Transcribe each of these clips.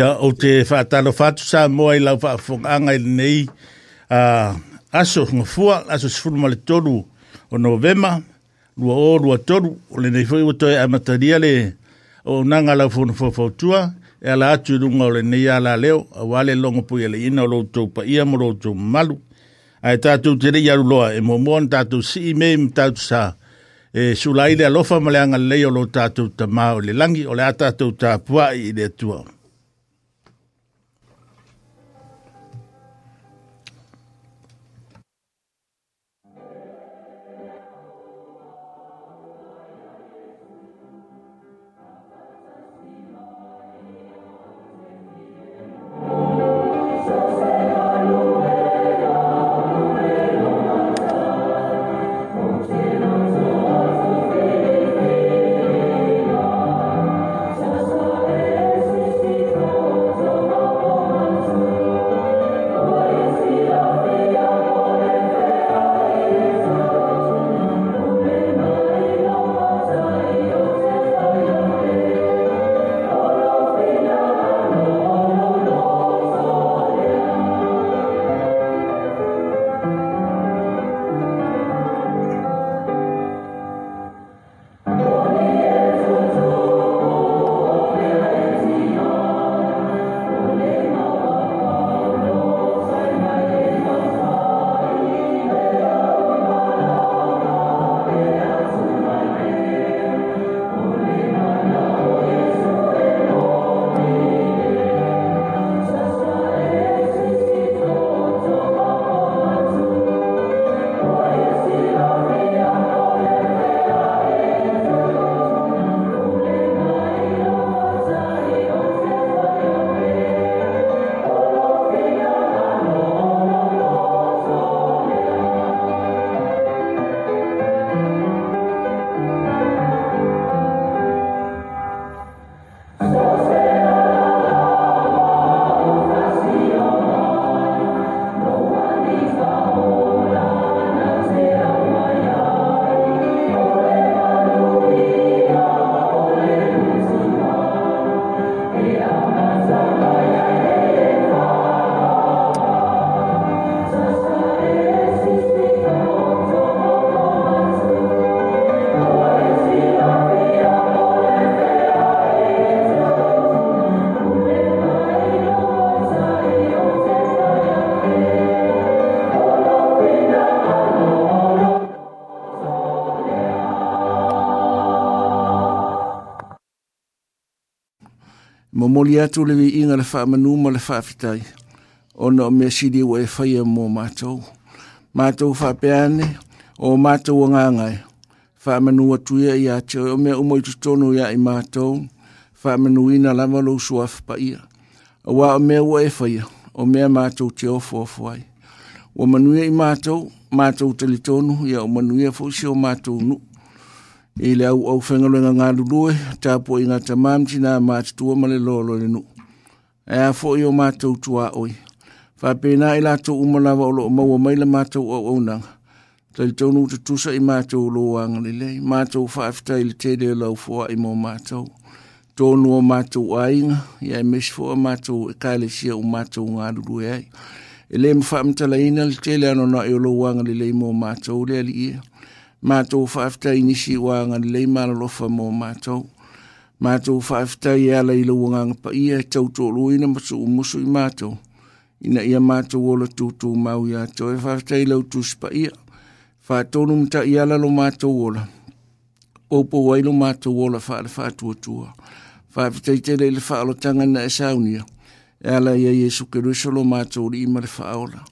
ia o te whātalo whātu sā moa i lau whaafunganga i nei a uh, aso ngafua, aso sifuru male toru o novema, lua o lua toru, o le nei fwoi watoe a mataria le o nanga lau fwono fwafautua, e ala atu runga o le nei ala leo, a wale longa pui ala ina o loutou pa ia mo loutou malu, a e tātou te rei aru loa e momoa na tātou si i mei tātou sā, e sulaile alofa male anga leo lo tātou ta o le langi, o le atatou ta pua i le tuao. uli atu le viinga le wha manu ma le wha fitai. O na o mea sidi wa e whaia mō mātou. Mātou wha peane, o mātou o ngāngai. Wha manu atu ia i atu, o mea umoi tu tonu ia i mātou. Wha manu ina lama lo suaf pa ia. O wa o mea wa e whaia, o mea mātou te ofo ofo ai. O manu ia i mātou, mātou talitonu, ia o manu ia fosi o mātou nuku. i le au au fenga luenga tapo i ngata mamtina mātatua ma le lolo le nuu e a foʻi o matou tuaoi faapena i latou uma lava o loo maua mai le matou auaunaga talitonu tutusa i matou lo agalelei matou faafetai le tele o laufoaʻi mo matou tonu o matou aiga ia e mesi foʻi matou ekalesia o matou galulue ai e lē ma faamatalaina le tele anonai o lou agalelei mo matou le mātou whaafta i nisi wā ngan le māra lofa mō mātou. Mātou whaafta i ala i lau ngang pa ia tau tō ina matu o musu i mātou. Ina ia mātou ola tūtū mau i ato e whaafta i lau tūs pa ia. Whaatonu mta i ala lo mātou ola. Opo wai lo mātou ola whaala whaatua tua. Whaafta i tele le whaalo tangana e saunia. E ala ia Jesu Kerusha lo mātou li ima le whaola.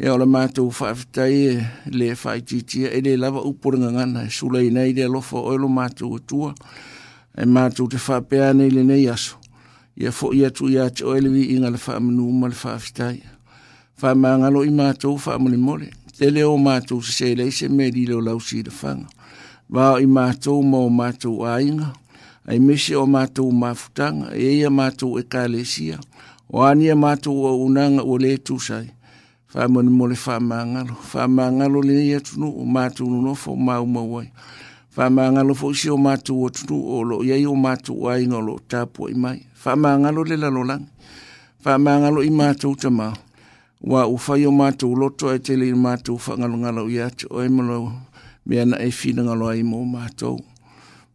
e ola mātou whaafitai e le whaititia e le lava upuranga ngana e sulei nei le lofa oelo mātou atua e mātou te whaapea nei le nei aso ia fo ia tu ia te oele vi inga le whaamanu ma le whaafitai whaamangalo i mātou whaamani mole te leo mātou se selei se me di leo lausi i le whanga vāo i mātou mō mātou a inga ai mese o mātou mafutanga e ia mātou e kālesia o ania mātou o unanga o le tūsai whamanu mo le whamangalo. Whamangalo le ia tunu o mātou no fo mawai. famangalo fo si o mātou olo tunu o lo iai o mātou o ainga lo tāpua i mai. Whamangalo le i Wa ufai o mātou loto e tele i mātou whangalongalo i atu o e malo mea na e whina ngalo ai mō mātou.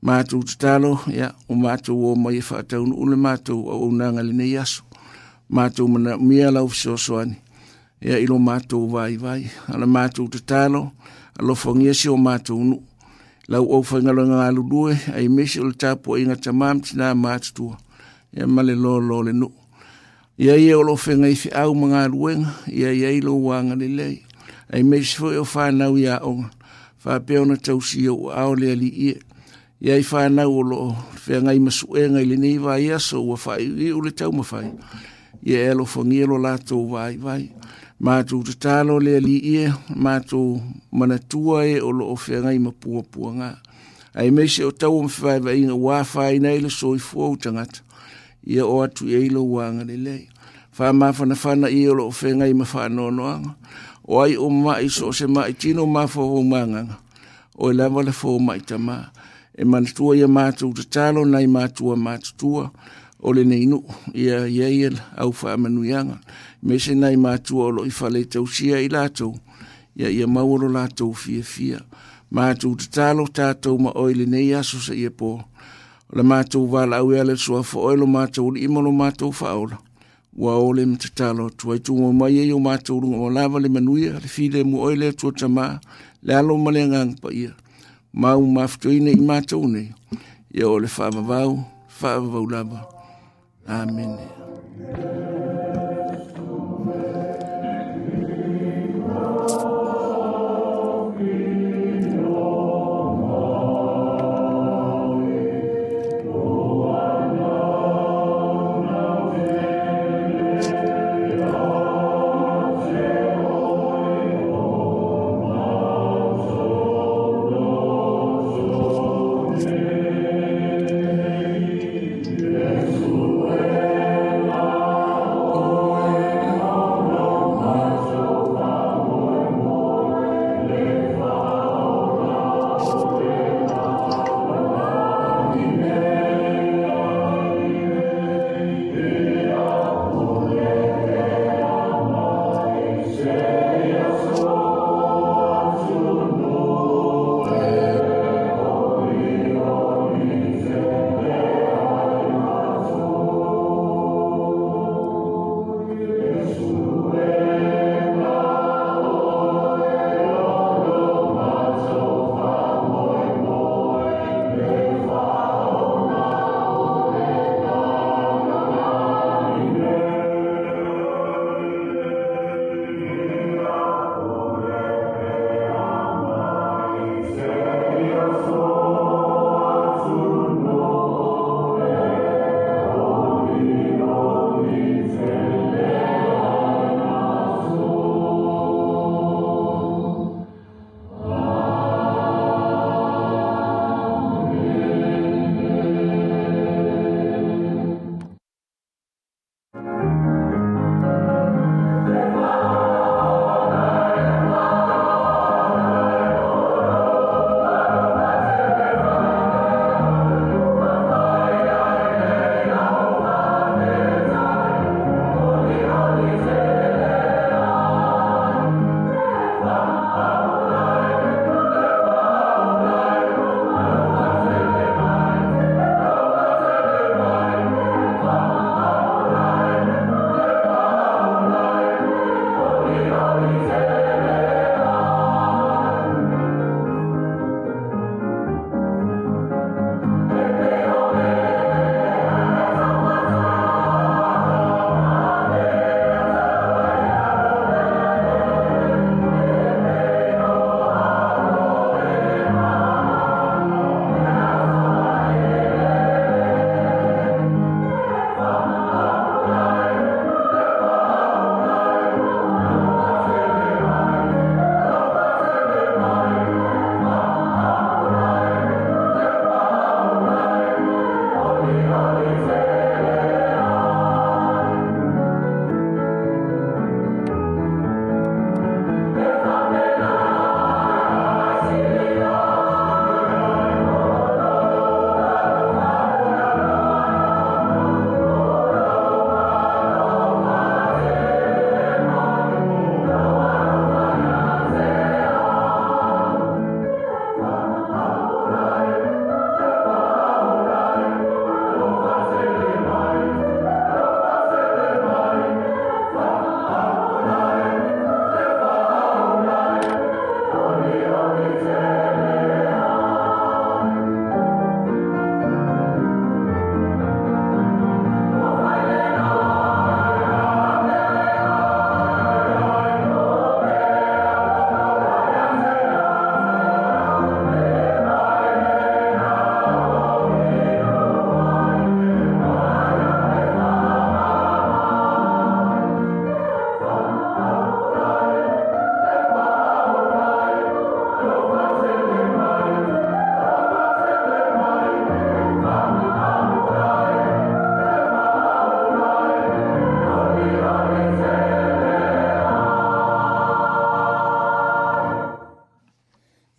Mātou tutalo, ia, o mātou o mai e whātaunu ule mātou o unanga aso. lau fisosoani. e i mātou vai vai, ala mātou te tālo, alo whangia si o mātou unu. Lau au whaingalo ngā alu due, ai mesi o le tāpu e ngata mām tina mātutua, e male lo lo le nu. Ia ia o lo whenga i au mga ruenga, ia ia i lo wanga le lei, ai mesi fo e o whanau ia o ngā, whapeo na tau si o ao le ali ia. Ia i whanau o lo whenga i masuenga i le neiva i aso ua whai, i o le tau mawhai. Ia e lo whangia lo lātou vai vai. Ia mātou tatalo lea li ie, mātou manatua e o loo whenga i mapua pua ngā. Ai mei se o tau am whaiva i ngā wāwhai nei le soi fua utangata, ia o atu e ilo wānga le lei. Wha mawhana whana i o loo whenga i mawhanoanoanga, o ai o mai so se mai tino mawha o mānganga, o e lawa le fō mai tamā, e manatua ia mātou tatalo nei mātua mātutua, o le neinu, ia ia yeil au whaamanuianga. Ia Mese senai matua o loo i faleitausia i latou ia ia mauro lo latou fia matou tatalo tatou ma oile lenei aso seʻia po o le matou valaau ia le soafa oe lo matou alii ma lo matou faaola ua o le matatalo atu ai tugamamai ai o matou luga ma lava le manuia le filemu oe le atua tamā le alo ma le agaga paia mau mafetoina i matou nei ia o le lava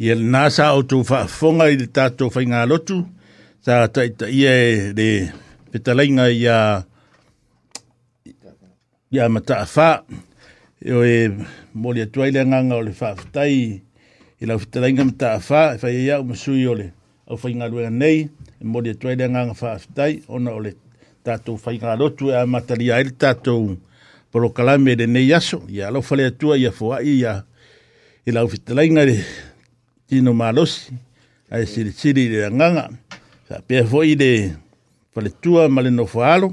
ia le nā sa o tō whaafonga i le tātou whainga lotu, sa ta ita ia e le petalainga i a i a mata a wha, e o e mole atuai le nganga o le whaafutai, i lau petalainga mata a wha, e whai ia o masui o le au whainga luenga nei, e mole atuai le nganga whaafutai, ona o le tātou whainga lotu e a matalia e le tātou polokalame e le nei aso, ia lau whale atua ia fuai ia, i lau petalainga le tino malosi ai siri siri le nganga sa pe foi de pale tua male falo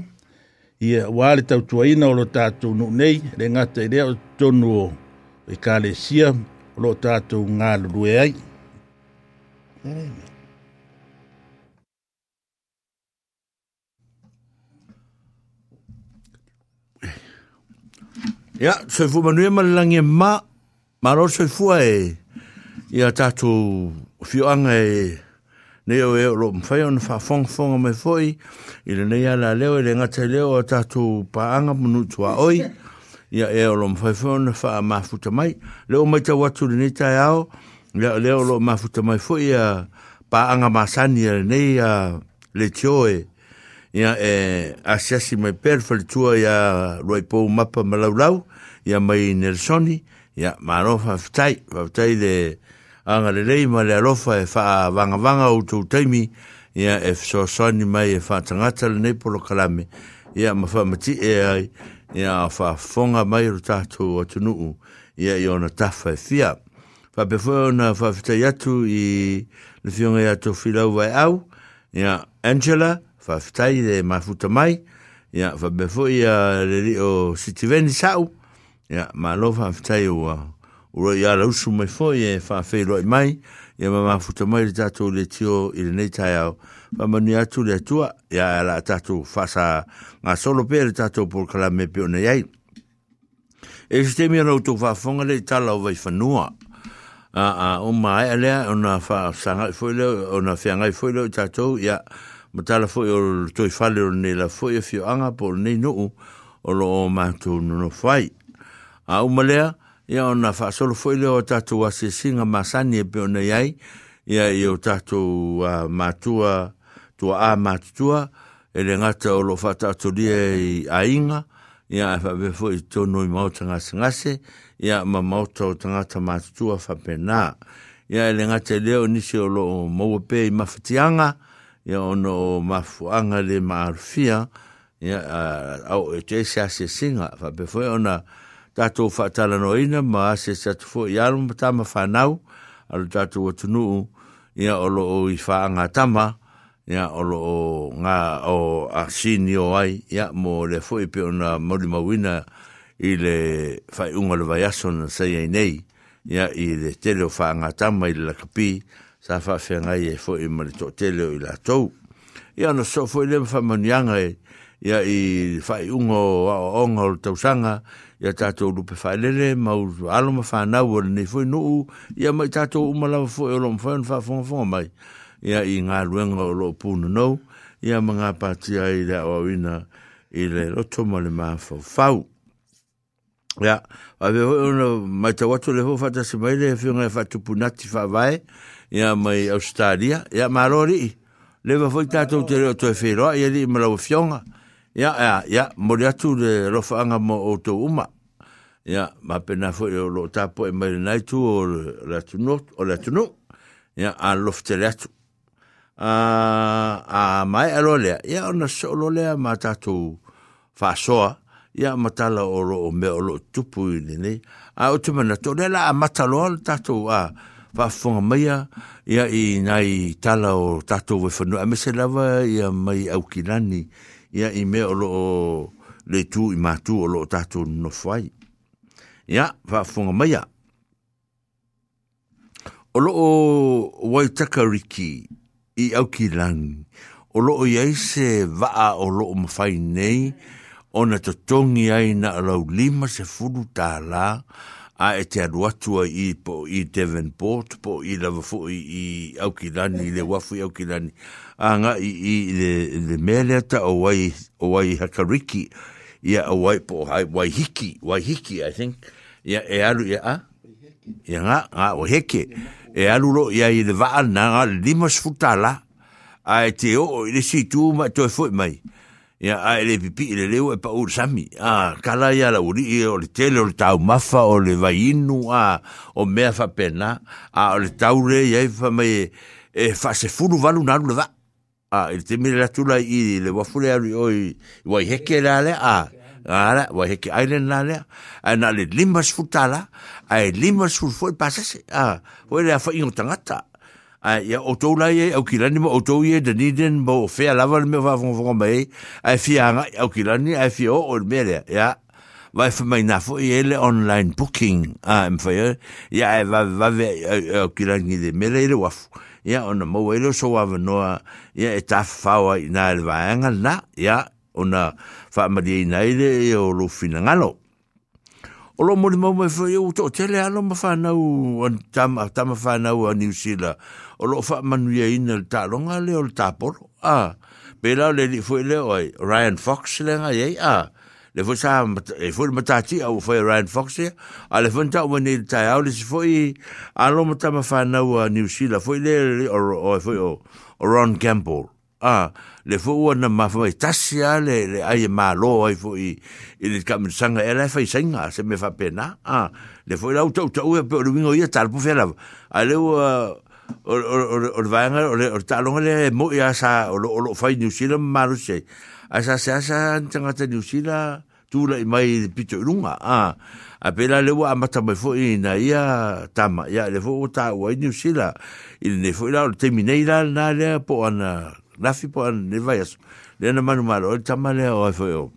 ia wale tau tua ina o lotatu tatou nu nei le ngata i rea tonu o i ka sia o lo tatou ngā ai Ya, soy fu manuel malangi ma, maro soy fu ai. E ia tatu fioaga e nei au e lo mafai ona faafogafoga mai foi i lenei la leo i le gata i leo a tatou paaga manuutuaoi ia e o lo mafai foi ona faamafuta mai leo o maitau atu lenei taeao ia o lea o loo mafuta mai foi ia paanga masani a lenei a le tioe ia e asiasi mai pea le faletua ia luai pou mapa ma laulau ia mai nelsoni ia marofa faafetai faafetai le anga le ma le alofa e wha vanga vanga o tō teimi ia e so sani mai e wha tangata le nei polo kalame ia ma wha mati e ai ia a wha fonga mai ro tātou o tunuu ia i ona tafa e fia wha pe fwe ona wha fitai atu i le fionga i ato filau vai au ia Angela wha fitai le mafuta mai ia fa pe fwe ia le li o sitiveni sau ia ma lo fa fitai ua ura ia la usu mai foi e fa fe lo mai e ma ma futa mai da to le tio i le nei tai au fa ma nia tu le tua ia la ta tu fa ma solo per ta tu por kala me pio nei ai e ste mi no tu fa fonga le ta la vai fa nua a a o mai ale ona fa sa foi le ona fe ngai foi le ta tu ia ma ta la foi o toi fa le ne la foi fio anga por nei no o lo ma tu no fai a o malea, ia ona faasolo foʻi lea o tatou asiasiga masani e pe ona ai. ia i o a matua tuaā matutua e ele gata o loo faataatolia i aiga ia e faavea foʻi tonu i maota gasegase ia ma maota o tagata matutua faapenā ia e le gata lea o nisi o loo maua pe i mafatiaga ia ona o mafuaga le maalofia ia au e tuese asiasiga faapea foʻi ona tātou whaatala no ina, ma ase se atu fō i aru ma tāma whanau, alu tātou atunuu, ia olo o i whaanga tama, ia olo o ngā o a sini o ai, ia mō le fō i peo na mori mawina i le whai unga le vaiaso na sei ai nei, ia i le tele o whaanga tama i le lakapi, sa whawhenga e i e fō i mali tō tele o i la tau. Ia no so fō i le mwha manianga e, ia i whai unga o a o onga o le tausanga, ia ya tato lupe fa lele alo ma fa ne foi no ya ma tato u ma la fo lo fo fa fo fo mai ya i nga luenga lo pu no ya ma nga pa ti ai da wina i lo to le ma fa ya a ve una ma ta wa to le fo fa ta se mai le fo nga fa tu pu fa vai ya mai australia ya ma lo ri le va fo tato te lo to e fe ya di ma lo fionga ya ya ya mori atu le rofa anga mo o tō uma. Ya, ma pena fo e o lo tapo e mai nai tu o le atu not, o le atu no. Ya, a lofte le atu. A, a mai alo lea. Ya, o na so lo lea ma tatu fasoa. Ya, ma tala o lo o me o lo tupu i ni nei. A o tumana to lea la a matalo al tatu a fafonga maia. Ya, i nai tala o tatu wefanu. A mese lava ya mai au kilani. Ya, ya i me o loo le tu i matu o loo tatu no fai. Ia, whaafunga mai a. O loo waitaka riki i au ki langi. O loo iai se vaa o loo mawhai nei, o na totongi ai na alau lima se fulu tā la, a e te aruatua i po i Devonport, po i lawafu i, i au ki lani, le wafu i au ki lani anga i i le le mele o wai o wai hakariki ia o wai po hai wai hiki wai hiki i think ya e alu ia a nga nga o heke e alu lo ia i le vaa na nga limos futala a e te o i le si tu ma to e foi mai ia a e le pipi i le leo e pa ur sami a kala ya la uri i o le tele o le tau mafa o le vai inu a o mea fa pena a o le tau re ia i fa mai e fa e se furu valu na le vaa ah il te mire la tula i le wa fule ari oi i heke la le a ara ah, ah, wa heke aile na le a na le limba sfutala a e lima sfutfo i pasase a ah, foi le a fa ingo tangata a ia o tou lai e au kilani ma o tou ie da niden ma o fea lava le mea wa vongo vongo mai a e fia anga au kilani a e fia o o le ya lea ia vai fa mai na foi ele online booking a em fa ia e, ia e va va ve au kilani de mele ele wafu ya ona mau ilo so ava noa ya e ta fawa i nga le vaenga na ia ona faa mali e nga ile e o lo fina ngalo o lo mori mau mai fwa iu to tele alo ma faa nau tama faa nau a New Zealand o lo faa manu ia ina le talonga le o le taporo a Pela le li fwe le oi, Ryan Fox le nga yei, ah, le fo sa e fo matati au fo Ryan Fox a le fonta o ni tai au le si fo i a lo mata ma fa na wa New Zealand fo le o o fo o Ron Campbell a le fo o na ma fo i tasia le le ai e ma lo ai fo i i le kam sanga e le fa i singa se me fa pena a le fo lau tau tau e pe o wingo i tal po fela a le o o o o vanga o le o talonga le mo ia sa o lo o lo fa i New Zealand ma lo sei a sa sa sa tanga te New Zealand tūra i mai pito irunga a a pela lewa a mata mai fo i na ia tama ia le fo o tā ua i New Zealand i le fo i la o te minei la nā lea po ana lafi po ana ne vai aso le na manu maro tama lea o fo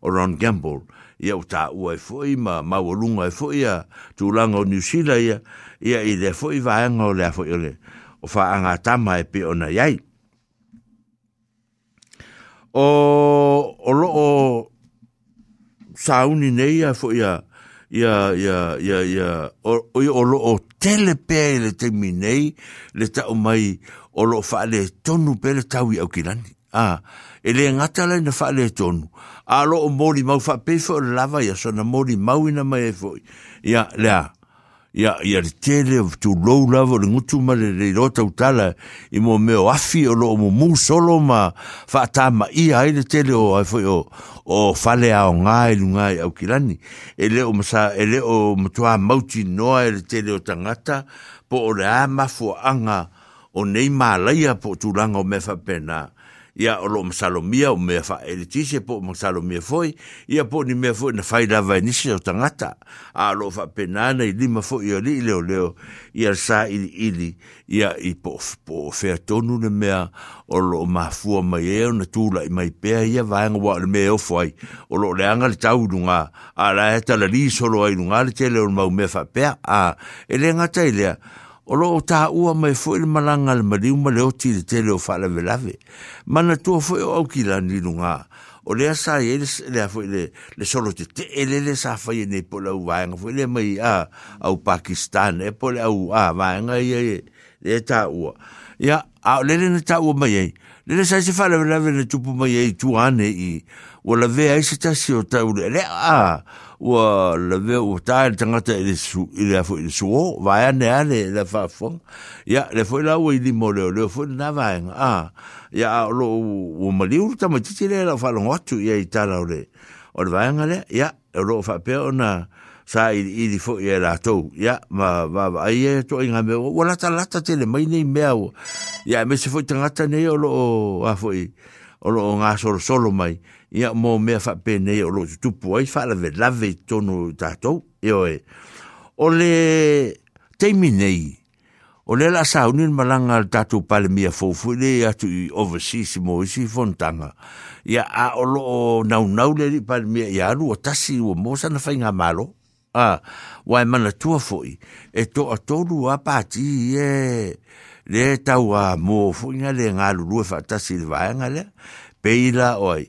o Ron Gamble ia o tā ua i fo i ma mawalunga i fo i a tūlanga o New Zealand ia ia i le fo i vaenga o lea fo i o o wha tama e pe ona iai o o lo o sauni nei a fo ia ia ia ia ia o o lo o tele pele te minei le ta o mai o lo fa le tonu pele tau i au kirani a ah, e ele ngata le na fa le tonu a lo o mori mau fa pe fo lava ia so na mori mau ina mai e fo ia le ya ya tele to low level ngu tu mare le rota utala i mo me afi o lo mo mu solo ma fa ta ma i ai le tele o ai fo o fale a nga i lunga i au kilani e o sa ele o mo tu a no ai e le tele o tangata po o le a mafu anga o nei ma laia po tu langa o me fa pena ia o loo masalomia o mea faaelitise po o masalomia foi ia po ni mea foi na fai lava enisi o tangata, a o loo faapena ana i lima foi o alii leoleo ia le sa iliili ia i po o fea tonu le mea o loo mafua mai ai e, ona tulaʻi mai pea ia vaega ua o le mea eofo ai o loo leaga le tau ilugā a lae talalisolo ai lugā le tele o le mau mea faapea a ele le gata lea o loo ta ua mai fo ili malanga le mariu ma leo tiri tele o whaala velave. Mana tua fo eo au ki la nilu ngā. O lea sa e le, le, le, le solo te te ele le sa fai e nei po au vaenga. Fo ele mai a au Pakistan e po le au a vaenga i e le ta ua. Ia, a lele le ta ua mai e. 你哋上次翻嚟嗰陣，你全部咪係住喺呢啲，或者係食太少，太油咧啊！或者我太熱天嗰陣，食少，食少，我係唔得嘅。你翻房，你你翻嚟我依啲冇嘅，你翻嚟唔得嘅。啊，你話我唔理佢，但係咪啲啲咧？我翻嚟好少，依家啲茶樓咧，我哋唔得嘅。你話我翻表嗱？sa i i di fo ye la to ya ma va va ai e to inga me wala ta lata te le mai nei mea o ya me se fo tanga ta nei o lo a fo i o lo nga solo solo mai ya mo me fa pe nei o lo tu po ai fa la ve la ve to no ta to e o e o le te mi nei o le la sa unin malanga al ta tu pa le mia fo fo le ya tu i overseas mo i si fo ntanga ya a o lo o nau nau le li pa le mia ya lu o tasi o mo sa na fa inga malo a wa mana tua foi e to a tolu a pati e le tau a mo foi nga le nga lu fa ta silva nga le peila oi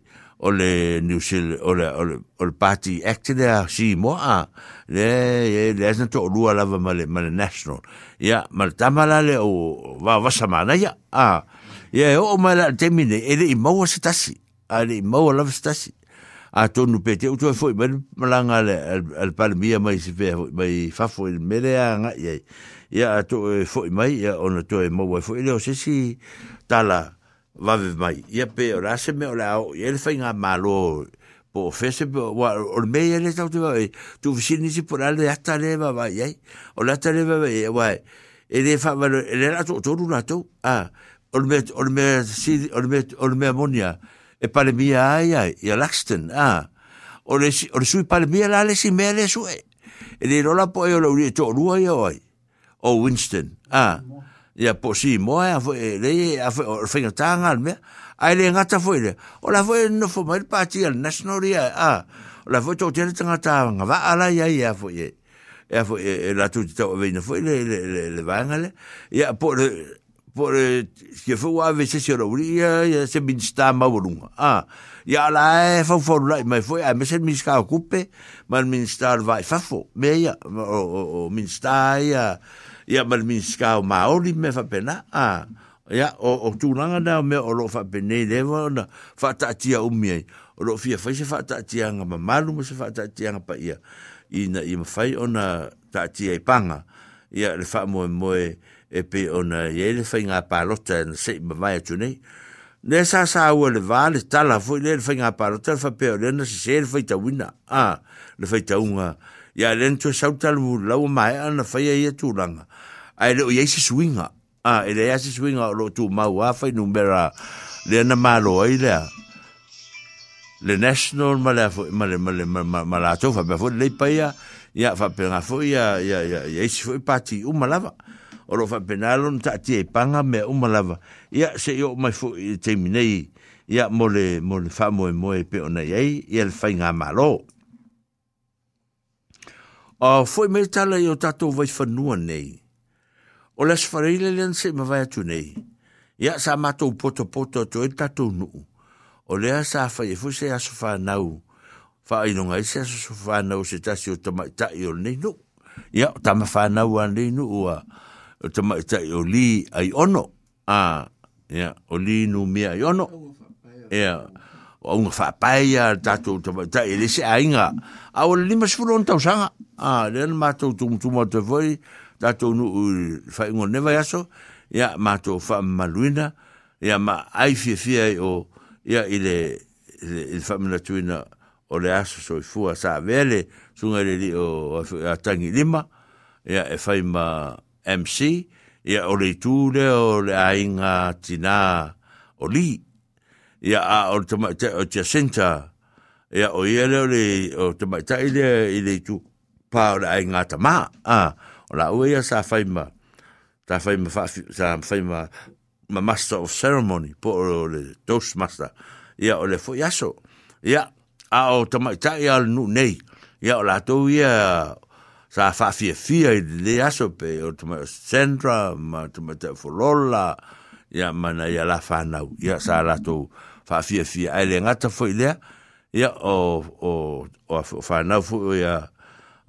o le New Zealand o le o le, o le party act le a si mo a le le asna to lua lava ma le ma national ia ma le tamala le o va va samana ia a ia o ma la temine ele i maua se tasi a le i maua lava se tasi a tonu pete o utoe foi mai malanga le al palmia mai se fe mai fafo il meleanga ye ya to eh, foi mai ya ona to e mau foi le o se tala va ve mai ya pe ora se me ora o ye le fainga malo po fese wa or me ye le tau te eh, tu fisi ni si por al de hasta le va vai ye o la tele va vai eh, wa e le fa va e le la to to na to a or me or me si or me or me monia e pale mia ai ai, ia Laxton, a, o le sui pale mia la le mea le sue, e le rola po e o lauri e tō rua ia oi, o Winston, a, ia po si e a foe, le, a foe, o fenga tanga al mea, ai le ngata foe le, o la foe no foe mai pati al national ia, a, o la foe tō tere tanga tanga, va ala ia ia foe, e a foe, e, e la tūti tau avina foe le, le, le, le, le, le, le, le vore ke fu a vese se roria eh, ya se bin sta ma borunga a ya la e fa for la mai foi a mesen mis ka kupe mal min star vai fa fo me ya o min sta ya ya mal min ska ma ori me fa pena a ya o o tunanga na me o lo fa pene le na fa ta tia o mi o lo fia fa se fa ta tia nga ma malu mo se fa ta tia nga pa ia ina i mafai ona ta tia i panga ia le fa mo mo e e pe ona e le whainga pālota na se ima mai atu nei. Ne sa sa ua le wā le tala fo le whainga pālota fa pe le na se se le ta wina. a le ta unga. Ia le ntua sautalu lau mai ana ye tu langa Ai le ye se swinga a ele ia se swinga lo tū mau a whai numera le na malo ai le Le national ma le fo ma le ma le ma la tu fa ba fo le pa ya ya fa pe nga fo ya ya ya ya si fo pati u malava. o fa penalo ta ti e panga me o ya se yo mai fo te minei ya mole mole famo e moe pe ona ye ya el fa malo a fo me tala yo tato vai fa nu nei o las farile len se me vai tu nei ya sa mato poto poto to e tato nu o asa fa ye fo se aso fa nau fa ino nga se aso fa nau se tasio tama ta yo nei nu ya tama fa nau an nei nu o o tama tai o li ai ono a ia o li nu mea ai ono ia o unga whapai a tātou tama tai ele se ainga a o lima sifuro on tausanga a le mātou tumutumu te voi tātou nu whai ngō newa yaso ia mātou wha maluina ia ma ai fia fia o ia ile il whamina tuina o le aso so i fua sa vele sunga le li o a tangi lima ia e whai ma MC ia o le tū le o le ainga tina o li ia a o te maita o te senta ia o ia le o le o te maita i le i le tū pā o le ainga tama a o la ua ia sa whaima sa whaima sa whaima ma master of ceremony po o le master, ia o le fo iaso ia a o te maita i al nu nei ia o la tau ia sa fa fi fi le aso pe o tu ma centra ma tu ma te folola ya mana ya la fa na ya sa la to fa fi fi ai le ngata fo ile ya o o o fa na fo ya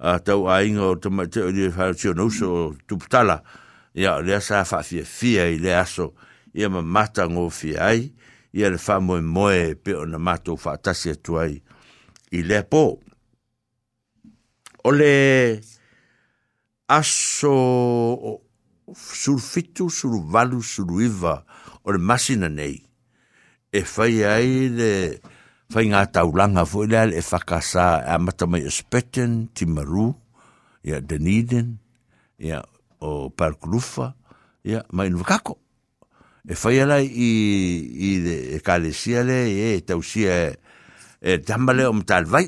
a tau a inga o tama te o lia whao tio nusu o tuputala. Ia o lea saa wha fia fia i lea aso. Ia ma mata ngō fia ai. Ia le wha moe moe pe o na mata o wha atasi atu ai. I lea pō. O le... Ole... Asso surfitu, survalu suruiva, or le masina nei e fai ai le e amata mai e speten timaru ya deniden ya o parkulufa ia mai nuvakako e fai ala i, i le e, e tausia e, e tama lea o matalevai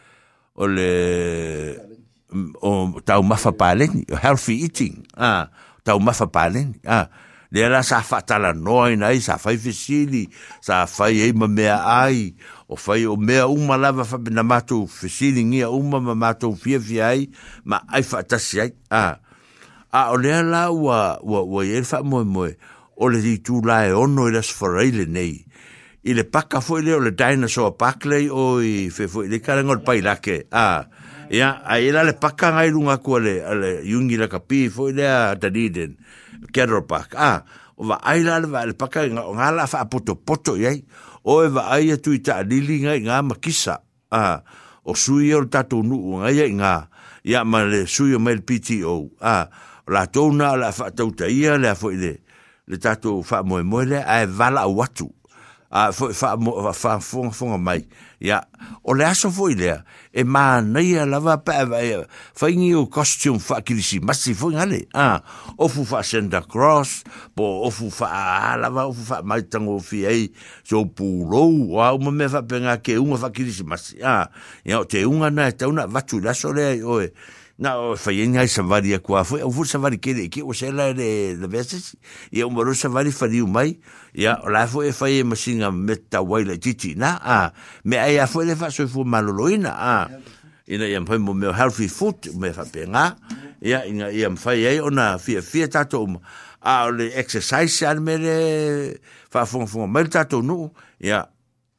o le o tau mafa palen healthy eating ah tau mafa palen ah le la sa fatala noi nai sa fai fesili sa fai e ma mea ai o fai o mea uma lava fa na matu fesili ngia uma ma matu fia fia ai ma ai fatasi ai ah a o le la wa wa wa e fa mo mo o le di tu la e ono i las forai le nei i le paka leo, le o le dinosaur pakley o i fe foi le karengol pai lake. A, ia, a i la le paka ngai runga kua le, a le yungi la kapi foi le a Dunedin, Kedro Park. A, o va ai la le va le paka ngā la fa apoto poto iai, o e va ai atu e i ta alili ngai ngā makisa. A, o sui e o tatou nuu ngai ai ngā, ia ma le sui o mail PTO. A, la tau la fa tau ia le a foi le, le tatou fa moe moe le a e vala watu. Ah, a fa fa fa fa mai ya o le aso foi le e ma nei la va pa e, e, fa ingi o costume fa ki si ma si foi ngale ah, a ah, o fu fa senda cross bo o fu fa la va o fu fa mai tango fi ei so pulo wa o me fa penga ke un fa ki si ya te un ana te una va tu la so le oi na o fa yin ai sa vari ko afu o fu sa vari ke de ke o se la de de veses e o moro sa vari fa diu mai ya la fu e fa ye masinga metta waila titi na a me ai afu le fa so fu maloloina a ina yam pa mo me healthy food me fa penga ya ina yam fa ye ona fi fi tato a le exercise al me fa fu fu mel tato no ya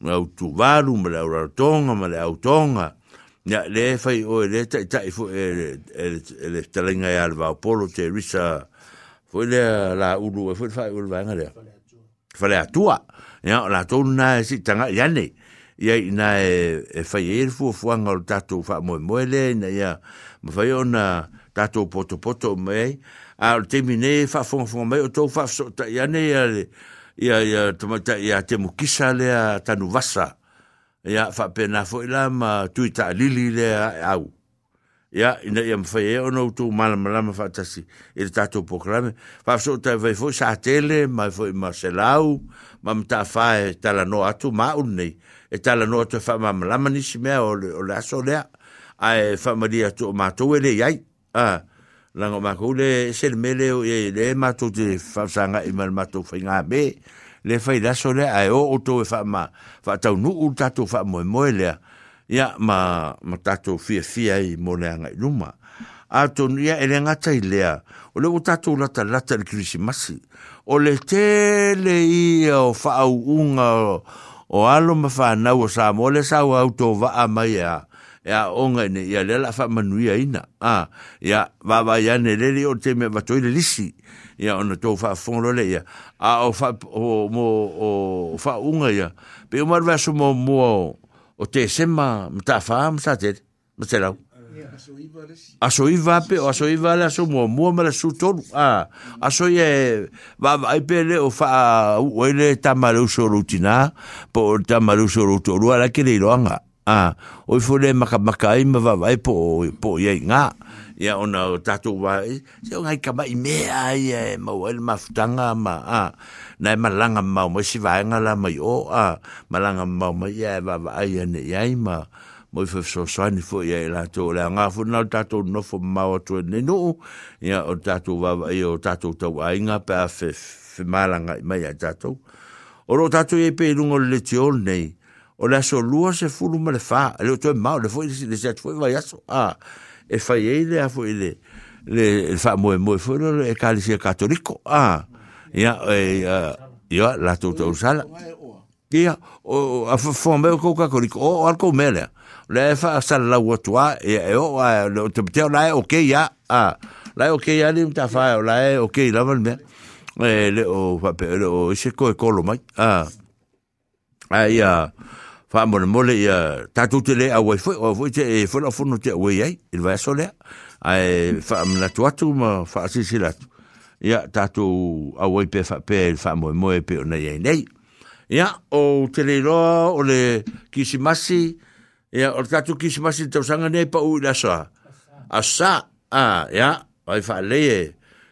ma au tu varu ma la ora tonga ma la tonga ya le fai e o le ta ta fo e le e, e, talinga ya alva polo te risa fo le la ulu fo le fai ulva ngale fo le atua ya la tonna si tanga ya ne ya na e fai e fo fo nga o tato fa mo mo le na ya ma fai ona tato poto poto mai al te mine fa fo fo mai o to fa so ta ya ne ya le ia ia tomata ia te mukisa le a tanu vasa ia fa pena fo ila ma tuita lili le a au ia ina ia mfa e ono tu mala mala ma fa tasi e te tatu programe fa so ta vai fo sa tele ma fo i marcelau ma mta fa e tala no atu ma unni e tala no atu fa e ma mala ma nisi mea o le aso lea a e fa maria tu ma tu ele iai a ah langa ma le sel mele o e le e ma to te fa sanga i mal ma to be le fai i laso le a o o to fa ma fa tau nu u tatu fa mo mo le ya ma ma tatu fi fi i mo le nga luma a to ni e le nga tai le o le u tatu la ta le krisi masi o le te le i o fa au unga o alo ma fa o sa mo le sa o auto va a mai ya ya a onga ne ya le la fa manuia ina a ah, ya va va ya ne le o te me va le lisi ya ona tau fa fono le ya a o fa o mo o fa unga ya pe o mar va so mo mo o te sema mta fa mta te mta a aso iva pe iva la so mo mo ma su tolu a aso ye va va pe le o fa o le tamalu so rutina po tamalu so rutolu ala ke le a o fo le maka maka i ma vai po po ye nga ya ona tatu vai se nga ka mai me ai e ma wel ma ftanga ma a na ma langa ma mo si vai nga la mai o a ma langa ma ma ye va vai ne ye ma mo fo so so ni fo ye la to la nga fo na tatu no fo ma o to ne no ya o tatu va vai o tatu to ai nga pa fe fe malanga mai ya tatu o lo tatu e pe lungo le tiol nei o le aso lua se fulu ma le fā le mau le foi le se atu foi vai aso a e fai ei le a foi le le fa moe moe foi lo e kalisia katoliko a ia e ia la tau tau sala ia o a fo me ko ka koliko o alko mele le fa sala la watua e e o le te te la e okay ia a ah, la e okay ia le ta fa la e okay la mal me e le o fa pe o se ko e kolo mai a ai a fa mo mo le tatu te le a wai foi te la il va so le ai la tu ma fa si si la a pe fa pe mo mo pe nei o te le o le kisimasi te sanga pa u la sa a sa a ai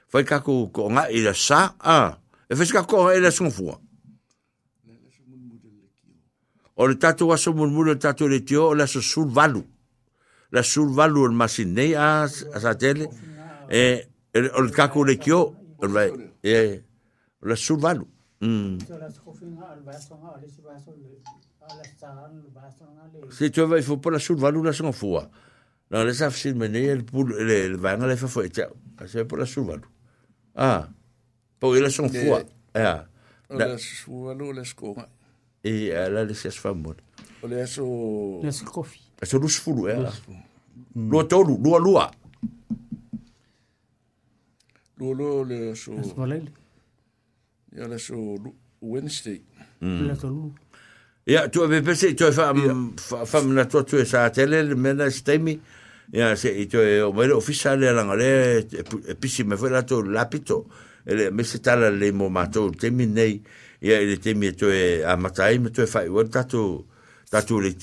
foi e, ka ko ko nga i la sa a e fes ka ko e la o le tatou aso mulmulu le tatou e le tio o le aso sulvalu le sulvalu o le masinei a, a sa tele e, e o le kakou le tio e le sulvalu Mm. Si tu veux, il faut pas la sulvalu la son fois. Non, les affiches menées, le poule, le vin, les fafouettes, ah, c'est pas la sulvalu. Ah, pour la son fois. Ah. La sulvalu, la e ala le se asfa mo aso le aso kofi aso e lu sfulu e ala lu mm. lua lu lu le aso ya le aso wednesday mm. le ya tu ave pese tu fa fa na tu tu sa tele mena stemi ya se o officiel la e me foi la to lapito ele me se tala le mo mato ia ele te me toe a matai me toe fai ua tatu tatu le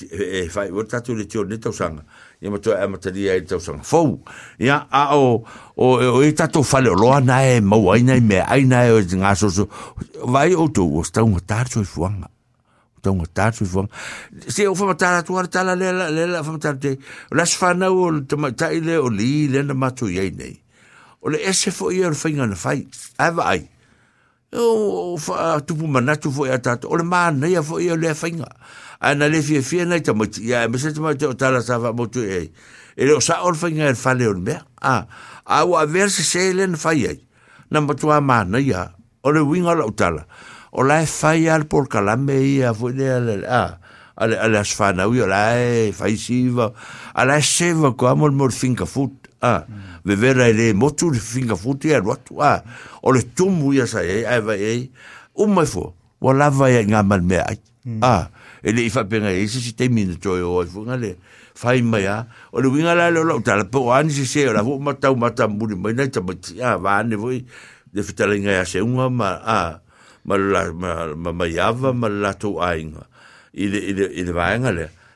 e fai ua tatu le tio ne tausanga ia me toe a matari ai e tausanga fau ia a o o e, o e tatu fale o loa nae mau aina i mea aina e o te ngā soso vai o tau o stau ngā tātu e fuanga tau ngā tātu e fuanga se o whamatara tu ara tala lela lela whamatara te las whanau o tamatai le o li le na matu iei nei o le ese fo i o whainga na fai awa ai o fa tu pu mana tu foi atat o le man ne fo ye le finga ana le fie fie na tamo ya e me se tamo te otala sa va motu e e o sa or finga el fale on be a a o aver se selen fa ye na motu a man ne ya o le winga la otala o la fa ye al por kala me ya fo le a ale ale as fa na u la fa e isiva ala e se va ko amol mor finga fut a mm. vevera i le motu le fingafuti e aluatu a o le tumu ia sa e ae vai e, ai uma i fua ua lava ia i gā malemea ai hmm. a e leʻi faapega ai se sitaimi na toe o ai fuaga le fai mai a o le uiga la le o laʻu talapoo ani sesē o la fuu matau matamuli mai nai tamaiti a vaane foi le fetalaiga ia seuga ma a ma mai ava ma le latou aiga i le vaega lea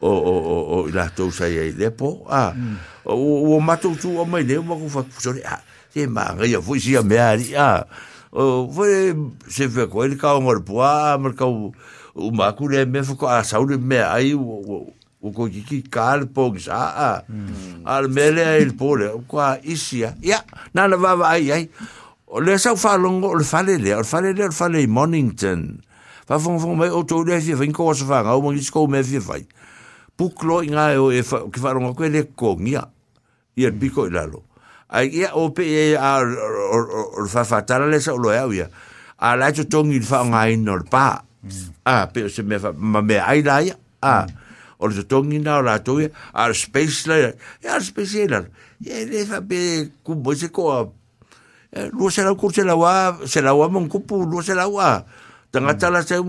o o o o la to sai ai le po a o o matou tu o mai le ma ku fa sore a te ma ga ia foi a me ali a o foi se fe ko ele ka o ngor po a mer ka o ma ku le me fa ko a sa o me ai o o ko ki kal po sa a al mele ai po le ko a isia ya na na va va ai ai o le sa fa longo o fale le o fale le o fale Mornington fa fong fong mai o tau le fai, nko o sa whanga, o mangi skou me fia fai. puklo inga e fa ki faro rongo ko le kongia i el biko ilalo ai ia o pe e a or fa fatala le sa lo ia e ia a la cho e tong il fa nga nor pa a pe se me ma me ai la ia a or cho la to a space la ia space la ia e le fa pe ku bo se ko lu se la kurse la wa se la wa mon ku pu se la wa tangata la se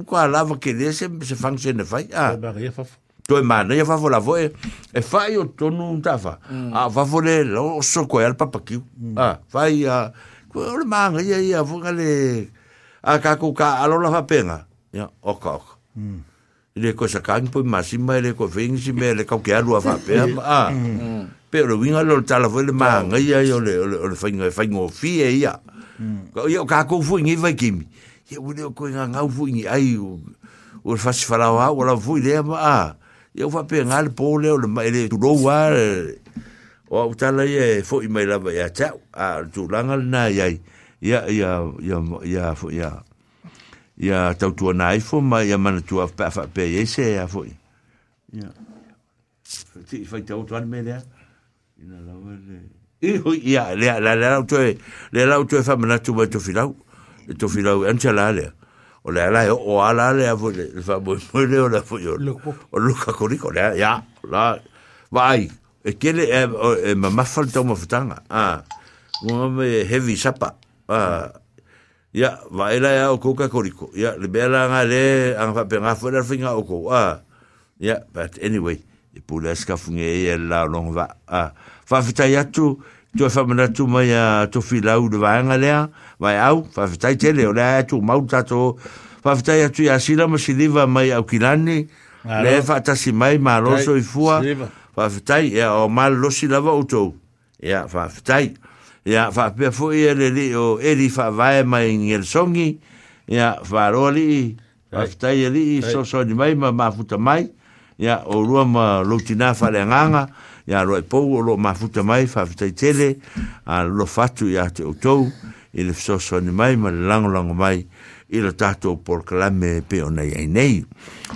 ke se se function fai a ba fa toe mana ia vavolavoi e fai o não tava a vavole o sokoe ala papakiu a fai a aí le maga ia ia foga le a kakou ka alo la fapenga ia oka oka i le koe sakagi poi masima i le koe feigisi mea le kauke alu a pena a pe o le uiga le o le aí le maga ia ia o le e ia ia o kakou fuiga i vaikimi ia ua le o koe gagau fuiga ai o le fasifalau au o lau fui lea ma a ia fa pe ngal po le le mai le tu ro wa o au tala ye fo i mai la ya cha a tu langa na ya ya ya ya ya fo ya ya tau tu na fo ma ya man tu af pa fa pe ye se ya fo ya ti fa tau tu an me le ina la wa le i ho ya le la la tu le la tu fa mana tu ba tu filau tu filau an cha o le ala o ala le avo le va mo le o la o ka ya la vai e ke le e, e ma ma fal to mo futanga ah mo me heavy sapa ah ya vai la ya o ko ya le bela nga le an fa pe nga fo le finga o ko ah ya but anyway e pou le ska e e la long va fa tu tu fa tu tu fi la de va vai au fa fa tai tele ora tu mau tato fa fa tai tu ya sila mo si liva mai au kilani le fa ta si mai ma roso i fua fa fa tai ya o mal lo si lava uto ya fa fa tai ya fa pe fo i e le li o e li fa vai mai ni el songi ya fa roli fa fa tai li e so so ni mai ma ma futa mai ya o rua ma lo tina fa le nganga ya roi pou o lo ma futa mai fa fa tai tele a lo fatu ya te uto i le soso ni mai ma le langolango mai i le tatou porokalame pe ona iai nei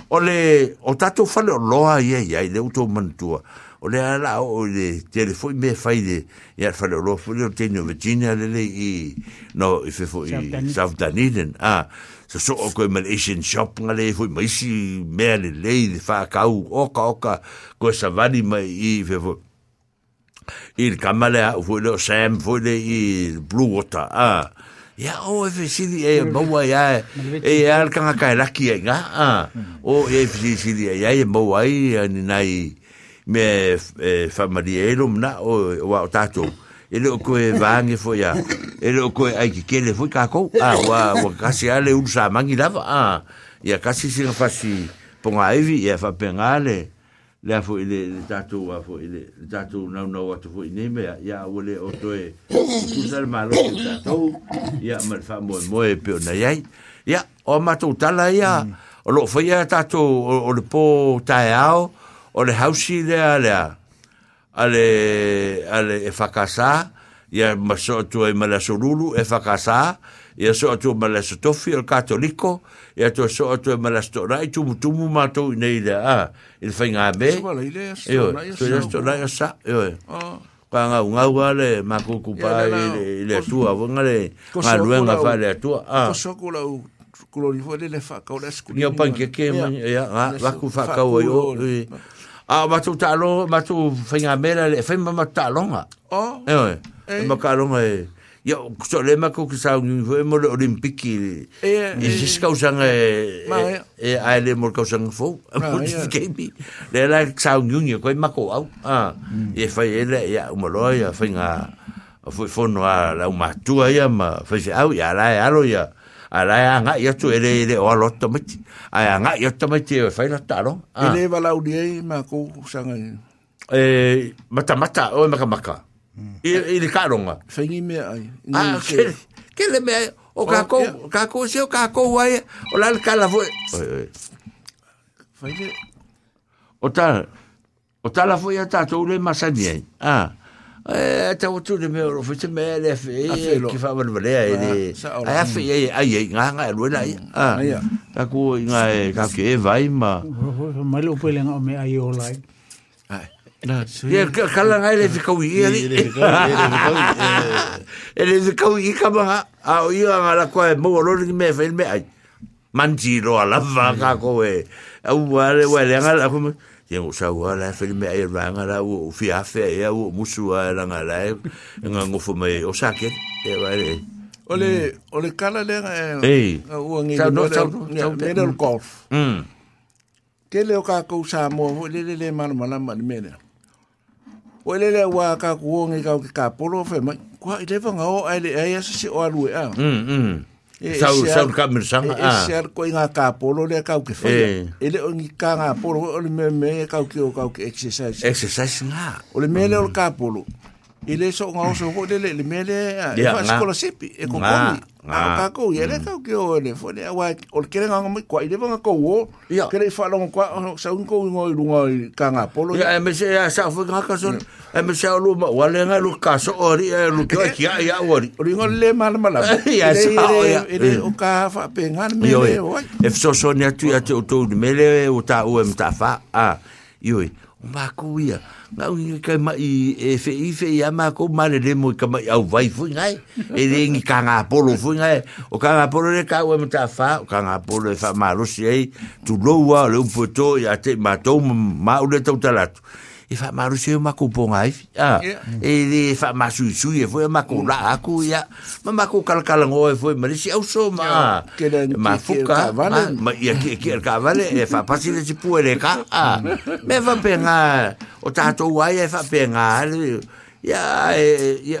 o le o tatou fale o loa iai ai le outou manatua o le ala o le tele me fai le ia fale o loa foi le o teni o virginia lelei i no i fe i south dunedin a sa so o koe ma le asian shop nga le foi ma isi mea lelei le faakau oka oka koe savani mai i fe foi il kamale a fu lo sem fu le i blue water ya o e si di e mo wa ya e al kan ka la ki ga a o e si si di ya e, e mo wa ni nai me familielo e, na o wa tato e lo ko e vange fu ya e lo ko e ai ki kele fu ka ko a wa wa kasi ale un sa mangi la. a ya kasi si fa si ponga evi e fa pengale le afo i le le tatu a fo i le tatu nau nau atu fo i nei mea ia ua le o toe tu sa le malo ki tatu ia ma le wha moe moe pe o nei ai ia o matou tala ia mm. o lo fo ia tatu o le po tae ao o le hausi le a le a ale ale e fakasa ya maso tu e mala sululu e fakasa e a soa tu ma lasa tofi al katoliko, e a tua soa tu ma lasa tora, e tumu tumu ma tau ina ah, ide, a, il fai ngā me, e oi, tu e lasa tora, e a sa, e oi, ah. kwa ngā unga wale, ma kuku pa, i le tua, wunga le, ngā luenga fa le tua, a, kwa soa kula u, kula ni fwede le whakau, le skuni, nio pan ke ke, e a, ngā, waku whakau e o, e, A ah, matu talo, matu whainga mela, oh. eh. e whainga matu talonga. Oh. E oi, e makalonga e. Oh. ia so le ma ko ki sa un mo le olimpiki e si ka e, usanga e-, e e ai le mo ka usanga fo mo ke bi le la sa un un ko ma ko au ah e fa ele ia mo lo ia fa nga foi fono a la uma tua ia ma fa se au ia la ia e lo ia ala nga ia tu ele ele o lo to mit ai nga ia to mit e fa la talo ele va la u ma ko usanga e mata mata o maka maka i, i le karonga. Whaingi mea ai. Ah, ke, le mea, o kako, oh, yeah. kako se o kako wai, o lale kala fwe. Oi, oi. Whaingi. O ta, o ta la fwe a tato ule masani ai. Ah. ah. Eh, ta o tūne me oro, fwete me ele fe, e, ki wha wana wale ai, ele. Ah, ai afe, ai, ai, ai, ngā ngā elu ena ai. Mm. Ah, ai, ai. Tako, ngā e, kake e vai ma. Mai lupo ele ngā o me ai o lai. Ah, Ia kala ngai le te kau i ali. E le te kau i ka maha. A o ia ngā la koe mua alori ki mea whain mea ai. Manji roa lawa ka koe. Au wale wale ngā la koe. Ia ngō sa ua lai whain mea i ranga la u o fia whea e u o musu a ranga lai. Ngā ngofo mai o sake. E wale. Ole, ole kala le ngā e. Ua ngi ngā medal golf. Ke leo ka kou sa mō, le le le manu malama ni mene. Mm. o ele le wa ka ko ngi ka ka polo fe mai kwa i te fanga o ele ai asa se o alu a mm mm sau sau ka mer sanga a e ser ko inga ka polo le ka ke fe ele eh. o ngi ka nga polo o le me me ka ke o ka ke exercise exercise nga o le me le mm. o ka polo i le so ngau so ho le le mele e fa skola sepi e ko komi a ka ko ye le ka ke o le fo le wa o le kere ngau ko i le vanga ko wo kere fa lo ko sa un ko ngau lu ngau ka nga polo ya me se ya sa fo ka ka so e me se lu ma wale nga lu ka so o ri e lu ke ya ya o ri o ri ngau le mal mala ya sa o ya e o ka fa pe nga me le o e so so ne tu ya te o to mele o ta o em ta fa a ah. yo o mākou ia. Ngā ui ngai kai mai e fe i fe i a mākou, māre re mo i ka mai au vai fui ngai, e re ngi ka ngā polo fui ngai. O ka ngā polo re ka ua mta wha, o ka ngā polo e wha mā rosi ei, tu loua le upo to i a te mātou mā ule tau talatu e fa maru se ah, mm. e e mm. ma ku bon ai a e de fa ma su su e foi ma ku la aku ya ma ma ku kal kal ngo foi ma si au so ma e ma fuka er ma ya ki ki er ka vale ah, e fa pasi de le si pu ele ka a me va penga o ta to wa e fa penga ya e ya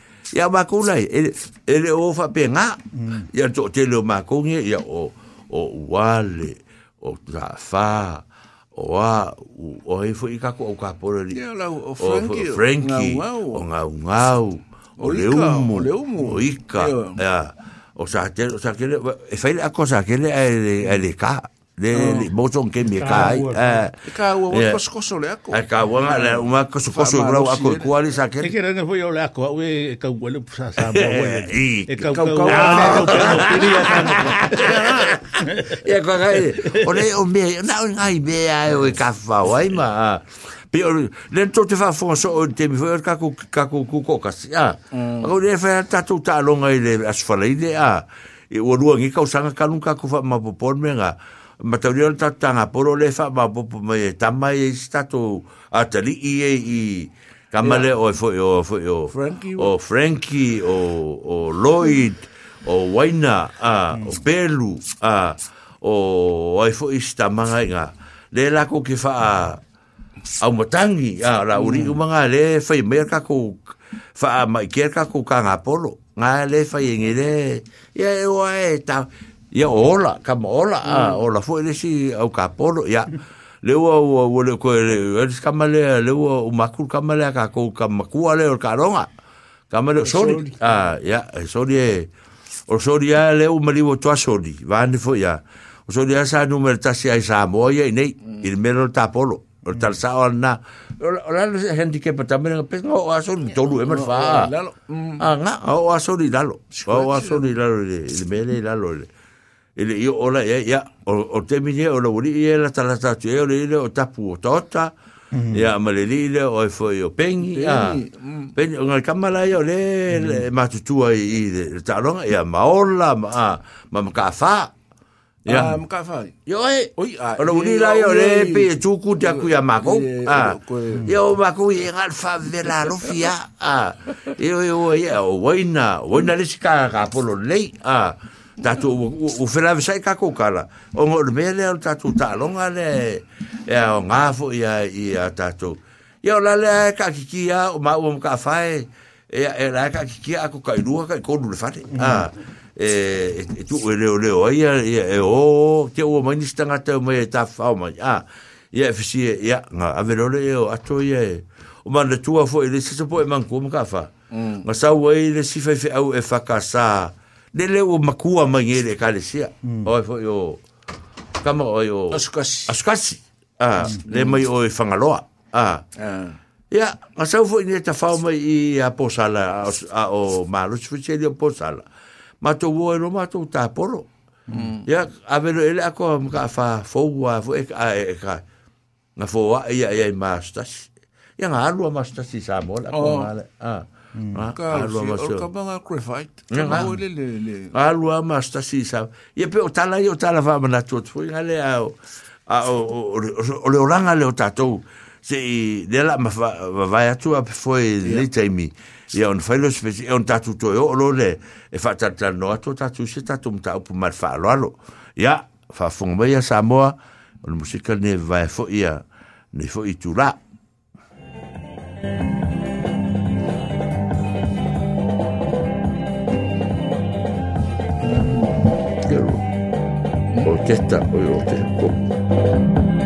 ia mākou lai, ele, ele o whapenga, mm. ia tō te leo mākou nge, ia o, o wale, o tawhaa, o a o e foi ka ko ka por ali ya la o Frankie o Frankie o ngau ngau o leumo o leumo o ica ya o sa te o sa que e fai a cosa que le ele ele ka Le mo son ke mi Eh. Ka wo kosko so le ako. Ka wo le uma kosko kosko bra ako ko ali sa ke. Ke rene foi ole ako we e e ka Ole o me na un ai be ai o ka fa wa i ma. Pe o to te fa fo so o te mi foi ka ko ka ko ku ko ka. Ya. O le fa ta tu ta longa ile asfalide a. E o ruang i ka usanga ka nunca ko fa ma popor me nga ma tau ni ta tanga poro le fa ma popo ma e tama e stato a tali i e i kamale o e fo o e fo o Frankie o Frankie o o Lloyd o Waina a mm. o Belu a o ai e fo ista manga nga le la ko ke fa a au matangi a la uri mm. u manga le fa i merka ko fa a mai kerka ko kanga polo nga le fa i ngere ye o ai ya ola kama ola ah mm. ola foi lesi au ya luego le ua ua luego le koe le eles kama le le ua u makul kama le ka kama o karonga kama le sori ya ah, ia e sori e o sori a le u mali o tua sori vane foi o sori sa numero tasi ai sa mm. tapolo Or mm. tal na o la handicap tamén nga pes o aso ni todo e mar fa a nga o aso ni lalo o aso ah, lalo le mele lalo ele io ola ya e, ya o o temine o lo li e la tala ta tu e o le o tapu o tota ya mm. malelile o foi e yo pengi ya mm. pengi o ngal kamala yo le mm. ma tu tu i le talon ya maola ma ma ka ya ma ka yo oi oi a o lo li e la yo le pe tu ku ta ku ya ma ko a yo ma ku i ngal fa de la rufia a yo yo ya o waina waina le ska ka polo le a tatu o, o, o ferave sai ka kokala o ngol mele o tatu ta longa le e, e o ngafo ia ia tatu ia la le e ka kikia o ma o ka fae e e la e ka kikia ko ka lua ka ko le fate mhm. a e tu le le o ia e o te o mai nista nga te mai ta fa o mai a ia e fisi ia nga a vero le o ato ia o ma le tua fo e le sisa po e man ko ka fa nga sa o e le si fe fe au e fa ka sa a de le o makua mai e le kale sia. Mm. Oi foi o kama oi o Asukasi. Asukasi. Ah, mm. le mai oi fangaloa. E ah. Ah. Ya, yeah, asau foi ni ta fao mai i a posala a o malo se fuche di posala. E mm. e ma to wo e roma to ta poro. Mm. Ya, yeah, avero ele ako ka fa foa fo e ka e ka. Na foa ia ia i mastas. Ya ngalo mastas si sa mola. Oh. Ah. Hmm. ka o ka banga graphite ka mau le le le a lua masta si sa ye pe o tala ye o tala va mana tu tu nga le a o le oranga le o tatou se i la ma va ya tu a foi le taimi ia on failo spesi e on tatu to o lo le e fa tata no to tatu se tatu mta upu mar fa lo alo ia fa fonga ia samoa on musika ne va fo ia ne fo i tu la Thank you. orquesta o orquesta.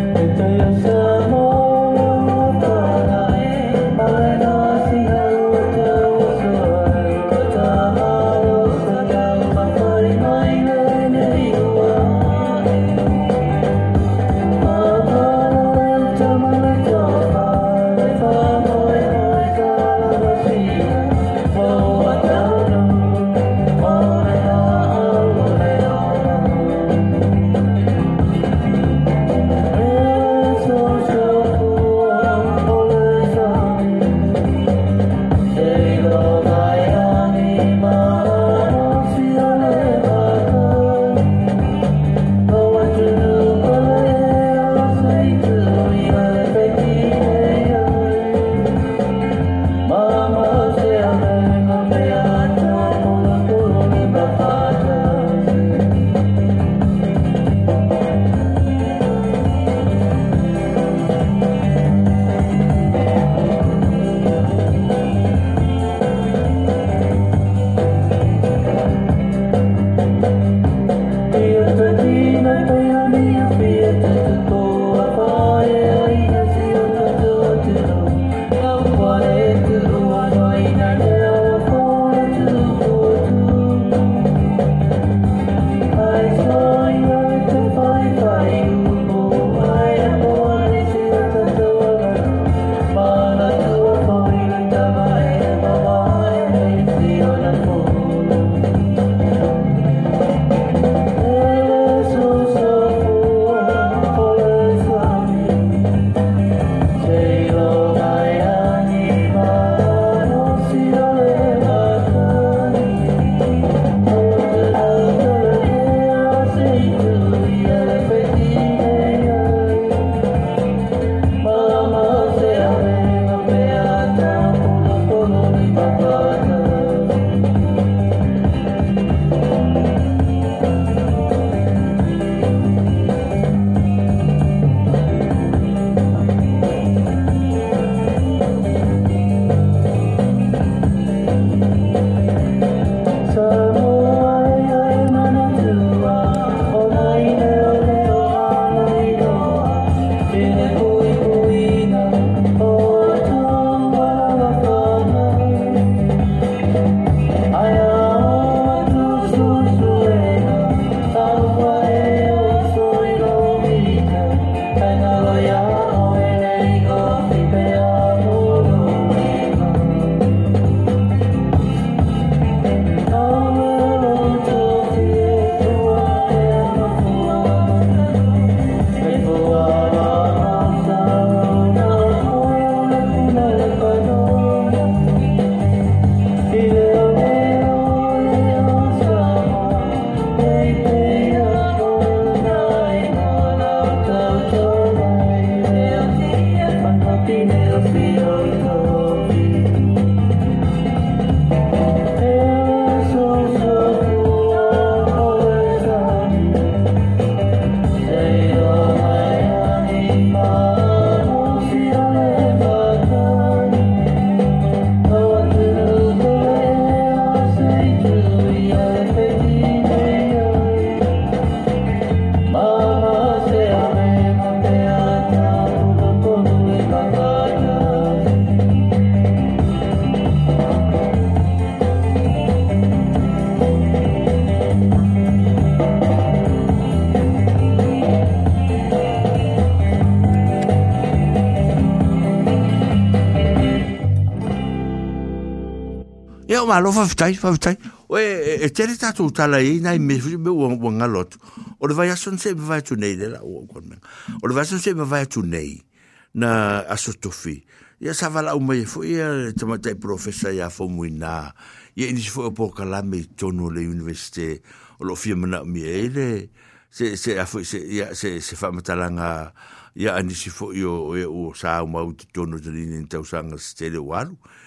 o malofa fitai fa fitai o e, e te re tatu tala i e, nai me me o nga lot o le vai ason se vai tu nei le o kon men o le vai ason se vai tu nei na asotofi ia sa vala o mai fo ia te mate professor ia fo muina ia ni fo e po kala me tono le universite o lo fia mana mi ele se se a fo se ia se se fa matalanga ia ani si fo io o sa mau tonu de ni tau sanga stele walu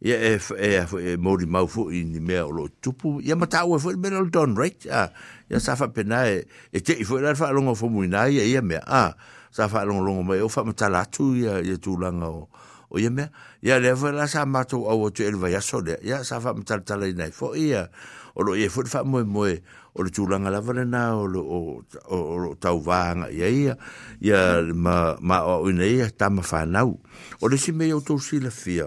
ia e e, e mori mau fu i ni mea o lo tupu ia mata ua e fu mea don right a ia mm. sa fa pena e e te i fu la fa longa fu muina ia e, ia mea a sa fa longa longa mai o fa mata la tu ia ia tūlanga o o ia mea ia le fa la sa mato au tu el vai aso le ia sa fa mata tala i nei fo ia o lo ia fu fa moe moe o le tūlanga lava le na o lo o lo tau vanga ia ia ia ma ma o ina ia tama whanau o le si mea o tau fia ia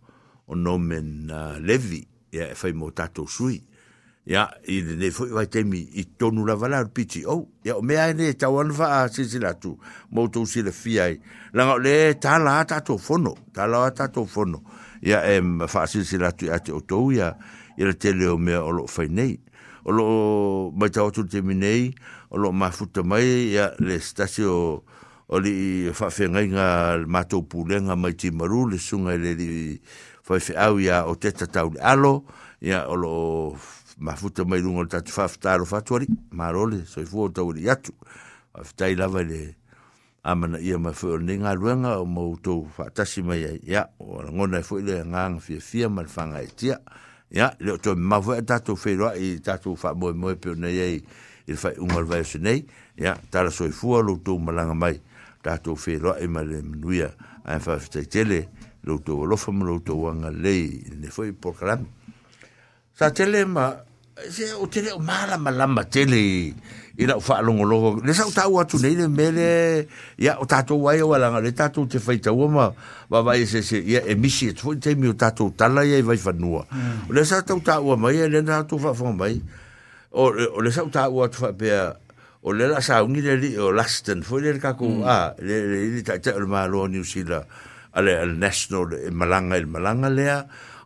o nome na uh, Levi, ia e fai mo tato sui. Ia, i ne fai vai temi i tonu la vala piti. Oh, ia o mea e ne tau anwa a sisi latu, mo tau si le fiai. Langa o le tala a tato fono, tala a tato fono. Ia e mfa a sisi latu a te otou ia, ia le tele o mea o lo fai nei. O lo mai tau atu temi nei, o lo mafuta mai, ia le stasi o o li fa fenga nga mato pulenga mai ti maru le sunga le li fai fe au ia o teta tau le alo, ia o lo mafuta mai lungo tatu whaftaro whatuari, marole, soi fuo tau le yatu, fai fitai lava le amana ia ma fwe o ne ngā ruanga o mou tau whaatasi mai ia, o rangona e fwe le ngang fia fia mal whanga e tia, ia, leo to mafu e tatu fwe roa i tatu wha moe moe peo nei ei, i fai ungar vai se nei, ia, tala soi fuo lo tau malanga mai, tatu fwe roa i ma le mnuia, ai fai fitai tele, ia, lo fam lo to wanga lei ne foi gran sa tele se o tele o malamalama tele i lo faalogologo le saʻutau atu nei le mea le ia o wa ai aualaga le tatou te faitaua ma vavae se ya e misi atu foʻi mi o tatou tala ya i fa o le sa ya le e to fa fa mai o le saʻutaua fa faapea o le laasauni le lii o lasten foʻi le ka ku a le le ta taʻitaʻi o lo ni usila ale al national e malanga e malanga le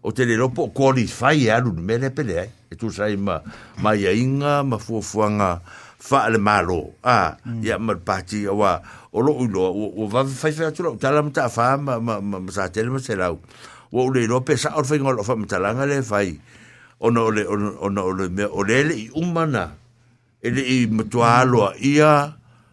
o te le lopo qualify e alu mele pele eh. e tu sai ma ma ia inga ma fu fuanga fa al malo a ia mm. ma pati wa o lo o va fai fai tu lo tala mta fa ma ma ma sa te le mesela o le lopo sa o fai ngolo fa mta langa le fai o no le o no o le me o le umana ele i mtoalo ia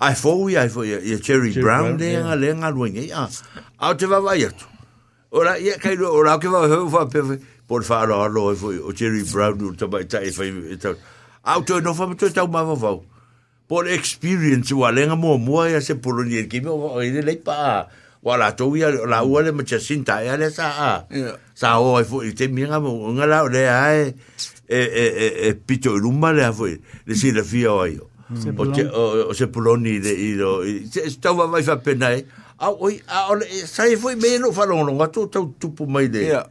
ai fou ia ai fou ia cherry brown de nga le nga lu nge ia au te va vai atu ora ia kai lu ora ke va hou fa pe por fa ro ro fou o cherry brown no tabai tai fa ita e au te no fa mo te tau ma va vau por experience wa le nga mo mo ia se por ni ki mo o ide le pa wa la tou ia la ua le mo sinta ia le sa a sa o fou ite mi nga mo nga la le ai e, e e e pito rumba le fou le si le fio ai o te o, o se poloni eh. ah, ah, eh, pues, de i do se va mai fa pena e a oi a sai foi meno falono ma tu tu tupu mai de ia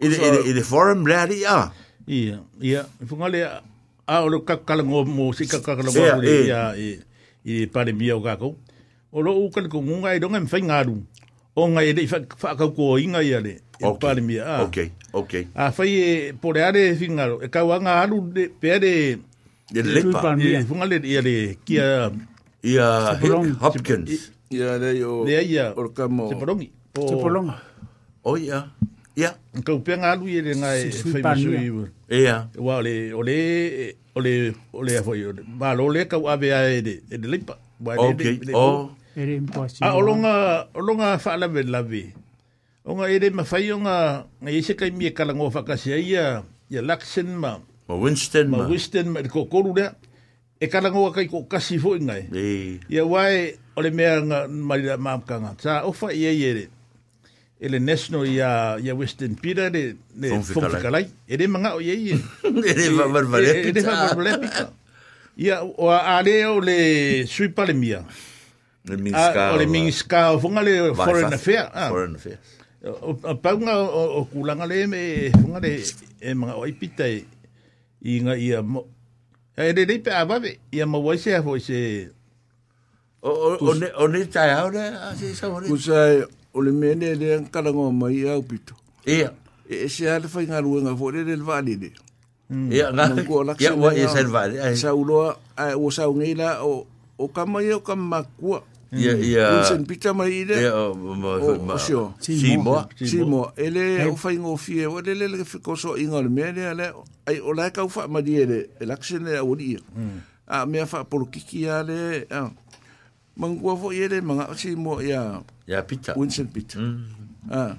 i de forum rari a ia ia fungale a o ka kala ngo mo si ka kala ngo de ia i pare mia o ka o lo u kala ko ngai do ngai fai ngaru o ngai de fa fa ka ko inga ia le o pare mia a ah. okay okay a fai pore are fingaro e ka wanga alu de pere De Lepa. E funga le ya, le kia ia Hopkins. ya le yo, le ia orkamo. Se polongi. Se polonga. O ia. Ia. Ka upenga alu ia le ngai faimasui. Ia. Iya. Iya. Wa le o le o le foi. Ma lo le ka ave ai de de Lepa. Okay. Oh. Ere impossible. Ah olonga olonga ah, ah, fa la ve la ve. Onga ah, ere mafai onga ngai se kai mi kala ngofa kasi ia ia laksen ma. Ma Winston ma. Ma Winston ma ko koru da. E kala ngoa kai ko kasi fo ngai. E. Ya wai ole me nga ma da ma ka nga. Sa ofa ye ye. Ele nesno ya ya Winston Peter le ne fo ka E de manga o ye ye. E de va va va. E de va va va. Ya o a le sui pa le mia. Le minska. O le minska o fo le foreign affairs. Foreign affair. Pau nga o kulanga le me fo le e manga o ipitai inga ia mo. E de rei pe a ia mo waise a fwoi se... O, o, o, ne, o ne tai hau re, a se sa wane? Kusai, o le mene re an karangoa mai e au pito. Ia. E e se ale fai e ngā rua ngā fwoi, re re le vane re. Mm. Ia, ngā, ia, wa ia se le vane. Sa uloa, a ua sa ungeila, o, o kamai o kamakua. ia ia Wilson Peter mai ile ia o sio simo simo ele o fai ngo fie o ele le ke ko so inga le mele ale ai o la ka fa ma die le election le o di a me fa por kiki ale mangua fo ele manga simo ia ia Peter Wilson Peter ah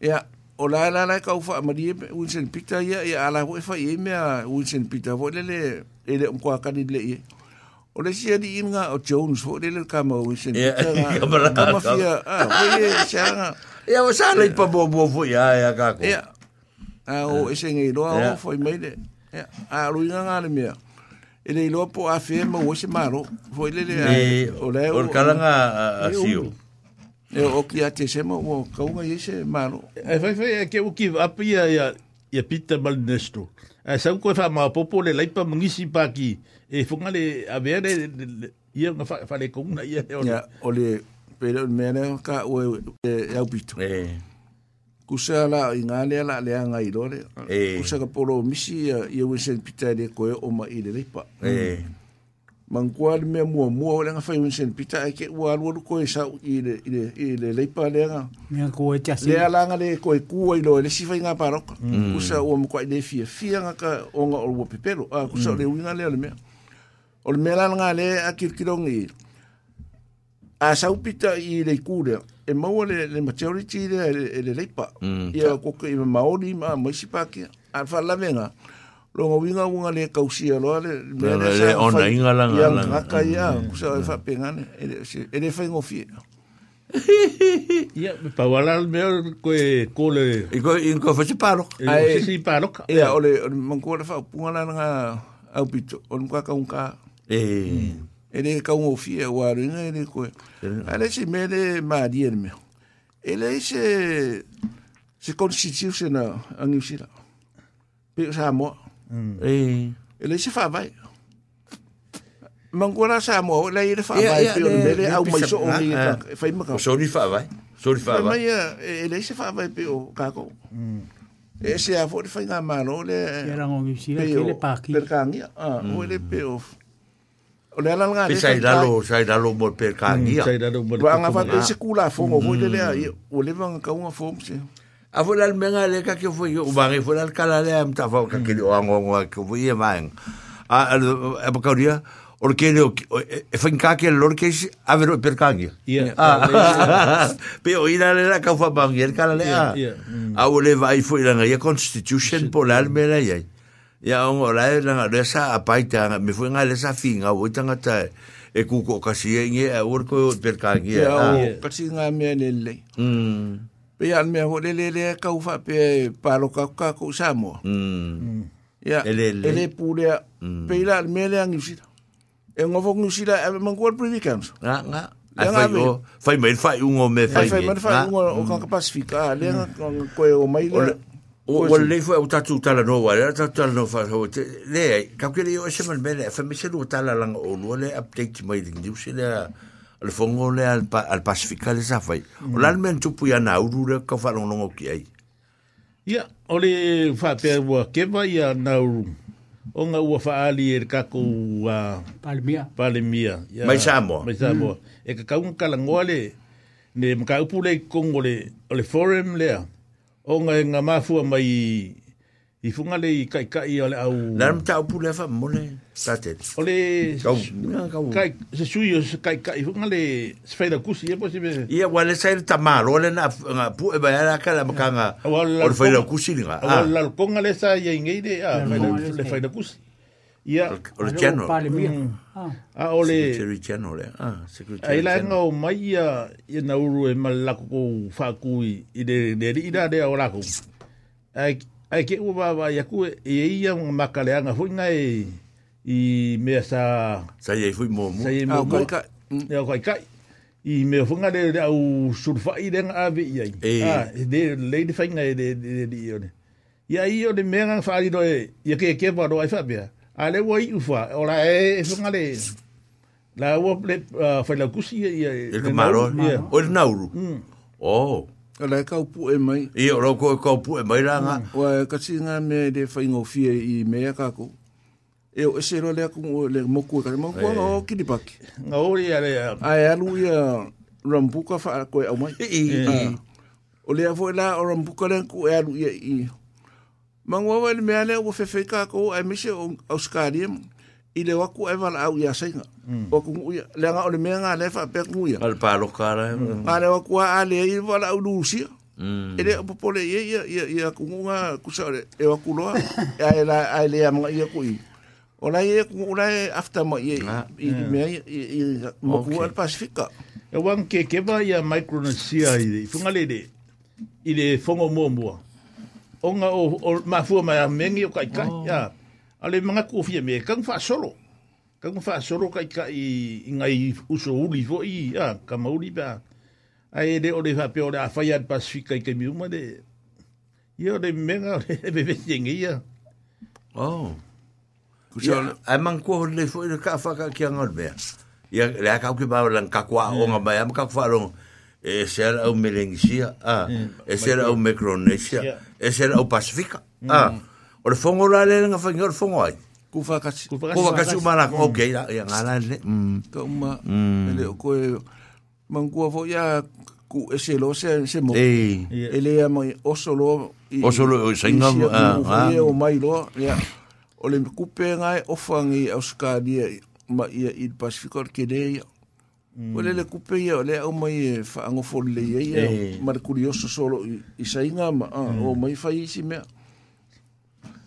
ia o la la la ka fa ma die Wilson Peter ia ia ala ho fa ia me Wilson Peter vo ele ele o ka di le ia O le sia di inga o Jones fo le ka ma o sin. Ya, ka ma fia. Ah, o ye sia. Ya o sa le pa bo bo fo ya ya ka ko. Ya. Ah, o ese ngi do o fo mai le. Ya. Ah, lu inga ngale mia. Ele ilo po a fe ma o se maro. Fo le le. O le o kalanga a sio. E o ki a te se ma o ka unga ye se maro. E fai fai ke o ki apia pia ya ya pita mal nesto. E sa ko fa ma popo le laipa mungisi pa ki. e funga le a ver le ia nga fa le kung na ia ia o le pero me ne ka o e au pito e kusa la inga le ala le nga i dole kusa ka polo misi ia ia we sen pita le ko o ma i le lepa e man kwa le me mo mo le nga fa we sen pita ke wa lo ko e sa i le i le i le lepa le nga nga ko e tasi le ala nga le ko e ku i lo le si fa nga paroka kusa o mo ko le fia fia nga ka o nga o pepelo a kusa le winga le le me o le mea langa a kirkirongi a saupita i le kure e maua le, le majority le, le, le leipa mm. ia koke i maori ma maisi pākea a whalavenga longa winga unga le kausia loa le mea le sa ona inga langa ia ngaka ia kusa mm. e whapengane e le whaingo fie Ia, pa wala al o koe kole... I koe, i koe whasi pāroka. I koe whasi Ia, ole, ole, mangkua le whaupunga lana ngā aupito, ole mkaka unkaa. Eh. Mm. Ele ka un ofia wa ringa ele ko. Ele se mele ma dien me. Ele e se se constituiu se na angi sira. Pe sa mo. Mm. Eh. Ele se fa vai. Mangora sa mo e le ele eh. fa vai pe o mele au mai so o ni fa ima ka. So ni fa vai. So ni fa vai. ele se fa vai pe o ka ko. Mm. Ese a fo fa nga malo le. Era ngi sira ke le pa ki. Per kangi. Ah, o ele pe o. Mm, mm. O le ala nga. Sai da lo, sai da lo mo per ka ngia. Sai da lo mo. Ba nga fa se kula fo mo le le o le vanga ka un fo se. A fo la menga le ka ke fo yo ba re fo la kala le am ta fo ka ke o ngo ngo ke fo ye mang. A a ba ka dia o ke e, e le e fa ka ke lor ke a Pe o ira le la ka fo e a. Mm. A le vai fo ira constitution po la me la ye. ya ia ora na langa resa apaita me foi nga lesa finga o tangata e kuko kasi e nge a urko perkangi ia o si nga me lele mm pe an me ho lele le ka fa pe pa lo ka ka ko samo mm ia ele pure hmm. pe la me le an usira e ngo fo ngusira e mangor privikans nga nga Ai fai o, fai mai fai ungo me fai nge. Ai fai mai fai ungo o kaka Pasifika, hmm. o mai o le fo o tatu tala no wa le tatu tala no fa ho te le ka ke le o se mal mele fa mese lu tala lang o lu le update mai ding di se le le fo ngo le al al pacifica le sa fai mm. o la men tu pu ya na uru le ka fa lo ngo ki ai ya o le fa pe wa ke ba ya na uru o nga u fa ali er ka ko a palmia palmia ya mai sa mo mai sa mo mm. e ka ka un ka lang o le ne ka u pu le kongole le forum le a o nga nga mafua mai i funga le kai kai ole au na mta upu le fa mole sate ole kai se sui o kai kai funga le sfera kusi e possibile ia wale sai tamalo ole na pu e ba kala makanga ole fa kusi nga ole ah. la konga le sa ye ngeide a le fa kusi ia o general mm. ah. ah, ole... secretary general eh? ah secretary ai la no mai ia ia na uru e mal la ko fa ku i de de i da de ora ku ai ke u ba ia ku e ia un makaleanga fu nga e i me sa sa ye fu mo mo sa ye mo ka ya ko ka i me fu nga de au surfa i nga ve ia ah de le de fa nga de de de ia ia de me nga fa ri do e ia ke ke ba do ai fa Ale le i ufa, ora e e whunga le, la wo ple whailakusi i a... E le maro, o le nauru. O. O la e e, mm. oh. e mai. I ora ko e pu e mai ranga. O mm. a e kasi ngā me le whaingo fie i mea kako. E o ese ro le a kumu le ko e kare mongu o ki Nga ori a le a... A alu i rambuka fa ko koe au mai. I i ah. O le a fo e la rambuka le a ku e alu i i. Mangwawa ni meane o fefe ka ko ai o Oscarium. Ile wa ku ai wala au yasenga. singa. O ku ya le nga o le meanga le fa pe ku ya. Al palo lo kara. Ma le wa ku ale i wala au lusi. Mm. Ele po pole ye ye ye ku nga ku sa le e wa ku e loa. Ya e ela ai le ya ye ku i. O la ye ku ora e afta mo ye i me ah, i mo al pasifika. E wan ke ke ba ya micronesia i. Fungale de. Ile fongo mo mo. onga o, o mafua mai a mengi o kai kai. Oh. Ya. Ale manga kofia me kang fa solo. Kang fa solo kai kai i ngai uso uli fo i ya ka mauli ba. Ai de o de fa pe o da fa ya Pacific kai kai miuma de. Ia de menga de be be ngi ya. Oh. Kusa ai man ko le fo le ka fa ka ki ngol be. Ia le ka ku ba lan ka kwa o nga ba ya ka fa lo. Ah, é ser era au Melenisia, a, e se era au Micronesia, e se era Pacifica, a. O hum. ah, le fongo la le nga o le fongo ai. Ku whakasi. Ku whakasi umana, ok, ia ngana le. Ka uma, ele o koe, mangua fo ia ku ese lo se se mo ele ya mo oso lo oso lo singa ah, ah. o mai lo ya o le kupe ngai ofangi auskalia ma ia il pacifico ke dei Mm. Wale le kupe ia, le au mai e whaango fōru le ia ia, hey. Eh. mara kurioso solo i, i sainga ma, ah, mm. o mai whai isi mea.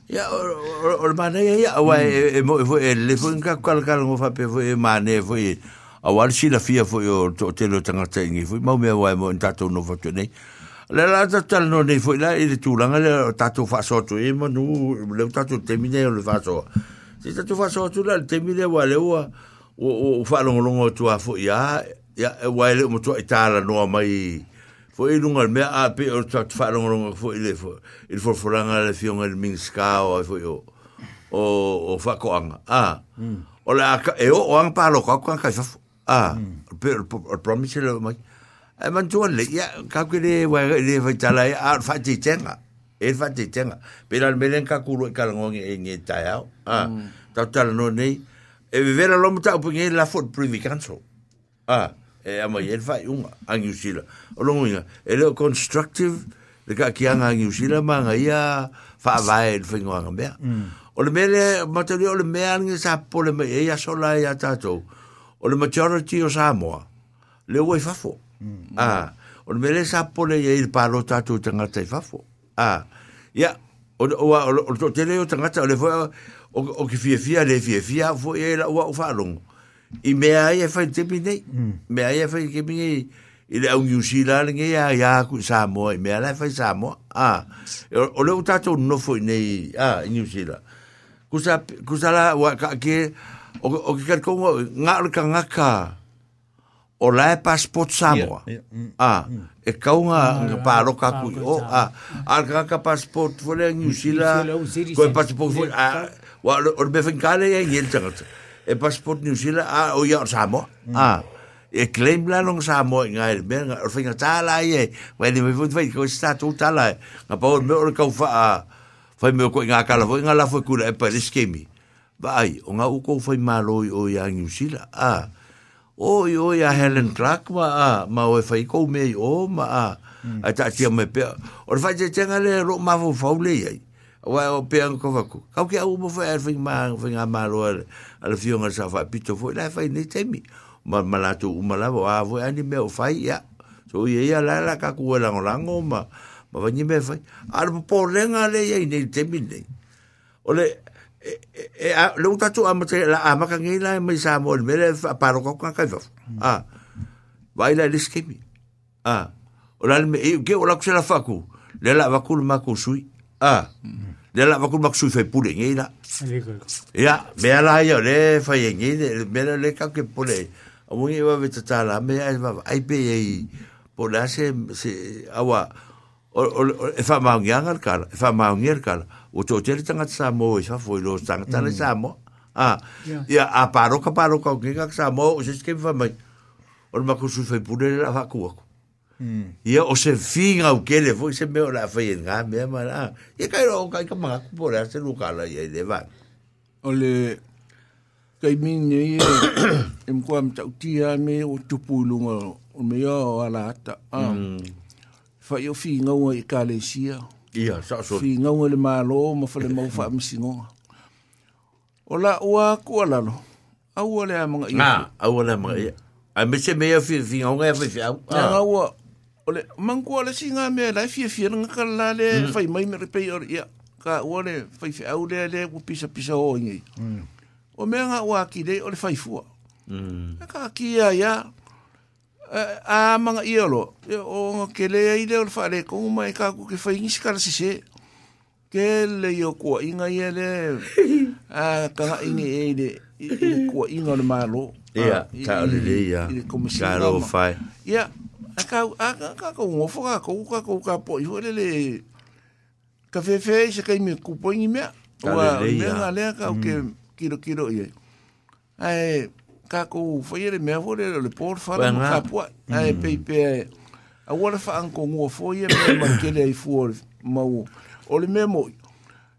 Ia, o le mana ia ia, awa e, mm. e, e mo e fwe, le fwe nga kukalakala ngō whape fwe e mana e fwe, a sila fia fwe o to telo tangata ingi fwe, mau mea wai mo en tatou no whatu nei. Le la tatou no nei fwe, la e le tūlanga le tatou whasoto, e manu, le tatou temine o le whasoa. Se tatou whasoto la, le temine wale ua, le o o fa lo lo ngo tu a fo ya ya e wa le mo tu i tala no mai fo i lunga me a pe o tu fa lo lo fo i le fo il fo foranga le fion el min ska o fo yo o o fa ko anga a o le a e o an pa lo ka ko ka fo a pe o promise le mai e man tu le ya ka ku le wa le fa tala e a fa ti tenga e fa ti tenga pe al melen ka ku lo ka lo ngi e ngi ta ya a ta ta lo nei e vi vera lo mata o pinge la fort privy council ah e ama yel fa un angu sila o lo mina e lo constructive de ka ki anga angu sila ma nga ya fa vai de fingo anga be mm. o le mele mata le o le me anga sa po le me e ia sola e ia tato o le majority o sa mo le wai fafo. Mm. ah o le mele sa pole le ye il pa lo tato tanga tai fa ah ya o o o o o o le o o, o ki fia fia le fia fia fo e la ua o whalongo. I mea ia e whai tepi nei, hmm. mea ia e whai kemi nei, i le au New Zealand nge ia ia ku Samoa, i mea lai whai Samoa, a, o leo tātou nofo i nei, a, i New Zealand. Kusa, kusa la, wa, ka, ke, o, o ki kari kongo, ngā ole ka ngaka, o lai passport Samoa, mm, a, mm. e kaunga mm, nga pāroka ku, o, a, a ka ngaka passport, fole New Zealand, koe passport, a, Wa o le befen kare e yel tanga. E passport New Zealand a o ya Samoa. Ah. E claim la long Samoa nga e ben o fenga tala e. Wa ni me fut vai ko sta tu tala. Nga pa o me o ka fa fa me ko nga kala fo nga la fo kula e pa le skemi. Ba ai o nga u ko fa malo o ya New Zealand. Ah. O yo ya Helen Clark ma a ma o fa ko me o ma a. Mm. A ta tia me pe. O fa je tenga le ro ma fo fa le ai o e o pēng ko whaku. Kau ke au mo whai e whingi maa, whingi a mālo ala whionga sa whai pito fwoi, lai whai nei temi. Ma malatu umalawa, a whai ani mea o whai, ia. So ia ia lai la kaku e lango lango, ma ma whanyi mea whai. Ala po pōrenga le ia i nei temi nei. Ole, e, e, e a, leo tatu a mate, la a maka ngei lai mai sa mo, mele paro kau kanga kai wafu. Ah, vai lai lis kemi. Ah, ola me, e, ke ola kusela whaku, le la wakulu mako sui. Ah, mm -hmm. le la vakul mak sui fai pule ngi la ya me ala yo le fai e ngi le me la le ka ke pule o ngi va veta tala me ai va e ai pe ai e pole se se awa o e fa ma ngi angal kala fa ma ngi kala o to tele tanga sa mo e fa foi lo tanga tale mm. sa mo a ya a paro ka paro ka ngi ka sa mo o se ke va mai o mak sui fai pule la vakul ia o se finga o kele foi se me la fai nga me ma la ia kai ro kai ka manga po la se lu kala ia de va o le kai min ni em ko am tau tia me o tupu lu nga o me o ala ta a fa yo finga o i kale sia ia sa so finga o le malo ma fa le mau fa am singo o la ua ko la lo au le manga ia na au le manga ia a me se me ia finga o nga fa fa au ole mangku ale singa me la fi fi nga la le mm. fai mai me pe or ya ka ole fai fi au le le ku pisa pisa o ngi mm. o me nga wa ki o le fai fu mm. ka ki ya ya a manga iolo e, o nga ke le ai le ole fa le ko mai ka ku ke fai ngi skala se se ke le yo ko inga ye le a ka inge e le ko inga le malo ya ka le ya ka lo fai ya yeah. a ka a ka ka ko ngo fo ka ko ka ko ka po yo le le ka fe fe se ka mi ku po ni me wa me na le ka o ke mm. kiro kiro ye ai ka ko fo ye le me fo le le por fa le ka po ai pe pe a wa fa an ko ngo fo ye me ma ke le fu o ma o o le mm. e, me e mo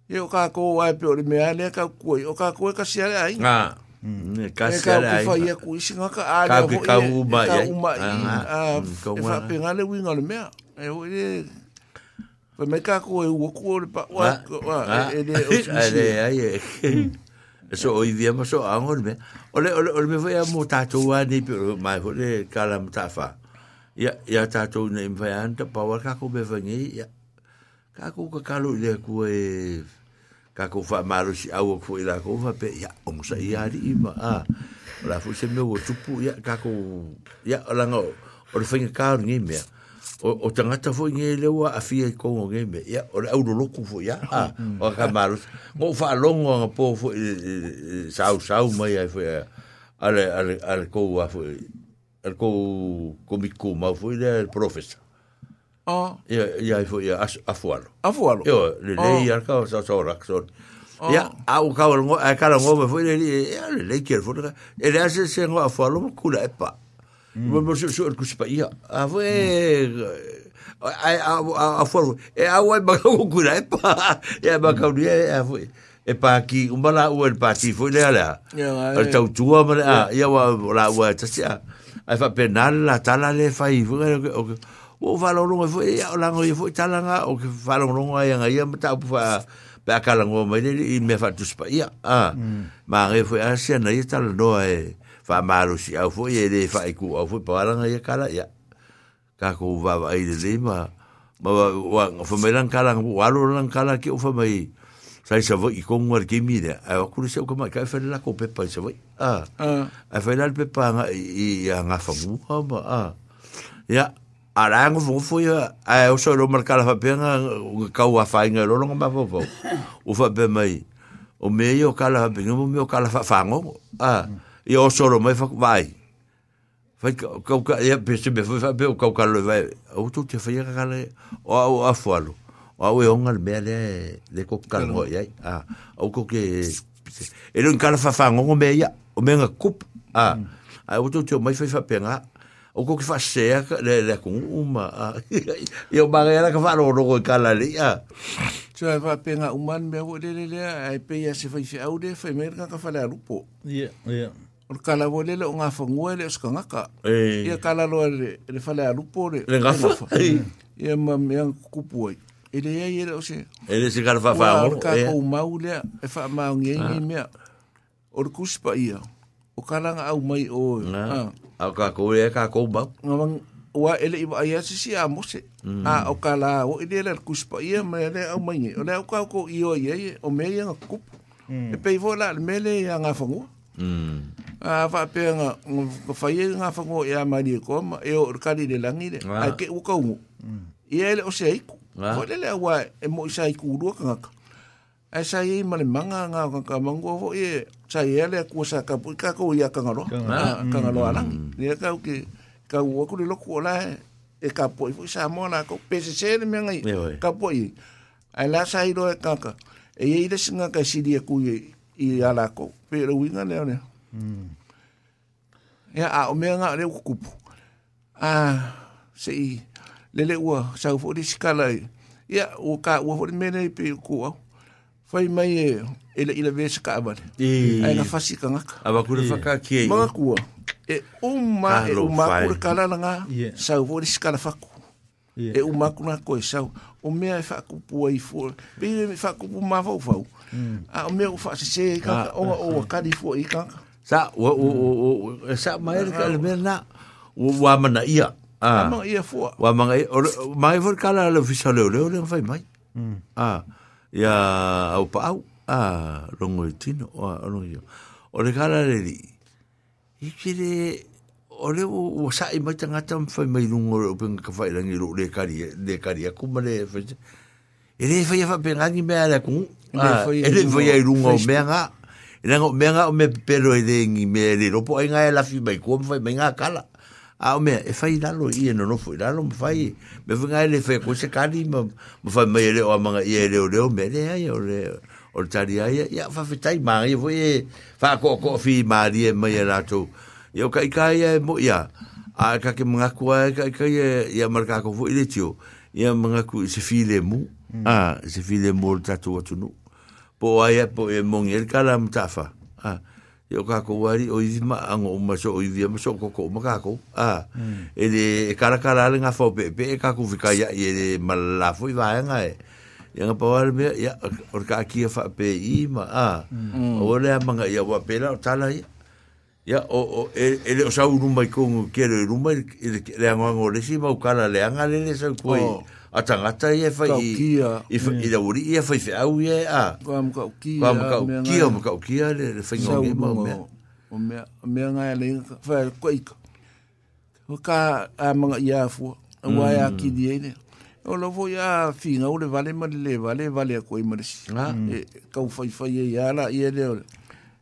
ye o ka ko wa pe o le me ale ka ku o ka ko ka se ai ah. Ne mm. ka se e e, e ka ai. Mm, ka ka ku isi ngaka a le. Ka ka u ba ye. Ka u ma i. Ka u ma. Fa pe ngale wi ngale mea. E ho ele. Fa me ka ku e u ku me. Ole a mutar tu ani pero mai mutafa. Ya ya ta tu ne me vayan ta pa wa ka ku be vengi. Ya ka ko fa maru si au ko ila ko fa pe ya o musa ya ri ma a la fu se me tupu ya ka ko ya la ngo o le fenga ka ni me o o tangata fo nge le wa afia ko nge me ya o au lo ko fo ya a o ka maru ngo fa longo ngo po fo sau sau mai ai fo ale ale ale ko wa fo al ko ma fo ile professor Oh. Ia, ya, ia ya, i ya, fwoi afualo. Afualo? Ia, oh. le lei oh. ya ar kao sa sa orak son. Oh. Ia, ngo, a kala eh, ngo me fwoi le lei, ia le lei kia fwoi. E le ase se ngo afualo mo kula epa. Mo mo se so kusipa ia. A fwoi, a afualo. E a wai baka ngo kula epa. ya baka ka dia, a fwoi. e paki umbala ua e paki fwoi le ala. Ia, ia. Tau tua ma le ah, a, ia wa la ua e tasia. Ai fa penal la tala le fa i Ia, ia. o valongo foi o lango e foi talanga o que valongo ai nga ia mata pa pa kala ngo mai ni me fa tus pa ia ah ma re foi asia na ia tal no e fa malu si au foi e le fa iku au foi pa langa ia kala ia ka ko va va ai le ma ma wa fa me lan kala wa lo lan kala ki o fa mai sai sa voi con ngor ki mi de a ku se ko mai ka fa la ko pe pa sa voi ah a fa la pe pa i nga fa bu ma ah ia arango fu fu ia a o so ro marcar fa penga o ka u fa inga ro nga é ma fo fo o fa be mai o me o kala fa penga o me o kala fa fango a ah, eu o so ro mai fa vai fa ka ka ia pe se be fa be o ka ka lo vai o tu te fa ia ka o a fo lo o a we onga me le le ko ka lo ia a o ko ke e ro kala fa fango o me ia o me nga kup a a o tu te mai fa fa ah, penga o fasea ka le le ku uma e o bangera ka faro ro ko kala le ya so e va penga uman me o le le le ai pe ya se fai au de fai mer ka ka fala rupo oh, ya ya o kala ah. o le le o ngafa ngua le ska ngaka e kala lo le le fala rupo le le ngafa e ma me an kupu ai ele ah, ia ia o se ele se kala é. é, fa fa o ka ko mau le e fa ma ngi ngi me o kuspa ia o karanga au mai o na a ka ko e ka ko ba ngamang wa ele iba ia si si a mose a o kala o ele le kuspa ia ma ele au mai o le ka ko io ia o me ia kup e pe vola le mele ia nga fongo a va pe nga ko fa ia nga fongo ia ma ni ko ma e o kali le langi le a ke u ka u ia ele o se iku o le le wa e mo isa iku ru ka ngaka ai sa ye mali manga nga ka ka mangu fo ye sa ye ku sa ka ka ko ya ah, mm. ka ngalo ka ngalo ala ni ka u ke ka u ko lo loku ala e ka po i sa mo na ko pe se se ni me ngai ka po i ai la sai i ro e ka ka e ye ile singa ka si di e ku ye i ala ko pe ro wi nga le ne ya mm. a o me nga le ku ku a se i le le u sa fo di skala ya u ka u fo di me ne pe ku au Foi mai e ele ele vez ka aba e ai na fasi ka ngaka aba kura fa ka ki e ma uma é uma kura ka na nga sa u vori ska na fa ku uma ku na ko o meu e fa ku pu ai fo me fa ku pu vovó. Ah, vo a o me u se se ka o o ka di fo i ka o o o sa ma e ka le na o wa ma ia Ah. Ah, ia for. Wa mangai, mangai fo kala le fisa le le le fai Ah. ia au pau a rongo i tino o ono i o le kala le li i kire o le o sa i mai tangata mwhai mai rungo o penga ka whai rangi ro le kari le kari a kuma le whai e le whai a whapengangi mea le kung e le whai e ai rungo mea ngā e nga mea ngā o me pero e le ngi me le ropo ai ngā e lafi mai kua mwhai mai ngā kala Ah, me e fai dalo i no no fai dalo me fai me vinga ele fai ko se kali me fai me ele o manga i ele o leo me le ai o le o tari ai ya fa fitai ma i vo e fa ko ko fi ma di me e la tu yo kai kai e mo ya a ka ke manga ku ai kai kai e ya marka ko fu ile tio ya manga ku se fi mm. le mu a se fi le mo ta tu tu no po ai po e mo ngel kala mtafa a ah e o kako wari o izi ma ango o maso o izi ama so koko o makako a hmm. e de e karakara ale nga fau pepe e kako vika ya e de malafo i vaya nga e e nga pawara mea ya or ka akia fa pe i ma a hmm. o ole ama nga ya wapela o tala i ya o o e le o sa urumai kongo kere urumai e le angoango le si ma ukala le angale le sa kwe oh a tangata e fai e i e ia fai fe au e a kwa ma kia, kwa ma kaukia le le fai ngau ngema o mea o mea o mea ngai le fai kwa ika o ka a manga ia fua a wai a mm. ki di eine o lo fo a fi ngau le vale ma le vale vale a koe marisi ah. e kau fai fai ia la ia le ole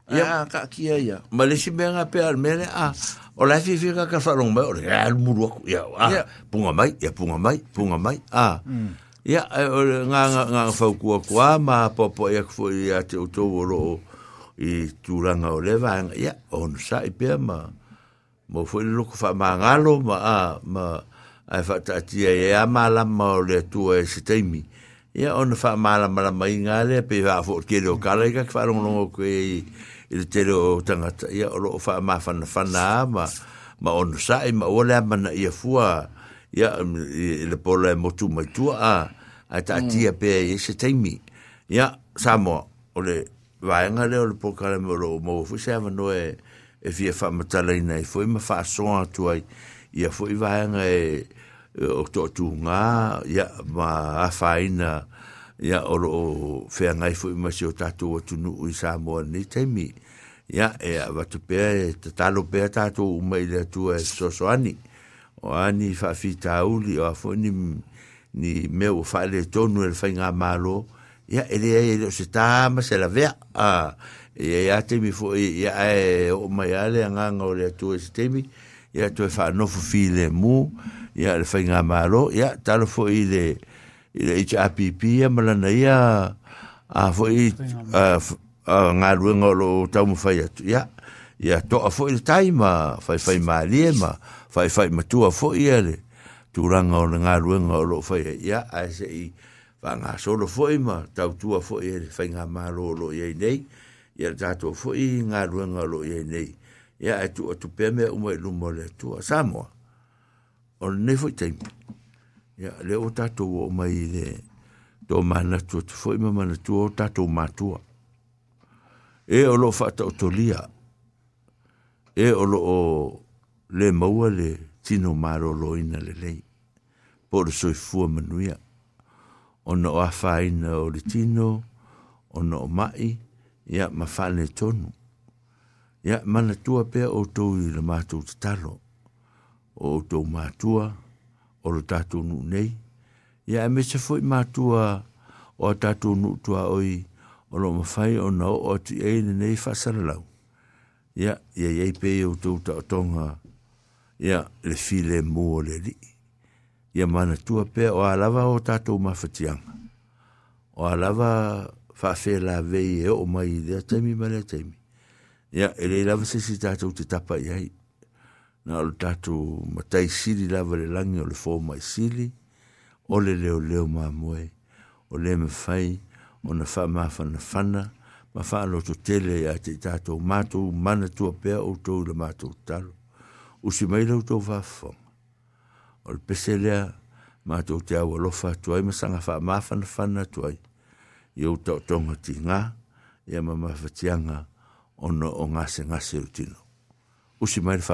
ia ka kia ia ma le si mea ngai pe ar a O la fi fi ka ka fa long ba ya ah, muru ku ya ah, punga mai ya punga mai punga mai a ya mm. nga nga nga fa ku ku a ma po po ya ku ya te o to wo lo i tu la nga o le va ya on sa i pe ma mo fo lo ku fa ma nga lo ma a ma e a fa ta ti ya ya ma la ma le tu e se te mi ya on fa ma la ma mai nga le pe va fo ke lo ka le ka fa long lo ku e i te tere o tangata ia o loo wha maa whana whana ma, ma ono sae ma ole amana ia fua ia um, i le pola e motu mai tua a a ta mm. atia mm. pēr i se teimi ia samoa o le vaenga le o le pokale mo loo mo fu se ava noe e fia wha matala ina i fwoi ma wha soa tuai ia fwoi vaenga e, e o tō tū ngā ia ma a whaina ia ya oro o fea ngai fu ima si o tatou atu nu ui sa moa ni teimi. Ya, e va tu pe e te talo pea tatou uma i le atua e soso ani. O ani fa fi tauli o afo ni, ni meu o fa le tonu e le fai malo. Ya, ele e, e le o se tāma se la vea. Ah, e ya teimi fu e ya e, e o mai ale a nganga o le atua e se teimi. Ya, tu e fa nofu fi le mu. Ya, le fai malo. Ya, talo fu i le... Ya, i le i le HRPP e malana ia a fwoi a ngā ruenga o lo tau mu fai atu. Ia, ia to a fwoi le tai ma fai fai e ma alie ma fai fai matua fwoi e le turanga o le ngā ruenga o lo fai e a e se i fa ngā solo fwoi ma tau tu fwoi e le fai ngā maro o lo iei nei ia le tato fwoi ngā ruenga o nei ya e tu a tupeme umai lumo le tua Samoa. Ole nefoi teimu ya le o tato o mai le to mana to tu foi ma mana to o to matua. e o lo fa to tolia. e o lo le maua le tino maro lo ina le lei por soi fu manuia o no a faina o le tino o no mai ya ma fa le tonu ya mana to pe o to i le matu tu talo o to matua o lo tatou nuu nei ia e mese foʻi matua o a tatou nuu tuaoi o loo mafai ona oo atiʻai lenei faasalalau ia ia iai pei outou taʻotoga ia le filemu o le alii ia tua pea o a lava o tatou mafatiaga o a lava faafelavei e oo mai i lea taimi ma lea taimi ia e lei lava sesi tatou te tapa i na o tatu matai sili lava le langi o le fō mai sili, o le leo leo mā moe, o le me fai, o na wha mawhana whana, ma wha aloto tele a te tātou mātou mana tua pēr o tau le mātou talo, si mai lau tau whawhonga. O le pese lea, mātou te awa lofa tuai, ma sanga wha mawhana whana tuai, i o to tonga ti ngā, ia ma mawhatianga, ono o ngase ngase utino. Usi mai le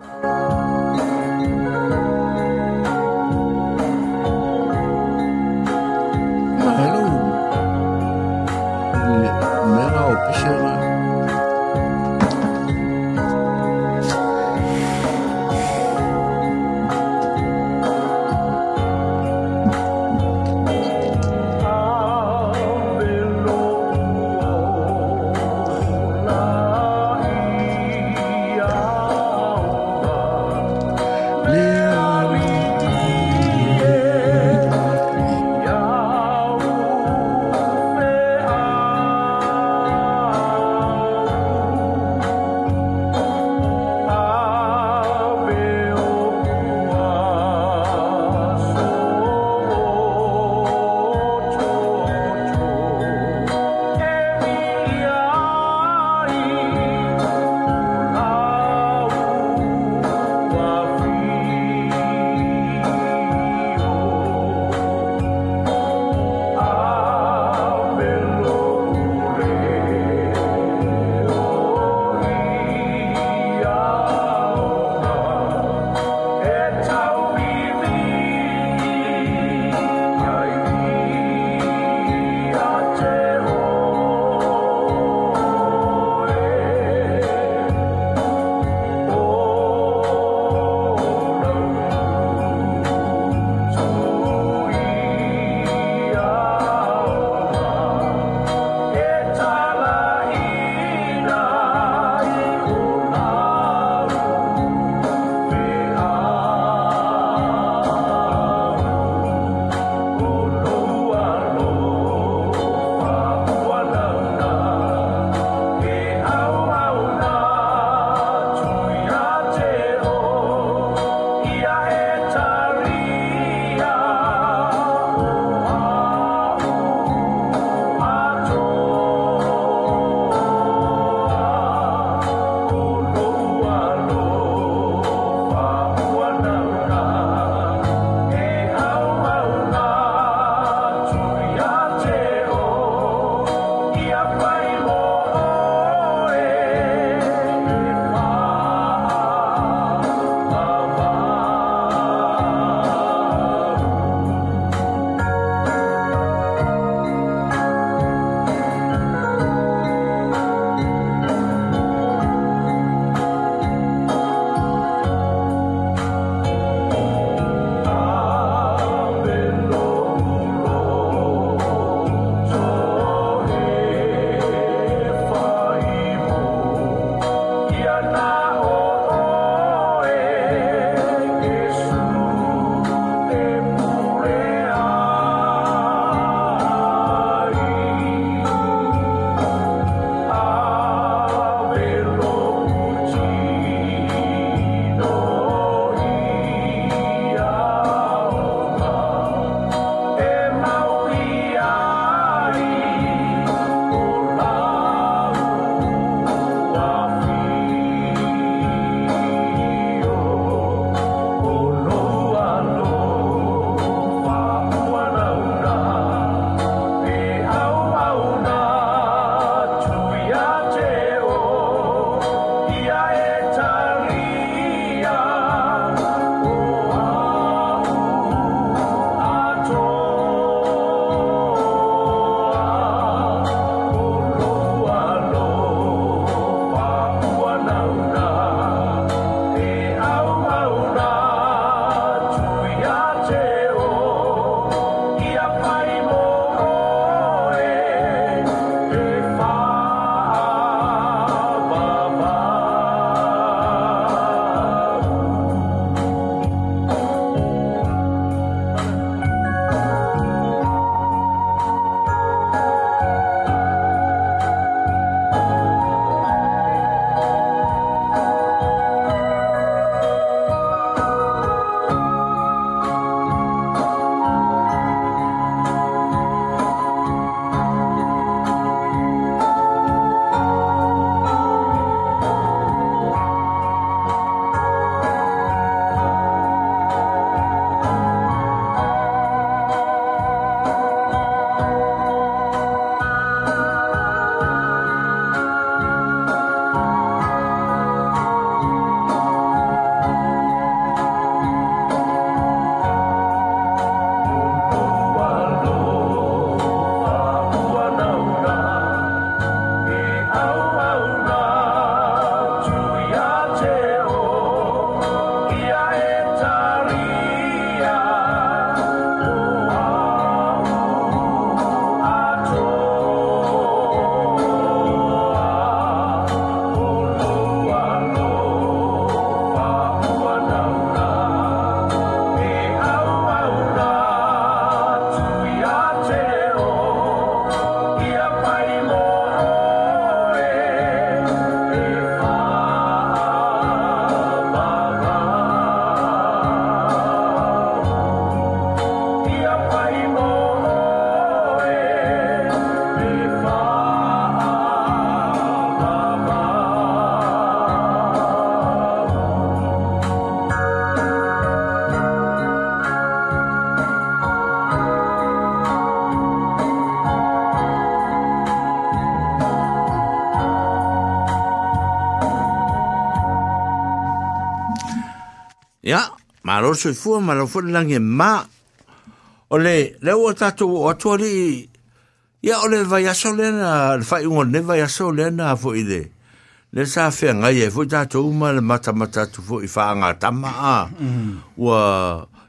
Hello. Now, loso i ma lau fwere langi ma o le leo o tatou o atua li ia o le vai aso le na le fai ungo ne vai aso le na fo i le le sa fea ngai e fo tatou ma le mata mata tu fo i faa ngā tama a mm-hmm. ua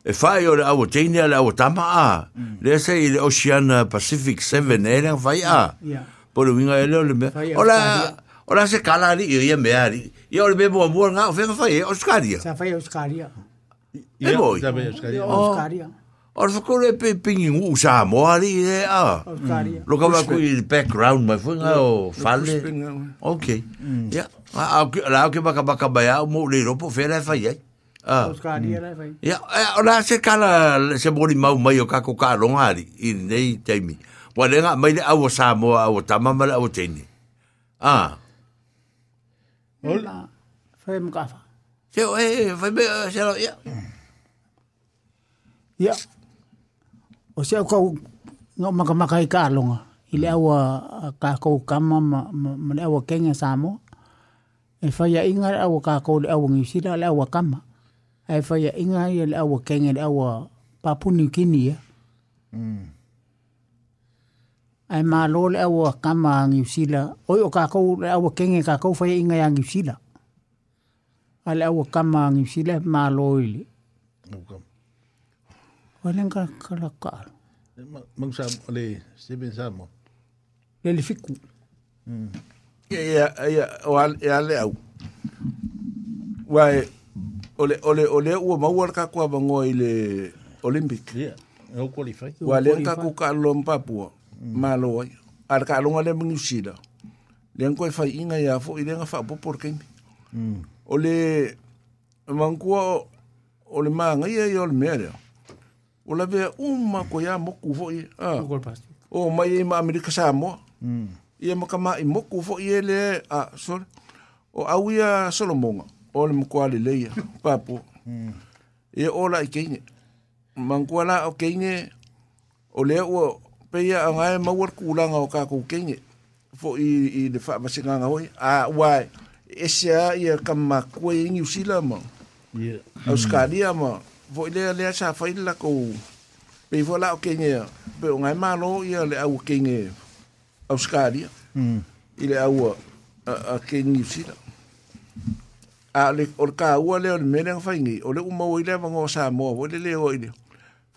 e fai o le awa teinea le awa tama a mm. le se i le Oceania Pacific 7 e le fai a po le winga e leo le mea o se kala li i ia mea ia o le mua mua ngā o fea fai e Australia sa fai Australia E moi. Euskaria. Ora whakore pe pingi ngu sa moari e a. Euskaria. Loka wa kui the background mai whunga o whale. Ok. Ia. Rao ke baka baka baya o mo le ropo whera e whai ai. Euskaria le whai. Ia. Ora se kala se mori mau mai o kako ka rongari i nei teimi. Wa lenga mai le awa sa moa awa tamamala awa teni. Ah. Hola. Whai mkafa. Se o e, whai me, se lo, ia. Ia. Ia. O sea kau no maka maka i ka alonga. I le awa uh, uh, ka kau kama ma, ma, ma le awa kenga samo. E whaia inga le awa ka kau le awa ngisira le awa kama. E whaia inga le awa kenga le awa uh, papuni kini ia. Eh. Mm. Ai e malo le awa kama ngisira. Oi o ka kau le awa kenga ka kau whaia inga ya ngisira. Ale awa kama ngisira malo ili. Okay. Olen ka kalakal. Mang sa oli sibin samo. Eli fikku. Ja hmm. ja ja oal ja leu. Wai ole ole ole u mawar ka kwa bango ile Olympic. Yeah. Eu qualify. Wale ka ku hmm. ka lom papua. Malo. Ar ka longa le mngsida. Len ko fa inga ya fo ile nga fa por porque. Hmm. Ole mangua ole manga ia ole mere. Mm. o la vea uma ko ah. oh, hmm. ia moku foi ah. o mai ma Amerika Samoa mm. ia makama i moku foi ele a ah, sorry o au ia solomonga o le mokua leleia papo mm. ia ola i keine mankua la o keine o lea ua peia agae maua le kulaga o kakou keine foʻi i le faamasigaga hoi aua ese a e ia kamamakua i igiusila ma auskalia ma yeah. vo ile le sa fa ile la ko pe vo la o kenge pe ngai ma lo ia le au kenge australia mm ile au a, a kenge si la a le or ka u le le mele fa ngi o le uma o ile va ngo sa mo vo le le o ile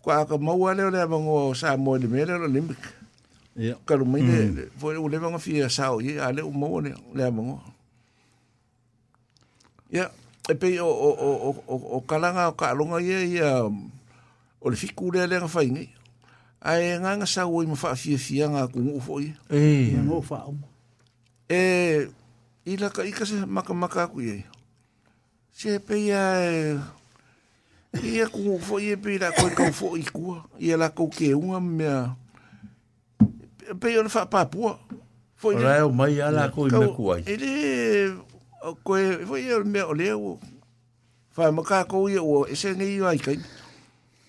ko a ka mo le le va ngo sa mo le mele lo limik ia ka lu mai le vo le le va ngo fi sa o ile a le uma o le le va ngo ia yeah e pe o o o o o kalanga o kalunga ye ya o le fiku le le ngafai ni ai nga nga sa o mo fa fi fi nga ku u fo ye e nga fa o e i la ka i ka se maka maka e, ku ye se pe ya Ia kung ufo i e pei la koe ka ufo i kua. Ia la kou ke unga mea. Pei ona wha papua. Rai e o mai ala koe me kuai. Ele, o koe foi e me o leo fa ma ka ko ye o ese ngi yo ai kai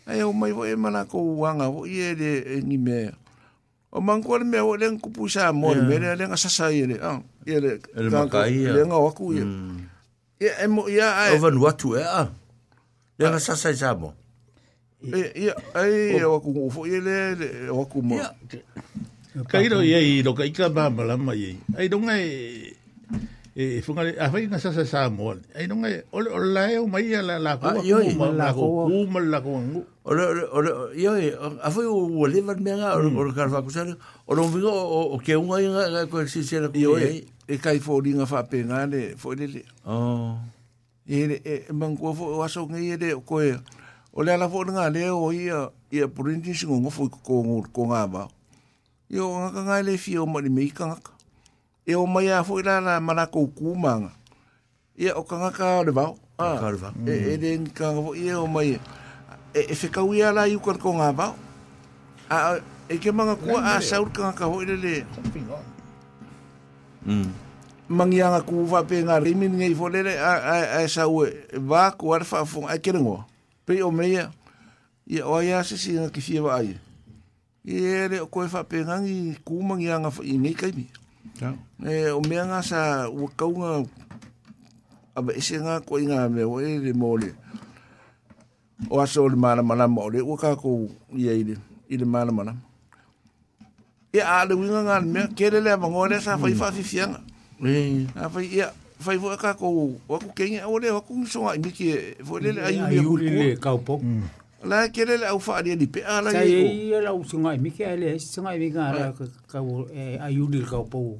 ai o mai foi mana ko wanga o ye de ngi me o man ko me o len ku pusa mo me le len asa sa ye le ah ye le ka ka ye len o ku ye ye e mo ya ai o van watu e a len asa sa sa mo e e ai o ku fo ye le o ku mo Kairo ye i lo ka ika ba malama ye. Ai donga e e funga a vai na sa sa eh. mo eh, ai no ngai ole eh, ole la o mai la la ko ma la ko ma la ko ole ole yo a foi o lever me nga o ka va kusar o no vigo o ke un ai nga ko si se la ko e e kai fo dinga fa pe nga le fo le oh e e man ko fo wa so ngai de ko e ole la fo nga le o oh, ia ia printing singo ngo fo ko ngo ko nga ba yo nga nga le fio mo ni me ka e o mai a fo ina na mana ko kumanga ia o kanga ka de ba a karva e e den ka o ia o mai e e fe ka uia la i kon konga ba a e ke manga ku a saur kanga ka ho ile le mm mangianga ku va pe nga rimin nei fo le a a a sa u va ku ar fa fo a kerengo pe o mai ia o ia se si nga ki fi va ai ia le ko fa pe nga ku mangianga i nei kai mi Yeah. e o mea nga sa ua kaunga a ba ese nga ko inga me o e le mole o aso le mana mana mo le ua ka ko ia ile i le mana mana e a le winga nga me kere le ma ngore sa fai fa fifianga e a fai ia fai vo ka ko o ku kenga o le o ku so ai mi ki vo le ai u le ka po la kere le au fa le di pe ala ye o ia la u so ai mi ki ale so ai mi ka ka ai u le ka po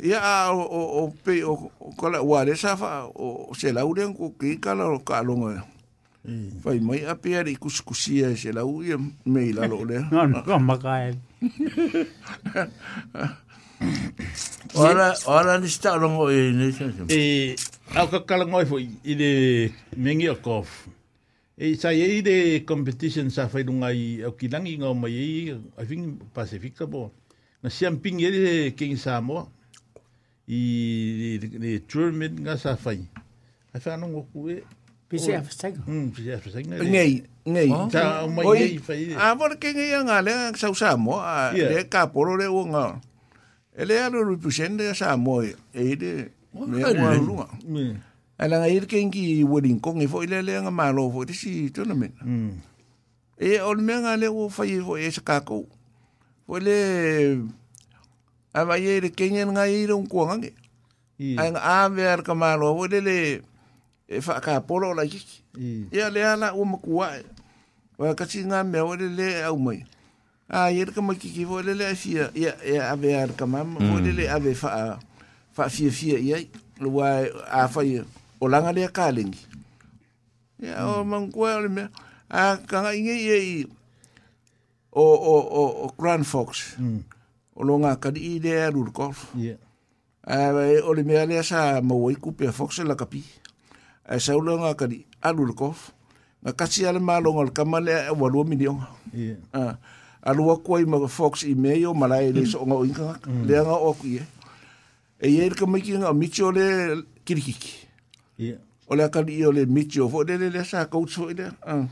ya o o o pe o kala wa le sa fa o se la ure ko ki kala o ka longa fai hmm. mai a pe ri kus kusia e se la u ia me la lo le no ko ma ka e ora ora ni sta longo e ni e au ka kala ngoi e fo i le mengi o kof e sa ye i le competition sa fai lunga i au kilangi ngau mai e i think Pacifica bo na siamping ye le King Samoa i le tournament nga sa fai. Ai whana ngō kue. Pisi a whasainga? Mm, pisi a whasainga. Ngei, ngei. Ta o mai ngei fai. A wara ke ngei anga le nga sau sa mo, le ka poro le o ngā. E le alo represent le sa mo e ide e me ua lunga. A la ngai ke ngi wedding kong e fo ile e le nga malo fo e tisi tournament. Mm. E o le me nga le o fai fo e sa kako. Fo le a vai e le kengen ngai i rong kuanga nge ai nga ave ar ka malo o le le e fa ka polo la ki ia le ala o makua o e. ka si nga me o le le au mai a ye ka maki ki o le le afia ia ia ave ar ka mam o le le ave fa fa fia fia ia lo wa a fa ia o langa le ka lengi ia o mangua o le me a ka ngai nge ia i o o o o grand fox mm. o longa kari i lea ya, rur golf. Yeah. Iya. Uh, eh, o le mea lea ya sa mawai kupe a fokse la kapi. Uh, sa o longa kari a rur golf. Nga kasi ale malonga le kama lea eh, walua milionga. Iya. Yeah. Uh, alua kua i mga fokse i mea yo malai le so nga o inga ngaka. Mm. Lea nga o aku i e. E i e kamaiki nga michi o le kirikiki. Yeah. O e le akari i o le michi o fo le le le sa coach fo i lea. Uh.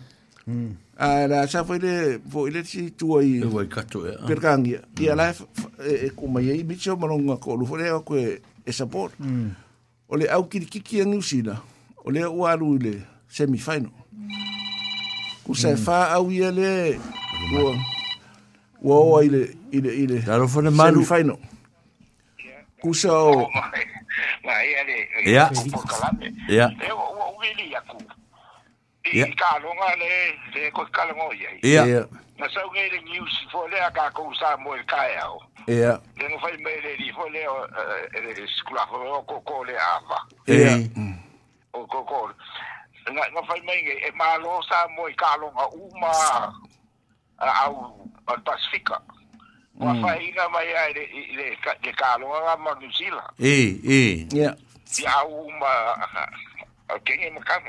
a la sa foi le foi le si tua i foi kato e per kangi i ala e kuma i bicho malonga ko lu foi ko e support o le au ki ki ngi usina o le o alu le semi final ku sa fa au ia le o o o ile ile ile taro foi le malu final ku sa ma ia le ia ia ia ia ia ia ia ia ia ia yeah. ka longa le le ko ka longo ye ya yeah. na sa nge le news fo le ka ko sa mo e ka ya ya le no fai me le di fo le e eh, le skula fo ko ko le ava ya o ko ko na no fai me nge e ma lo sa mo e ka longa u ma au al pacifica wa fai mm. nga mai ai le le le ka longa ma new zealand e e ya ya u ma Okay, ma kama.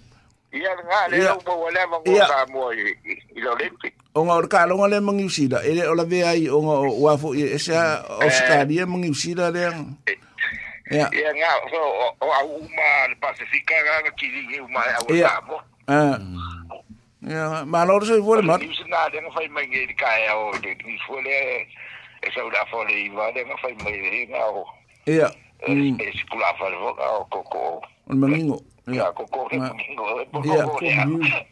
Iya nga le yeah. mo wala mo ka mo i Olympic. O nga orka lo ngale mangi usida. Ele ola ve ai o nga wafo i esa eh. Australia mangi usida le. Ia. Ia nga so o au ma Pacifica ga ki i uma au tamo. Ah. Ia, ma lo so i vole mat. Ni na de nga fai mangi i ka e eh, o de ni fole esa ula fole i va de nga fai mangi i nga o. Iya. Esi eh, hmm. kula fale o ko ko. Un mangingo. Ya. Koko e mangingo. Ya, koko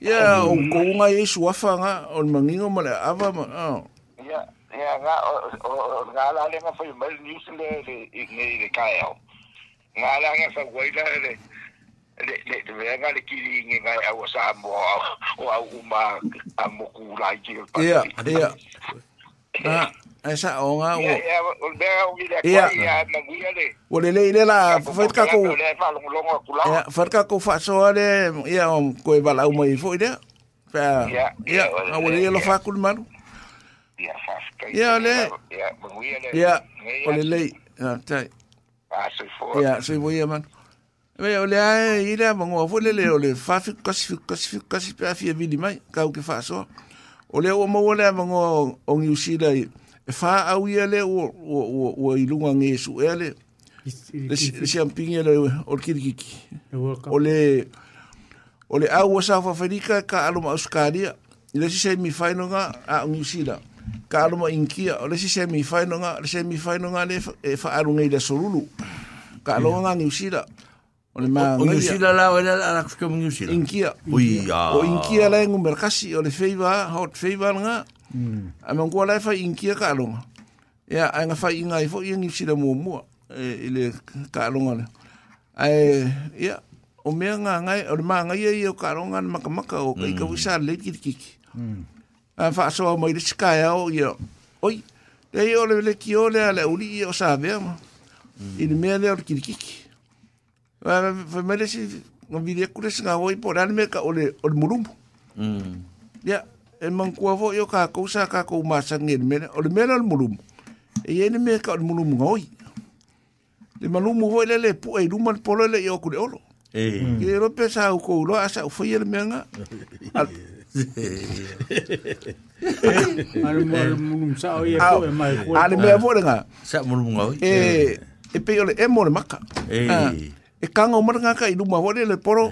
Ya, o koko nga e suafanga, o mangingo male ava ma. Ya, ya nga, o nga la le nga foi mal news le le ne le kae Nga la nga fa waila le le le le nga le kili nge nga o sa mo o a uma a mo kula ki. Ya, ya. Ah. Ai sa o nga o. Ia, ia, o bea o gile a kua ia na guia le. O le le le la, whaet ka kou. Le wha longo longo a kulao. Ia, whaet ka kou whasoa le, ia o koe wala au mai fo i lea. Pea, ia, a o le lo whakul maru. Ia, whafkai. Ia, le. Ia, manguia le. Ia, o le le. Ia, tai. Ah, soi fo. Ia, soi fo ia manu. Wei o le ai i le mangoa fo le le o le fafi kasi kasi kasi pe afia vidi mai kau ke faso. O le o mo le mangoa o ngiusila i e fa au ia le o o o, o i lunga nge su e le le se ampingi le o o le o le au o South Africa ka aloma Australia le se semi final nga a New Zealand ka aloma Inkia o le se semi final nga le semi final nga le e fa alunga le solulu ka aloma nga New Zealand O le ma O e New Zealand la o le ala kuske mo usila Inkia. O Inkia la ngumberkasi o le feiva hot feiva nga. Mm. Ai mangua lai fai inkia ka alonga. Ia, ai nga fai inga i fo ia ngipsi mua mua. E, ile ka alonga le. Ai, ia, o mea ngā ngai, o mā ngai ia ia ka alonga na maka maka o ka ika wisa mm. le kiri kiki. Mm. Ai faa soa mai le sika ia o ia. Oi, le ia o le le ki o le ale uli ia o sa vea ma. Mm. Ile mea le o le kiri kiki. Fai mai le si, ngā vire kure si ngā oi po rane me ka o le mulumu. Mm. Ia, yeah. e mangkua fo yo ka ko sa ka ko o le mena mulum e ye ne me ka mulum ngoi le mulum le le pu e lumal polo le yo ku eh. eh. ah, le ah. olo eh, e ye ro pesa ko lo asa fo ye le menga Ale mulum sa o nga. Sa mulum ngoi. E e pe le e mo le maka. E e kanga o nga ka i luma vo le poro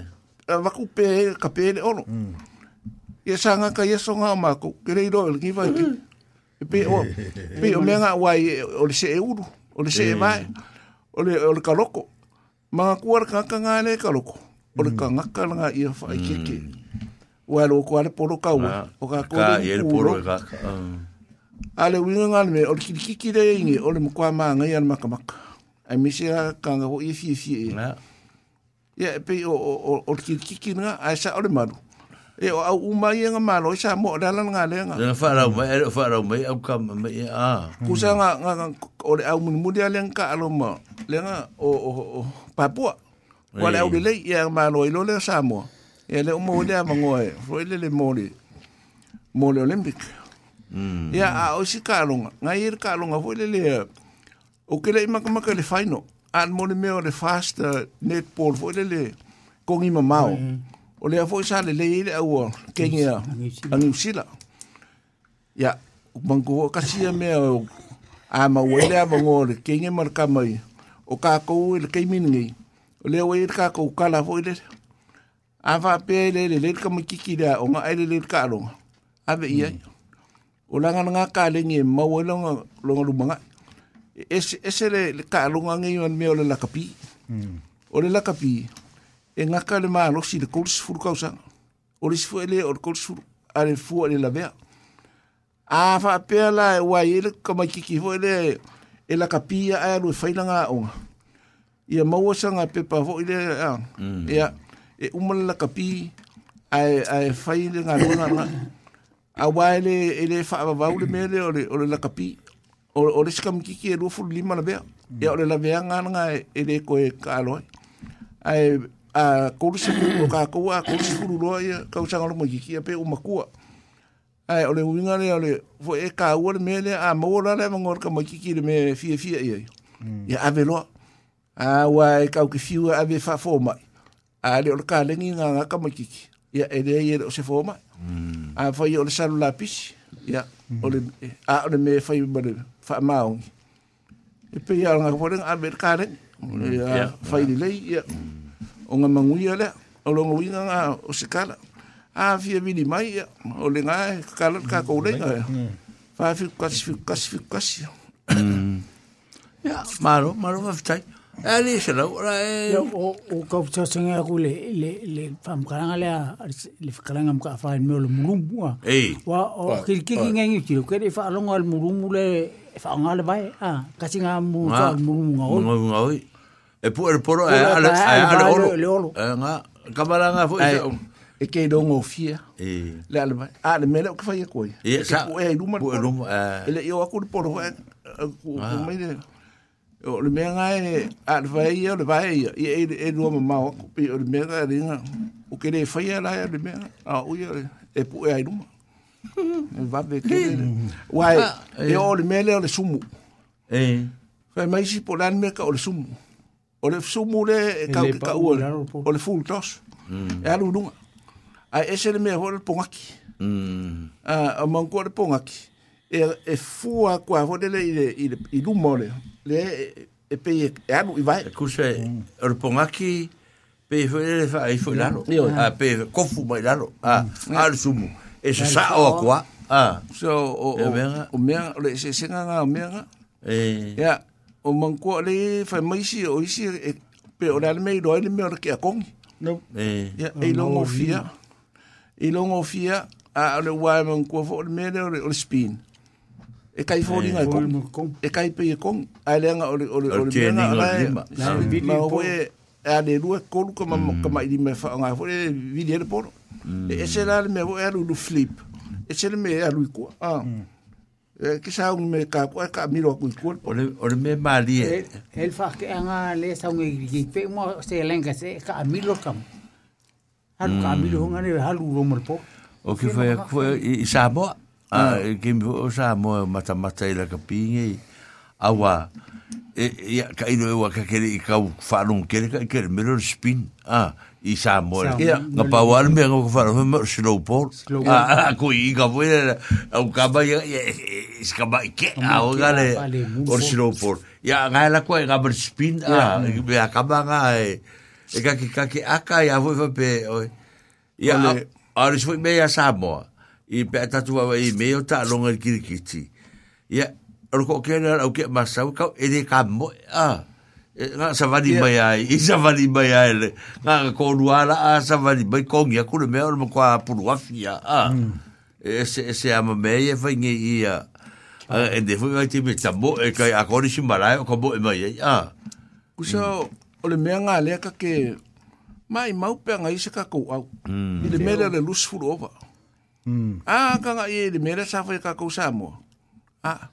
va ku pe olo. Mm. ia sa nga ka yeso nga ma ko kere ro el ki vai e pe o pe o menga wai o le se euro o le se e mm. mai o le o le ka ma ku ar ka nga le ka o le ka mm. nga ka nga ia fa ki ki mm. wa lo ko ar poro ka wa ah, o ka ko le poro e ka ale ah. winga nga me o ki ki ki de o le ma ma nga ia ma ka ma ai mi se ka nga o i fi fi e ah. ya pe o o o ki ki ki nga a sa o le maru e o au mai nga malo sa mo dala nga le nga na fa rau mai fa rau mai au kam mai a ku sa nga nga o le au mun mudi ale nga alo mo le nga o o o papua wa le au le ia malo i lo le sa mo e le mo le ma ngoe foi le le mo le mo le olympic ia a o si ka alo nga i ka alo nga foi le le o ke le ma ka ma le final an mo le me o le fast uh, netball foi le le kongi ma mau mm o lea foʻi sa lelei i le aua kege a agiusila ia mango o kasia mea o amaua i le avago le kege ma e le kama i o kakou i le kaiminigei o lea uai i le kakou kala foʻi lele a faapea i le lelei le kamakiki le a e o gaʻai lelei le kaaloga aveʻi ai mm. o lagalaga kalegi e maua e i loga loga lumagaʻi ese ese le kaaloga agei mea o le lakapi mm. o le lakapi e ngaka le malosi le kolusifulu kausaga o le sifua e lea o le kolusifulu a le fua le lavea a faapea la e ua i le kamaikiki foʻi le e lakapia ae alue failaga aʻoga ia maua saga pepa foʻi le a mm. ia e uma le lakapi ae ae fai le galuagalaga e auā ele ele faavavau le mea le o le lakapi o le sikamakiki e luafulu lima lavea ia o le laveaga alaga e, e lē koe kaaloai ae a kurse kuru ka ko a kurse kuru lo ia ka usanga lo moki kia pe umakua ai ole winga le ole fo e ka le mele a mo la le mo ka moki kia me fie fie ia mm. ia ave lo a wa e ka ki fiu ave fa fo mai a le ole ka le nginga nga ka moki ia e le ia e o se fo mai mm. a fo ia ole salu lapis ia mm. ole a ole me fa le fa maung e pe ia nga fo le ave ka le ia fa i lei ia o nga manguia lea o longa uiga ga o se kala afia vili mai ia o le gae kala le kakou leiga ia fafikukasi mm. fikukasi fikukasi ia mm. malo malo fafitai e le se lau ora e o kauputasaga aku le faamakalaga lea le fakalaga makaafae me o e le mulumu e a ua o kilikiki gaigiu tilau kele e faaloga le mulumu le faaaoga le vae a kasiga mu le mulumu gaoi E pu er poro e ale e, e ale olo. E, e nga kamala nga foi. E, e ke do ngo fie. E le ale mai. A le mele o ke fai koi. E sa e luma. Pu luma. E le yo akur poro e ah. ku mai de. O le mea ngai e vai e le vai e e e luma mau. E le mea ngai ringa. O ke le fai ala e le mea. A uia le. E pu e ai luma. E va ve ke. Wai. Ah, e o le mele o le sumu. E. Fai mai si polan me ka o le sumu. E. o le sumu le kaua o le full toss e alu lunga a ese le mea hore pongaki a mangua le pongaki e, e fua kua hore le i, le, i luma ole le e pe e alu i vai e kuse mm. o le pongaki pe hore le fa i fo er lalo a pe kofu mai lalo a al sumu e se sa o kua a so o o o o o o o o o o e o o mangko le fa mai si o isi e pe o le mai roi le me o ke akong no eh ya e longo fia e longo fia a le wa mangko fo le me le o le spin e kai fo ringa e, e kong e, e kai pe e kong a le nga o le o le o le nga la ma o we ah. e, a le lu mm. e kolu ko ma ko ma i me fa nga fo le vidi le por mm. e se la le me o e lu flip e se le me e lu ko ah mm. ki eh, sa un me ka ko ka miro ku kul ole ole me mali eh, el fa ke anga le sa un gi pe mo se lenga se ka milo kam halu ka milo hunga ne halu ro mo po o ke fa ko i sa mo a ke mo sa mo mata mata ila ka pinge awa e ya ka ino wa ka ke ka fa non ke ka ke melo spin ah i sa mo e nga pa wal me nga fa me mo shlo por a ko i ga vo e o ka ba ah, i ska ba ke a o ga le or shlo por ya nga la ko nga ber spin a be a ka ba nga e e ka ki ka ki a ka ya vo pe o ya a ri shwe me ya sa mo i pe ta tu wa i me o ta lo nga kiri kiti ya ro ko ke na o ke ma sa e ka e de ka mo a Eh, nga sa vani mai ai i sa vani mai ai le nga ko ruala a sa vani mai ko ngia ku le mea mo ko a puru afia a mm. ese ese ama me e fa nge ia e de fu ngai timi tambo e kai a kori si marae o ko bo e mai a ku so mm. o le mea nga le ka ke mai mau pe nga i se ka ko au mm. i le mea le lus fu over a ka nga i le mea sa fa ka ko sa mo a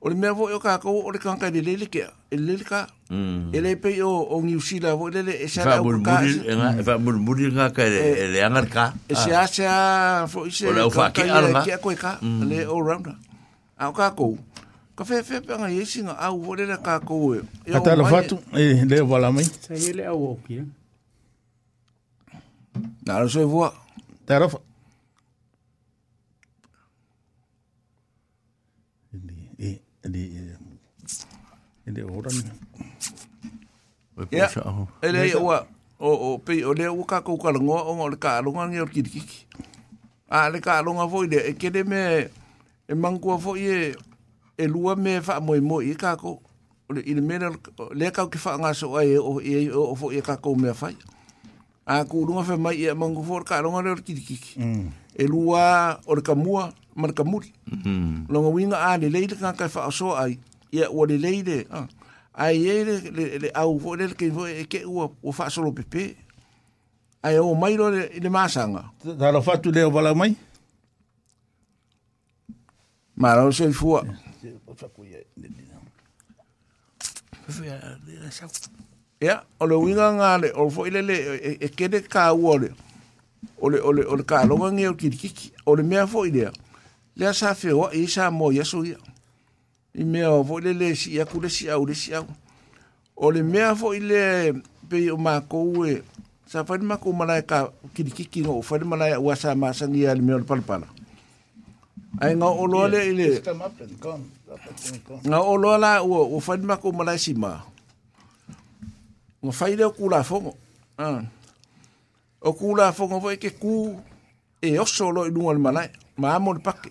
o le mea vo e ka ko o le ka ka le le ke le le ka Mm. Ele pe o o New Zealand o ele e sa o ka e mm. fa murmuri nga ka ele eh, ele angar ka. E se a ah. se a fo se. Ola fa ki arma. E, ki ko ka ele mm. all round. Au ka ko. Ka fe fe pa nga yesi nga au o ele ka ko e. e Ata la e. fatu e le wala mai. Sa ele au o ki. Eh? Na lo so vo. Ta ro. E e e e ora ni. Ele o o o pe o le uka ko ka ngo o le ka lunga ngi o kiki. A le ka lunga foi de e kede me e mangu a foi e e lua me fa mo mo i ka ko o le i me le ka ke fa nga so ai e o e o fo e ka ko me fa. A ku lunga fa mai e mangu fo ka lunga ngi o kiki. Mm. E lua o le ka mua mar ka muri. Mm. Longa winga a le le ka ka fa so ai. Ya o le le de. Ah. ai e le, le, au fo le ke fo e ke ua o fa solo pepe ai o mai lo le, le masanga da lo fatu le o bala mai ma lo so fu ya o le winga nga le o fo ile le e ke de ka ua le o le o le o le ka lo nga ngi o kirikiki o le mea fo ile le sa fe o e sa mo ya so ya i mea o fo lele si aku le si au le si au o le mea fo i le pe o mākou e sa whare mākou malai ka kirikiki ngō whare malai a uasa māsangi a le mea o le palapala ai ngā oloa le i le ngā oloa la ua o whare mākou malai si mā ngā whai leo kūla fongo o kūla fongo fo ke kū e oso lo i lunga le malai mā mo le pake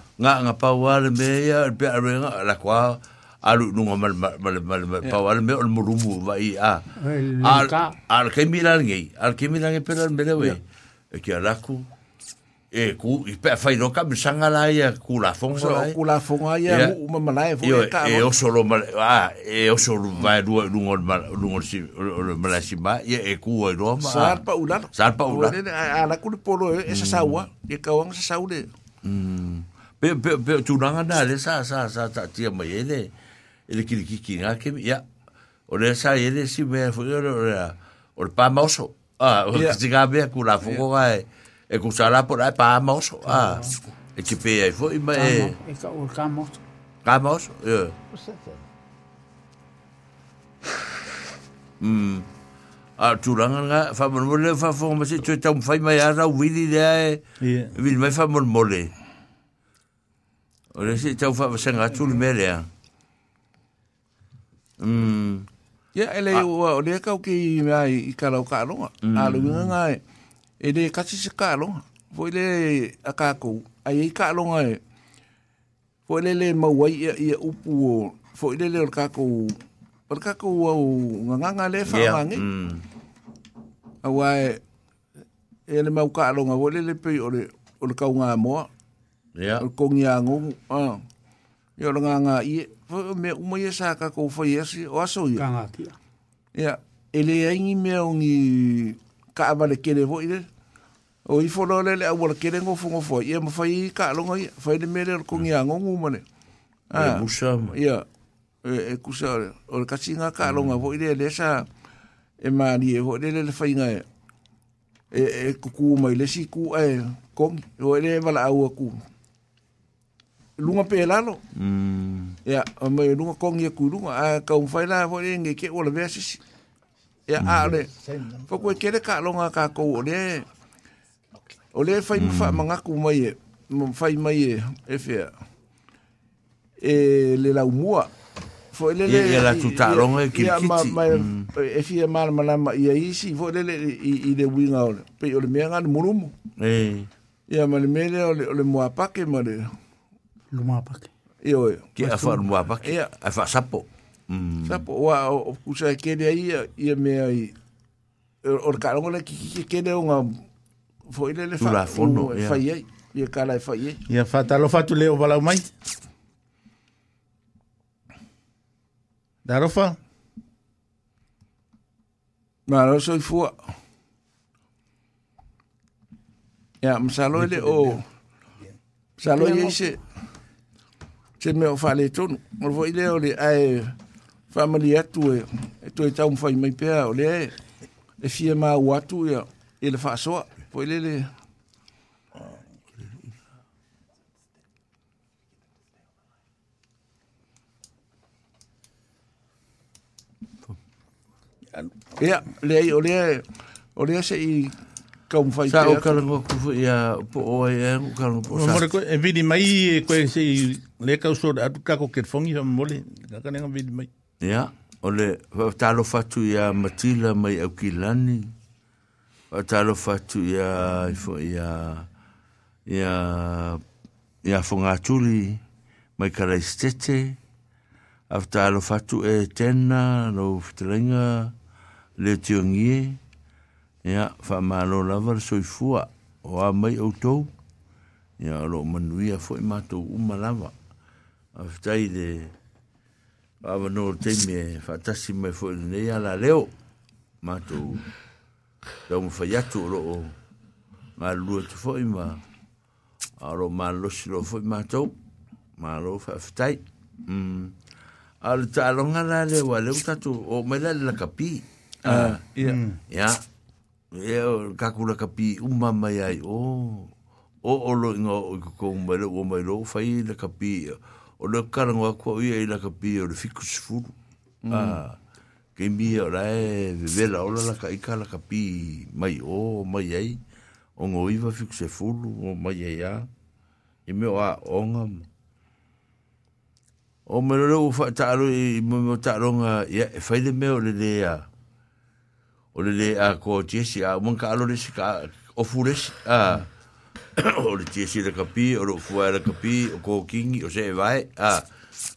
nga nga pawal me ya pe arenga la kwa alu nunga mal mal mal ya. pawal me ol murumu vai a al al ke milan ngi al ke milan ngi pelan me lewe ya. e ki alaku e ku i pe fai no kam sanga la ia ku la fonga ku la fonga ia ya. u ma mala e fonga e, e o solo mal a e o solo vai du lungo lungo si mala si ba e ku e roma sar pa ulan sar pa ulan ala ku polo esa sawa e kawang sa saude Mm. pe pe pe tu nanga na ça sa sa sa ta tia mai ele ele ki ki ki nga ke ya o le ele si me o le o ah o be ku e ku sala por ah e ki e pe e ka o ka moso ka a turanga nga fa mo le fa fo ma tu ta mais fai mai ara fa O le si tau wha wasanga atu le mele a. Mm. Ia ele ua o lea kau ki mea i karau ka alonga. A luinga ngai e le kasi se ka alonga. Fo le a kākou. Ai i ka alonga e. Fo le le mauai ia ia upu o. Fo le le o le kākou. O le kākou au nganganga le whaangangi. Awa e. E le mau ka alonga. Fo le le pei o le kaunga moa. Ya. Yeah. Ko ngi ang ah. Yo nga nga i me mo ye ka ko fo ye o aso ye. Kanga ti. Ya. Ele ai ngi me o ngi ka ba le kele vo ile. O i fo lo le le awol kele ngo fo ngo fo ye mo fa i ka lo ngi fa ile me le ko ngi ang ngu mo ne. E ah. Mo sha. Ya. E e ku sa o ka si nga ka mm. lo nga vo ile le sa e ma ni e vo le le fa i nga e. E e ku ku mai le si ku e kong o le wala au ku lunga pe lalo mm. ya mai lunga kongi ku lunga a ka un fai la fo le nge ke ola vesi ya mm. a le fo ko ke le ka longa ka ko le o le fai fa mm. manga ku mai mo fai mai e fe e eh, le la umua fo mm. le le ya la tuta longa ke ki ma ma e fi ma ma ma ya isi fo le le i le winga ole pe o le menga mulumu eh ya ma le mele ole ole mo apake ma le lumapak. Yo, ke a wha lumapak, e a wha sapo. Mm. Sapo, oa mm. o kusa e aí ai, ia mea i, o karongo eh, le ki kere o ngā, foi le le wha, tula fono, e whai ai, ia kala e whai ai. Ia o talo whatu leo walau mai. Darofa? Maro soifua. Maro soifua. Ya, yeah, msalo ile o. Msalo ile se se me o fale tonu o vo ile o le ai famali atu e e tu e tau fai mai pea o le e fia ma o atu ia e le faasoa po ile le ia le ai o le o le se i kaum fai tea. Sa o karango kufu i a po o e e o karango po. Mwore koe, e vidi mai e koe se i le kau sot atu kako ket fongi sa mwole, kakanenga vidi mai. Ia, o le, talo fatu i a Matila mai au ki lani, talo fatu i a, i fo i a, i a, i a fongaturi mai karai stete, a talo fatu e tena, no fitrenga, le tiongie, le tiongie, ia whamalo lava soifua o a mai o tou ia lo manuia foi mātou uma lava a fitai de awa no te me fatasi mai foi nei ala leo mātou tau mwhai atu o loo ngā lua tu foi ma a lo mā losi lo foi mātou mā lo whawhitai mm. a le ta alonga la leo a leo tatu o mai la lakapi ia ia e kakura ka pi uma mai ai o o o lo ngo o ko ko mai lo o mai lo fai la ka pi o lo kala ngo ko ia la ka pi o le fiku sfu mm. a ah, ke mi o la e ve la o la ka ika la ka pi mai o mai ai o ngo iva fiku sfu o mai ai a e me o a o nga o me lo fa ta lo i mo ta ronga ia fai e le me o le le a o le le a ko jesi a mun ka alo le sika o fures a o le jesi le kapi o le fuwa le kapi o ko kingi o se e vai a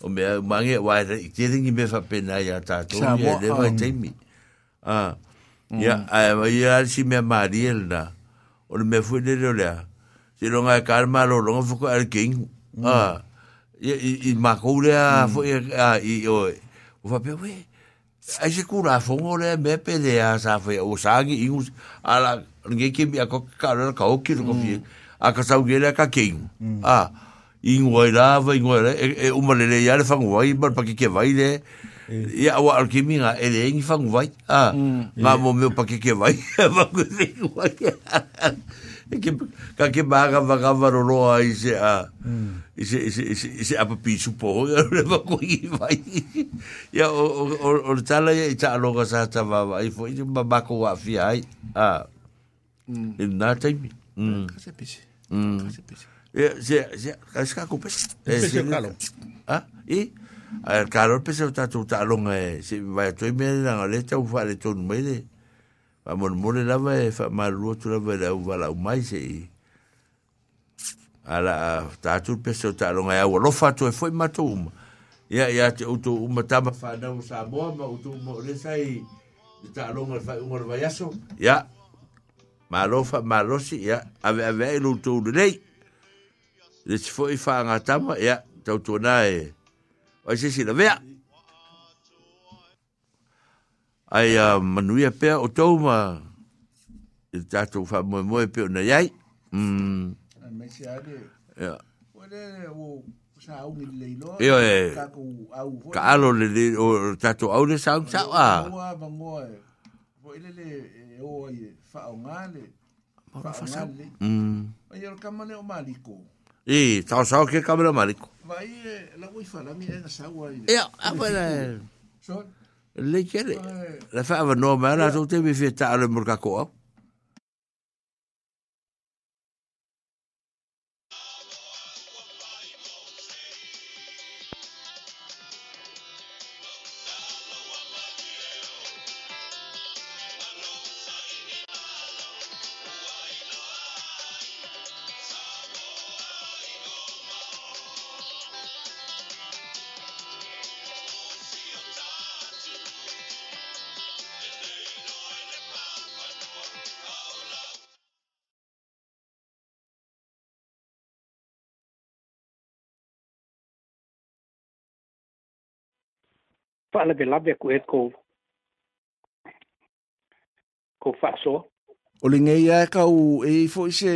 o me a mange e wai re i te ringi me fa pena ya ta to ya le vai um, teimi a ya mm. a e vai ya si me mari el na o le me fu le le le a si longa e karma lo longa fuko al king a mm. i makou le a mm. fu e a i o fa pe wei ai se kura fongo le me pele a sa fe o sangi ingu ala nge ke mi ako karo ka o kiro ko fi a ka sa ugele ka king a ingu ai la va ingu ai e o male le ya le fango vai bar pa ke ke vai le ia o al ke mi nga ele ngi fango vai a ma mo me pa ke ke vai va ko se ka ke maga maga maroroa i e se a i hmm. e se i e se i se i se apa pisu po ya le va ko i vai ya o o o tala ya i ta loga sa ta va va i fo i ma ba ko wa fi ai a i na ta mi ka se pisi hmm. ka se pisi ya se se ka se ka ko pisi pisi kalo a i a kalo pisi ta tu ta longa se va to i me na le ta u fa le to nu me le va mon mole lava e fa malu tu lava e au vala au mai se i ala tātou pese o tālonga e au alofa tu e foi matou uma ia ia te utu uma tama whanau sa moa ma utu uma o resa i te tālonga fai unga le vaiaso ia malofa malosi ia ave ave e lutou lelei le si foi whaanga tama ia tautuana e o se si la vea ai uh, manuia pea o tau ma i tātou wha moe moe peo na iai. Mm. Mai se ade, yeah. wale o sa au ni leilo, Eo, e, kākou au. Ka alo le le, o tātou au le saun sau a. Ngoa ba ngoa e, po ele le e o ai e, wha o ngā le, wha o ngā le. Mm. Ai ora kamane o maliko. I, tau sau ke kamane o maliko. Vai, la ui wharangi e na sau ai. Ea, apana. Sorry. le kere. La wha awa no mea rātou te mi whia tā ale mura kakoa. fala de lave ku eko ko faso o le ngai ya ka u e fo se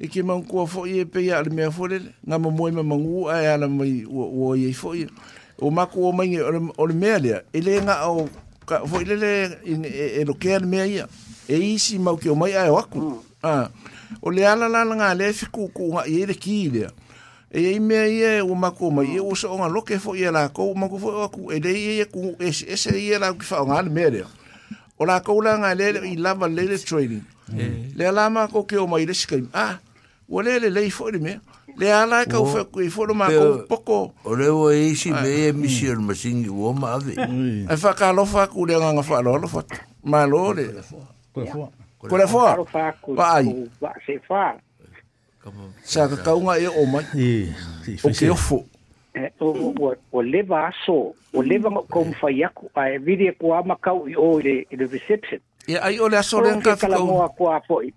e ke man ko fo ye pe ya le me fo le na mo mo me mangu a ya na mai o ye fo ye o ma ko mai o le me le e le nga o ka fo le le e, e lo ke al me ya e isi ma ke o mai a o aku mm. a ah, o le ala la nga le fiku ku ye le ki le a e i me ia o mako ma ia o songa onga loke fo ia la kou mako fo aku e dei ia ku esse esse ia la ku fa onga le mere o la kou la nga le i lava le le trading le la ma ko ke o mai le skim ah o le le le fo le me le ala ka o fa ku fo ma ko poko o le mm. o e si me e mission machine o ma ave e fa ka lo fa ku le nga fa lo lo fa ma lo le ko le fo ko le fo ko le fo ba fo sa ka kaunga e o mai o ke ofo o leva aso o leva ko mfai aku ae vili e kua makau i o i le reception e ai o le aso le nga fikau o ke kua poi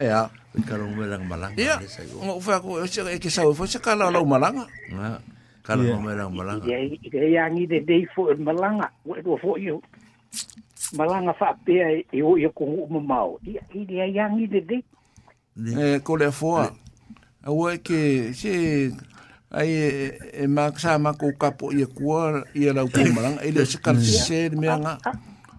ea karo lang malanga ia o fa ko e ke sa o fo se kala lo malanga kala yeah. lang malanga. Ia ia ia ngi de dei fo malanga, o fo yo. Malanga fa pe e o yo ko mo mau. Ia ia ia ngi de dei. Eh, ko foa. A wai e ke, se, ai e, e, e, e, e, e, e, e, e, e, e, e, e, e, e, e,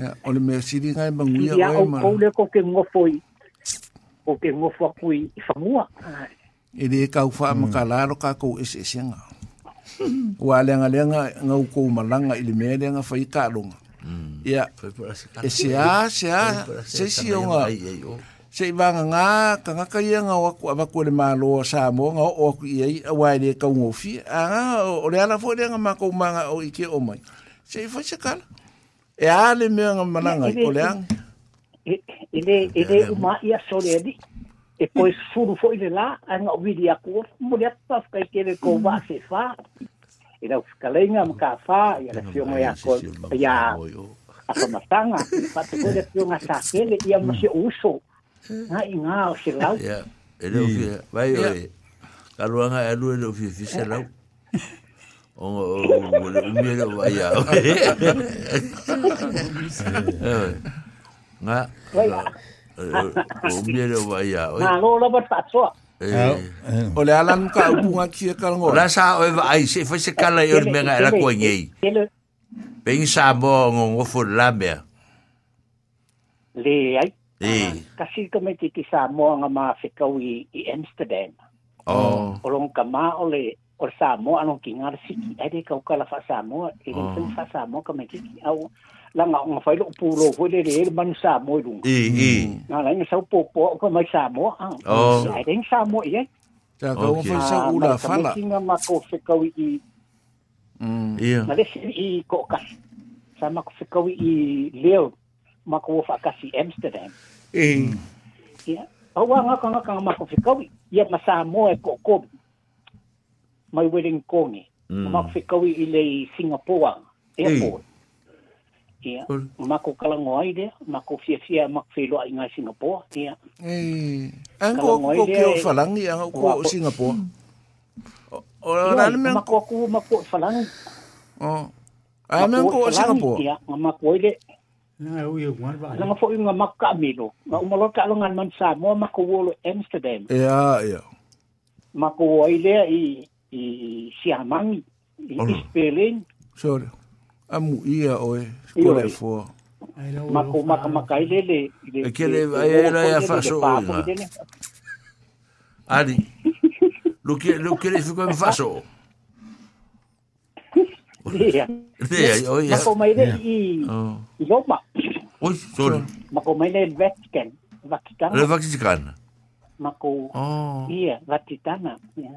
Yeah, o le mea siri ngai manguia oe ma. Ia au kou le ko ke ngofo i. Ko ke ngofo aku i whamua. E le kau wha mm. makalaro ka kou ese ese ngā. Ua leanga leanga ngau kou malanga i le mea leanga whai kāronga. Mm. Ia. E se a, se a, se si o ngā. Se i wanga ngā, ka ngaka ia ngā waku awaku le mālo sā mō ngā o aku i ei, a wai le kau ngofi. A ngā, o le ala fo leanga mā kou manga o ike o mai. Se i whai se kala. E ale mea ngā mananga i poleang. E le, e uma ia sore ali. E koe suru fo ile la, a ngā wiri a kōr, com apa whakai kere kō wā se whā. E rau whakalenga mga whā, ia le fionga ia oh? kō, ia a pamatanga, patu koe le fionga sā uso. não i ngā o se lau. vai oi, karuanga e alu e rau fia onga o wala umia wa ya nga umia le wa ya na lo la bat patso o le alan ka bunga ki ka ngo la sa o va ai se fose ah, kala yo me nga la ko ngi ben sa mo ngo ngo fu la me le ai kasi komiti ki sa mo nga ma fikawi i amsterdam Oh. Olong kama ole o le Samoa ano ki ngā siki hmm. ai de kau kala fa Samoa e le fai fa Samoa ka me kiki au oh. la ngā ngā fai lo pūro fo le le le manu Samoa lunga i i ngā la ngā sau pōpō o ka eh. mai Samoa ang ai de Samoa i ai ta ka o fai sa ula fala ka ngā ngā kau whekau i ia na le i ko kasi sa ma ko whekau i leo ma ko fa kasi Amsterdam e ia Awa ngaka ngaka ngaka mako whikawi, ia Samoa e koko, mai wedding kongi. Mm. Mak fi kawi i le Singapore airport. Hey. Ia, yeah. mako kalango ai de, mako fia fia mak fi loa i ngai Singapore. Ia. Yeah. Hey. Ang kua kua kia o falangi ang kua o Singapore. O rana mea... Mako aku mako o falangi. O. Ai mea kua o Singapore. Ia, yeah. mako ai de. Nga ngā fōi ngā maka amino. Ngā umaloka alo ngā man sā. Mua mako wolo Amsterdam. Ia, yeah, ia. Yeah. Mako wai lea i i Siamangi, i East Berlin. Sorry. Amu ia oe, skola e fua. Mako maka maka i lele. E ke le, ai e la ea faso o inga. Ari, lo ke le fico in faso. Lea. Lea, oe. Mako mai le i Roma. Oh. Oi, sorry. Mako mai le Vatican. Vatican. Le Vatican. Mako, oh. ia, Vaticana. Ia.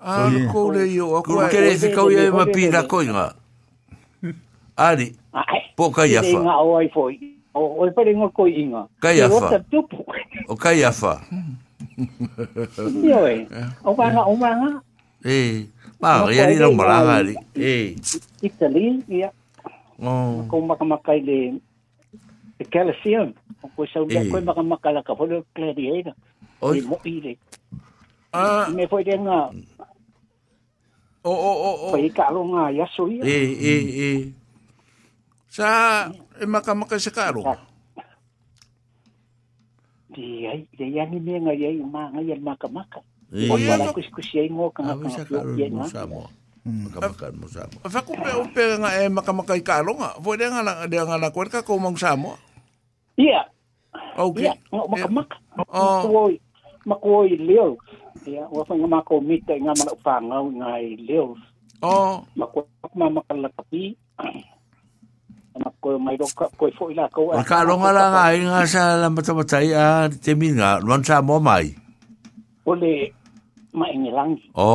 Ah, ko le yo, ko le kere fi ko ye ma pi da ko nga. foi. O o e pere O ka ya O pa nga o ma nga. Eh. Ma ri ari no Eh. Itali ya. Oh. Ko ma ka ma ka le. E ka le sian. O ko sa u le ko ma Me foi de nga. o o o o pai ka lo nga ya so e e e sa e maka maka se ka lo di ai de ya ni me nga ye ma nga ye maka maka o wala kus kus ye ngo ka ka ye na makamaka mo sa mo fa ko pe pe nga e makamaka ka lo nga vo de nga de nga la ko ka ko mong sa mo iya okay makamaka oh makoy makoy leo ia ua faiga makomita i gama lau fagau i gae leo o ma koe makalakapi ma koe mai loka koe foʻi lakou a kaaloga la gaiga sa la matamatai a temiga luan sa moa mai o le maʻigelagi o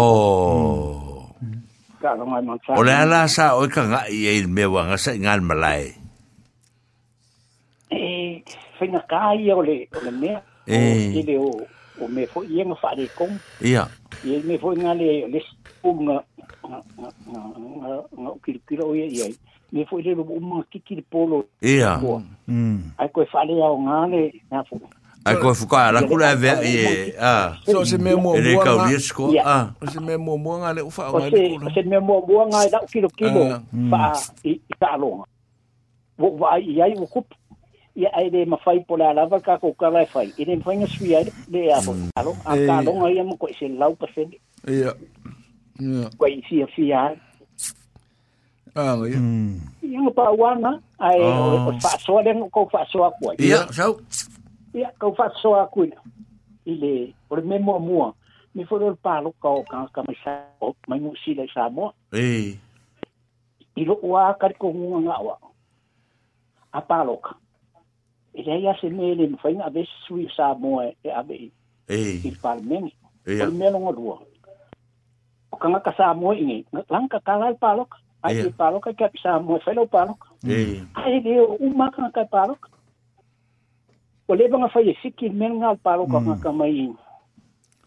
kaaloga masa o le a la sa oe kagaʻi ai le mea uaga saʻi gale malae e faigakā ia o le o le mea e le o o me fo ia nga whaare kong. Ia. Ia me fo nga le le sipum nga nga kirikira o ia ia. Me fo ia rupu umma kikiri polo. Ia. Ai koe whaare au nga le nga fo. Ai koe fuka ala kula e vea i e. So se me mua mua nga. E reka o O se me mua mua nga le ufa o nga le kula. O se me mua mua nga e dao kilo kilo. Wha i ta alonga. Wo wa i ai wo kupu. e aí ai le mawhai po la lava ka ko kala e whai. I le mwhai ngā sui ai le a mm. ho kalo. A kalonga ia mo ko i se lau pa whene. Ia. Ko i si a para ai. Ah, ia. Ia ngā pā wana, ai mm. oh. o whaasoa le ngā kou whaasoa kua. Ia, sau. Ia, kou whaasoa kuina. I le, o le me mua mua, me whore o pālo ka o ka ka mai o, mai ngū si le sa mua. Ei. I lo ua kari ko ngawa A pālo e rei a se mele no fainga ave sui sa mo e ave e i parmen e mele no rua o kanga ka sa mo ingi langka kalai palok ai e palok ka sa mo felo palok e ai de o maka ka palok o le banga fai siki mele ngal palok mm. ka ka mai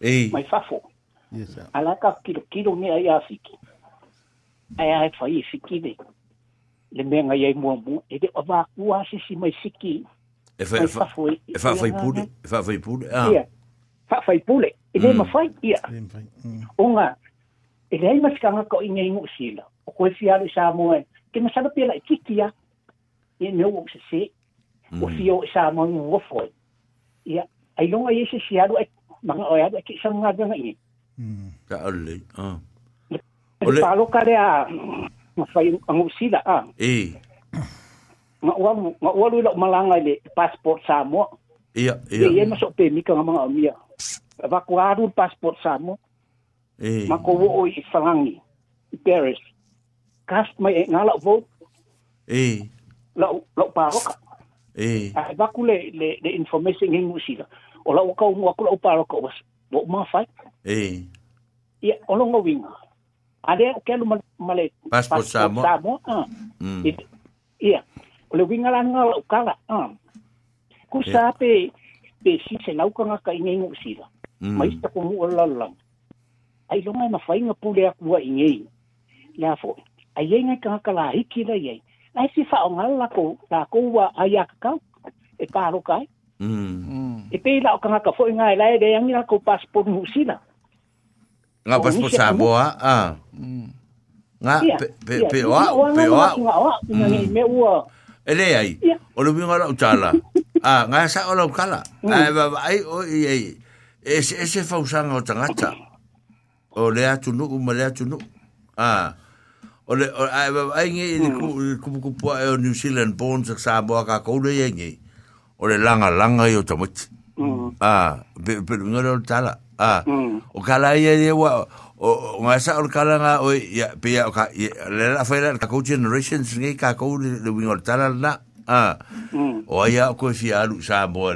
e mai fafo yes ala ka kilo kilo me ai afiki ai ai fai siki de le menga ia mua mua e de o va kua sisi mai siki fa, fa, fai, fa, pule, fa fai pule. Ah. Ia. Fa fai pule. E le mm. mafai, ia. Mm. Hum. Onga, e le ai masikanga ko inga ingu sila. O koe fiaru sa moe. Ke masara pela e kikia. E neu o se se. O hum. fio e sa moe ngu wafoi. Ia. Ai longa e se fiaru e mga oiadu e kisa mga ganga i. Ka alei. Ah. Ole. Palo ka rea mafai angu sila. Ah. E. ngawal ngawal lo malangay le passport samo iya iya iya masuk pemi ka mga amiya evakuado passport samo eh makuwo oy falangi Paris cast may ngala vote eh lo lo parok eh ay ah, bakule le le information ngin musila ola oh, ka mo ko lo parok was bo ma fight eh iya olong winga ada kelo male passport samo passport samo iya o le winga la nga o kala ah ku sa pe pe si se nau ka ka inge ngu sila mai sta ko mu la ai lo mai na fai nga pule a kua inge la fo ai inga ka ka la hiki la ye ai si fa o nga la ko la ko wa ai a ka e ka kai e pe la ka ka fo nga la de yang la ko passport mu sila nga passport sa boa ah nga pe pe pe o pe o me ua ele le ai. O le winga o tala. Ah, nga sa o lau kala. Hmm. Ai, ba, ai, o, i, ai. Ese, ese fausanga o tangata. O le atu nuku, ma le atu nuku. Ah. O le, ai, ba, ai, nge, i le kupu kupua o New Zealand Bonds, e sa boa ka koule e ngi, O le langa langa i o tamati. Hmm. Ah, pe, pe, winga o tala. Ah. Hmm. O kala i e wa, sa olkala o kakouuchere ka le vin la a oya ko si a saò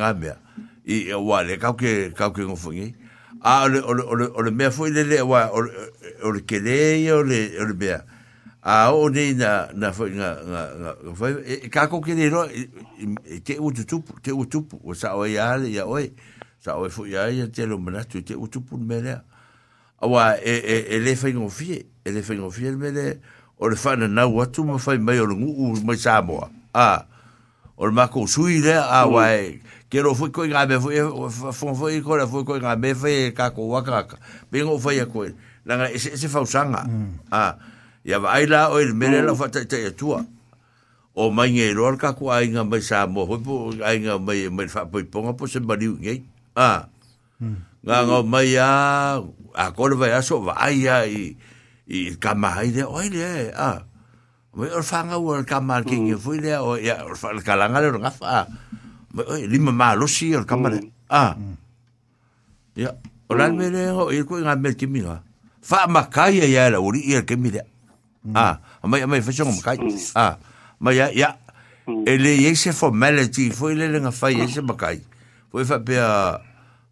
aambi ewale ka ka ke gofongi aè foi ol ke le Olè a on na eh, ka eh, eh, te te pu o sa o ya oi. sa o fu ya ya te lo mena tu te utu pun mele awa e e e le fa ngofi e le fa ngofi le mele o le fa na na watu ma fa mai o ngu u mai sa mo a o ma ko sui le a mm. wa e ke lo fu ko nga be fu fu fu ko la fu ko nga be fa e ka ko wa ka ka be ngo fa ya ko la nga e se e se fa usanga mm. a ya va ila o le mele lo fa te te tu o mai ngai roar ka ko ai nga mai sa mo fu ai nga mai mai fa po ponga po se mariu ngai a hmm. nga nga mai a a kole vai aso vai a i i kama ai de oi le a mai or fa nga wor kama ki ki foi le o ya or fa kala nga le nga fa mai oi lima ma lo si or kama le hmm. a ya hmm. o lan me le o i ko nga me ki mi nga fa ma kai ya la uri i ke mi de a mai mai fa chong ma kai a mai ya ya ele ye se formality foi le nga fa ye se ma kai foi fa pe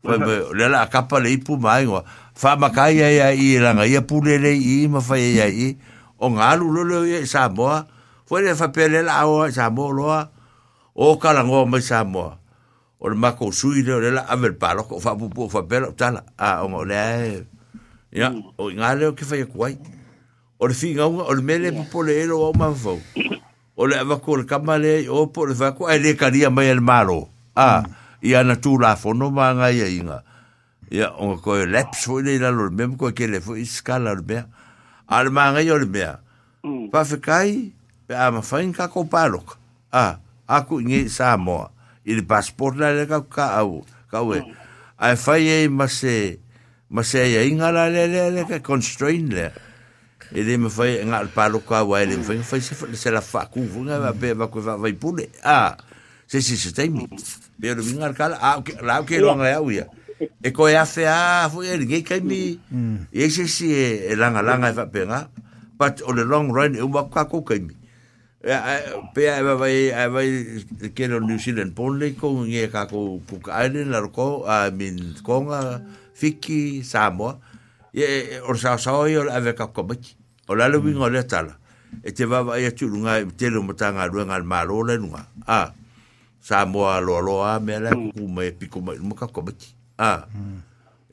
foi pe le la capa le ipu mai ngo fa ma kai ia ia i langa ia pu le le i ma fa ia i o ngalu lo lo ia sa mo foi le fa pe le la o sa mo lo o kala ngo ma sa mo o le mako sui le la avel palo ko fa pu pu fa pe tala a o le e. ia o ngale o ke fa ia kuai o le finga unga, o le mele yeah. po le ero o mafau. O le avako le kamale, o po le vako, ai le karia mai el malo. Ah, mm. i ana tu la fono manga ia inga ia o ko laps foi le lalo mem ko ke le foi skala le bea al manga yo le pa fe mm. kai pe ama fain ka ko palok a aku ngi sa mo il passport la le ka ka au ka we mm. ai fai e mase mase ia inga la le le le ka constrain le ele me fai nga palo ka wa ele fai fai se la fa ku vunga be ba ko va vai pule ah se se se tem Pero ah, lo mismo alcalde, ah, la que lo han leído ya. E ko e a ah, fue el gay kai mi. Mm. E eise si e eh, eh, langa langa eh, e whapenga. Ah. But on the long run, e umwaku kako kai mi. Pea e wawai, e wawai keno New Zealand Pone, ko nge kako Cook Island, Naroko, I mean, a Fiki, Samoa. E or sa sa oi ave kako komiki. O lo mm. wingo le tala. E te wawai e tu lunga, te lumotanga, lunga, lunga, lunga, lunga, lunga, lunga, lunga, lunga, lunga, Samoa loa loa mea lea kuku mai piku mai mo ka komati a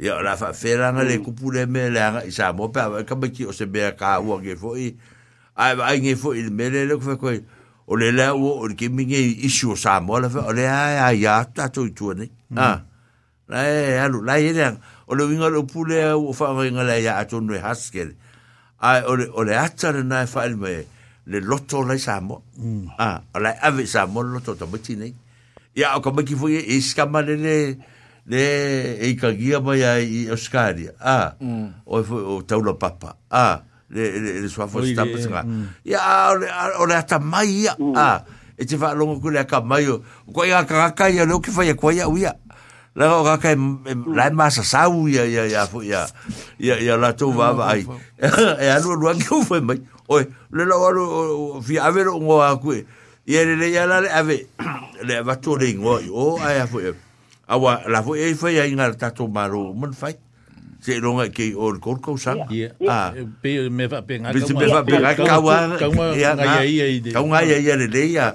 ia la fa felanga le kupu le mea leanga i Samoa pe awa kamati o se mea ka ua nge foi ai ai nge foi le mea le koe koe o le lea ua o le kimi nge isu o Samoa la fa o le ai ai a tato i tuane a la e alu la e leanga o le winga lo pule o fa ngai ngai ya atonu haskele ai o le o le atara na fa le mea le loto lai sa mo. Ah, lai ave sa mo loto ta mati nei. Ya o ka maki fuye e iska ma le le le e ka gia ma ya i Oskari. Ah, o e fuye o taula papa. Ah, le le le swa fuye stapa Ya o le, o ata mai ya. Ah, e te wha longo kule a ka mai o. ko ya ka kaka ya leo ki fuye ko ya uya. La o ka kai lai ma sa sa uya ya ya fuye ya. Ya ya la tau wawa ai. E anu anu anu anu anu mai. Oe, le la waru fi ave ro ngoa koe. Ia le le ia la le ave, le avato le ngoa O, ai a fwe. Awa, la fwe e fwe ia ta tato maro man fai. Se i ronga ke i o le koukou sang. Ia. Pe me fa penga. Pe me fa penga. Kawa. Kawa ia ia i de. Kawa ia ia le le ia.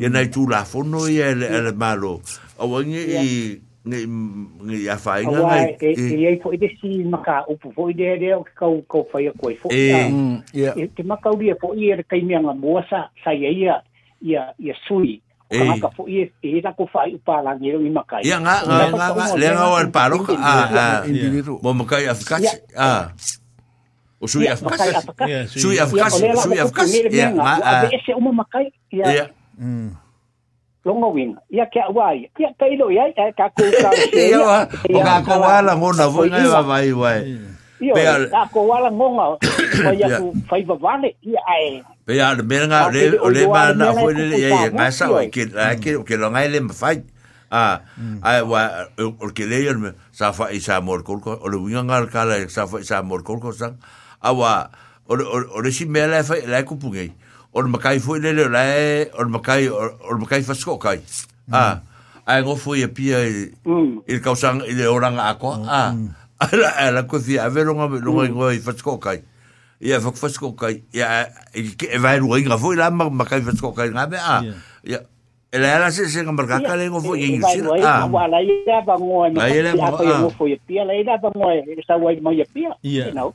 Ia nai tū la fono ia le maro. Awa nge i... ngai ngai ya fai nga ngai e e foi de si maka o po foi de de o ka ko fai koi fo e ya mm, e te maka uri po i er kai mianga moasa sa ia ya ia ia sui e ka fo e e ta ko fai pa la ngero i maka ya nga nga nga le nga o pa ro a a mo maka ya fka a o sui ya fka sui ya fka sui ya fka ya ma a ese o mo maka ya ya longo win ia ke wai ia ke ilo ia e ka ku ka ia o ka ko wala ngona vo ngai va vai wai ia ka ko wala ngonga o ia ku fai va vale ia ai pe ia le menga le le ma na fo le ia nga sa o ke ke ke lo ngai le fai a a wa o ke le ia sa fa i mor kol ko o le winga ngal ka la sa fa i mor kol ko sa a o o o le si mele fa la ku pungai o makai fu le le le or makai o makai fa sko kai mm. ah, mm. a a ngo fu ye pia il kausang il orang ako a ala ala ko fi ave longa longa ngo i fa mm. sko kai ia fa fa sko kai ia il ke va ru inga fu la makai fa sko kai ngabe a ia Ele era se se ngambar kaka le ngofo ye ngisi. Ah. Wala ira bangoe. Ai ele mo. Apa ye ngofo ye pia, le ira bangoe. Sa wai mo ye pia. You know.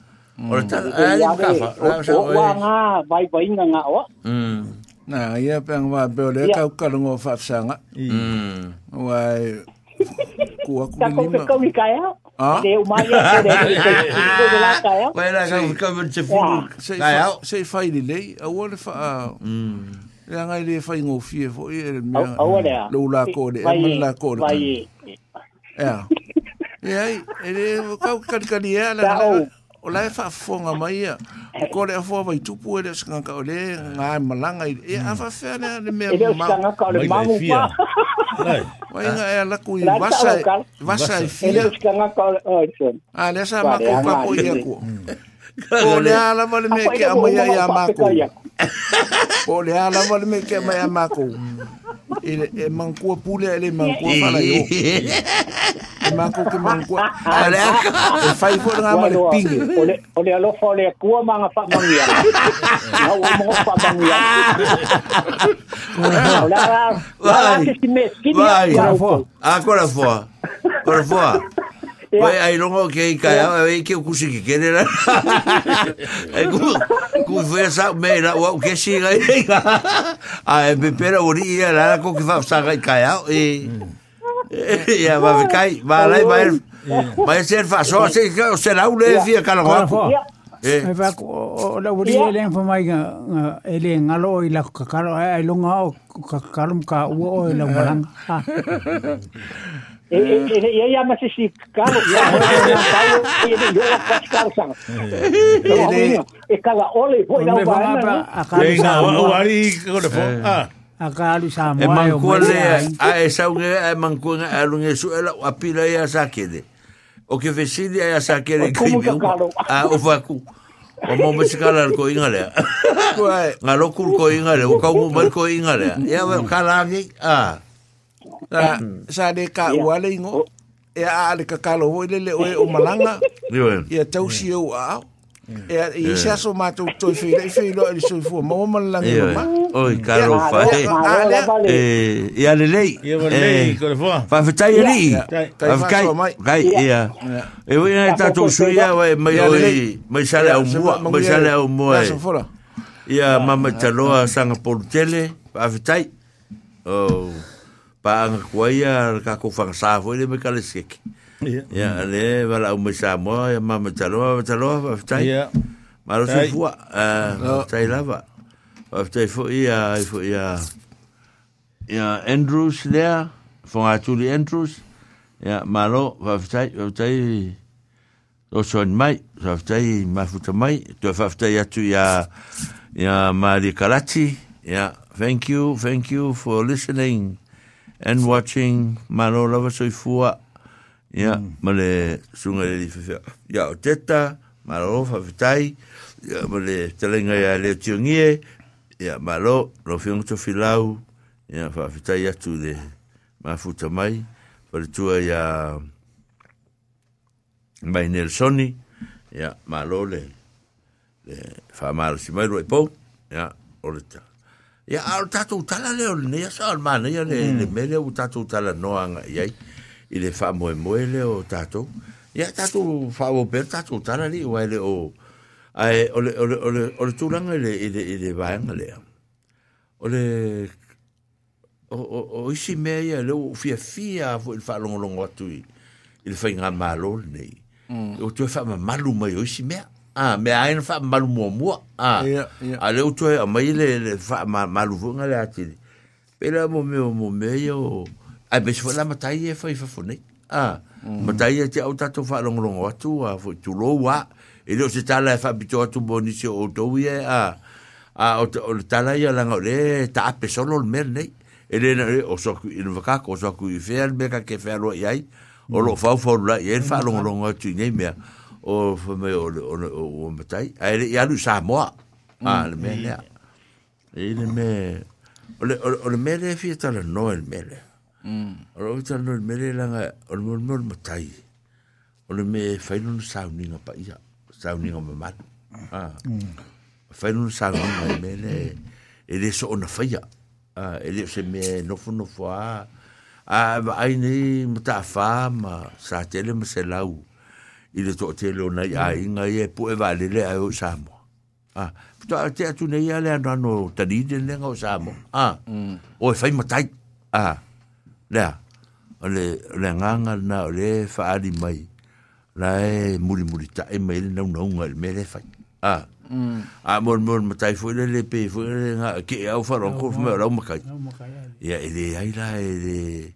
Ora ta ừ. ai ka fa. Wa nga bai bai nga nga o. Mm. Na ia pang wa be le ka ka ngo fa sanga. Mm. Wa ku aku ni. Ta ko ko mi ka ya. Ah. De uma le de de la ka ya. Wa la ka ka me te fu. Ka ya. Se fa ni le. A wa le fa. Mm. Ya ngai le fa ngo fie fo i le mi. A wa le. Lo la ko de. Ma la ko de. Ya. Ya. Ele kau kan kan dia la. o lai fa fonga mai ia o ko le fo vai tupu ele le nga malanga e a fa hmm. fa le le me ma sanga ka le ma mu pa nga e la ku vasa vasa e fia sanga ka o a sa ma ku pa O le a la mwen men ke a mwen ya ya mako. O le a la mwen men ke a mwen ya mako. E mankwa pou le a ah, ele ah, mankwa ah, pala yo. E mankwa ki mankwa. E fay kwen nan a man de ping. O le a lo fwa le a kwa man a fwa man wye. A wè mwen fwa man wye. Wè a kwen la fwa. Wè a kwen la fwa. Wè a kwen la fwa. Pe ai, ai longo que ai cai, ai que o cusi que quer era. Ai cu, cu foi essa meira, o que se ai. Ai, me pera o ri era co que vai estar ai cai, e e a vai cai, vai lá vai. Vai ser faço, se será o levia cara agora. E va o la uri ele en fomai nga ele nga lo i la kakaro ai longa o kakaro ka o la ngalang. えええややましいかも、Akalu sa mo. E mangkua le a esa un a mangkua a lun esu ela a pila ia sakele. O ke vesili a sakele kribi a o vaku. O mo me sikala ko ingale. Nga lokul ko ingale o ka mo ko ingale. Ya hmm. kala ni a. Ah. sa sa de ka ua le ingo e a le ka kalo ho le le o malanga ia tau si o a e i sa so ma tu tu fi le fi lo le so fu mo malanga ma oi karo fa e e ale le e fa fa tai ri fa kai kai ia e o ia ta tu su ia o mai oi mai sale o mo mai sale o mo ia mama taloa sanga por tele fa fa tai oh paanga kua ia ka ko fa sa fo le me ka le sik ya le wala o me sa mo ya ma me talo me talo fa tai ya ma lo fu a tai la va fa tai fo ya fo ya ya andrews le fo a tu le andrews ya ma lo fa tai fa tai o son mai fa tai ma fu ta mai tu fa tai ya tu ya ya ma di karachi ya thank you thank you for listening and watching malo lava soifua ia ma mm. le suga le lifefea ia o teta malo faafetai ia ma le talega ia le tiogie ia malo lo feogotofilau ia faafetai atu le mafuta mai faletua ia mai nelsoni ia malo le le faamalasi mai lua i pou ia o le ta ya al tato tala le o ne sa al mana ya le mm. le mele o tato tala no an ya i le fa mo mo o tato ya tato fa o per tato tala li o le o ai o le o le o le o le le i le i le va an le o le o o o isi me ya le o fia fia fo le fa long long o tu i le fa inga malo ne mm. o tu fa ma malu mai o isi me ah me ai na fa malu mo mo a ah. a le uto a mai le le fa malu vunga le ati pela mo me mo me yo a be la matai e fa fa fone ah mm. matai e te au to fa long long atu a fo tu lo wa e lo se tala fa e bito atu bonisi o to ye ah ah o tala ia e langa le ta pe solo le mer nei e le e, o so ku i vaka ko so ku fer me ka ke fer lo yai o lo fa fa la e fa mm. long long atu nei o me o o o matai ai ia lu sa mo a le me le e le me o le o le me le fi ta le no el me le o le ta no el me le la o le mo le matai o le me fa no sa ni nga pa ia sa ni nga ma mat a fa no sa ni nga me le e le so na fa ia a e le se me no fo no fo a a ai ni mata fa ma sa tele ma se lau i le to te leo nei dạ. ai inga e po e vale le ai o Samoa. Ah, ta te atu nei ale anu anu tani de le ngau Samoa. Ah, o e fai matai. Ah, lea, le, le nganga na le faali mai. La e muri muri tae mai le nau naunga le me le fai. Ah, à. a ừ. mon mon matai foi le le pe foi le nga ke e au faro ko me ra makai ya ele ai la ele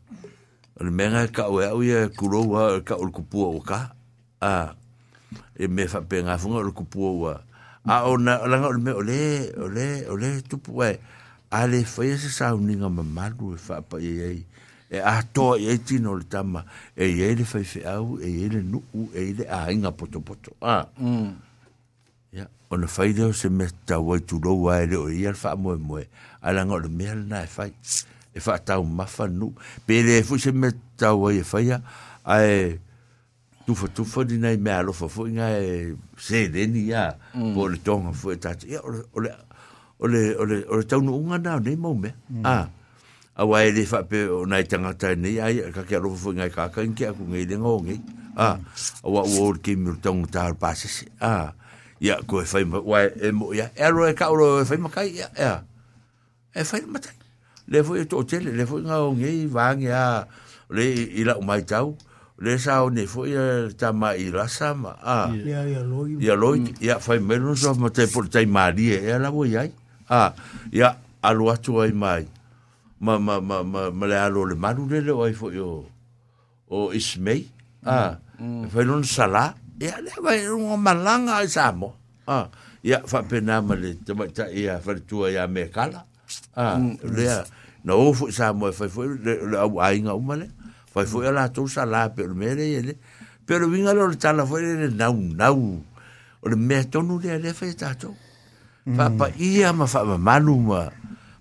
le e menga ka o ya e o ya kulo wa ka o kupu o ka a e me fa pe nga o ro kupua a ona la nga me ole ole ole tu pue a le foi se sa un nga ma e fa pa e e e a to e ti no le tama e ele le fa fe au e ele le nu u e ele a inga poto poto a mm ya ona fa ide se me ta wa tu lo wa le o ia fa mo mo a la nga le me na fa e fa e ta un mafanu pe ele e foi se me ta wa e fa ya ai e tufa tufa ni nei mea alofa fo inga e se leni ia mm. po le tonga fo e tatu ia ole ole ole ole ole taunu unga nao nei mau mea mm. a a wai e le fa pe o nai tangata e nei ai ka ke alofa fo inga e ka ka inke aku ngei le ngongi a mm. a wa o ole ke miru tonga ta al pasese a ia ko e fai ma wai e mo ia e alo e ka olo e fai makai ia ia e fai matai le fo e to tele le fo inga o ngei vangi a le ila umai tau a le sao ne foi tama i la sama a ya ya loi ya loi ya fai menos of mate por tai mari e la voi ai a ya alo atu ai mai ma ma ma ma ma le alu le maru le oi foi o o ismei a fai non sala ya le vai un malanga ai samo a ya fa pena ma le tama ta ya fa tu ya me kala a le na o fo samo fai foi le au ai nga umale Fai pues foi ala tu sala pe o mere ele. Pe o vinga lo tala foi ele nau nau. O le mm. me tonu le le fai tato. Fa pa ia ma fa ma malu ma.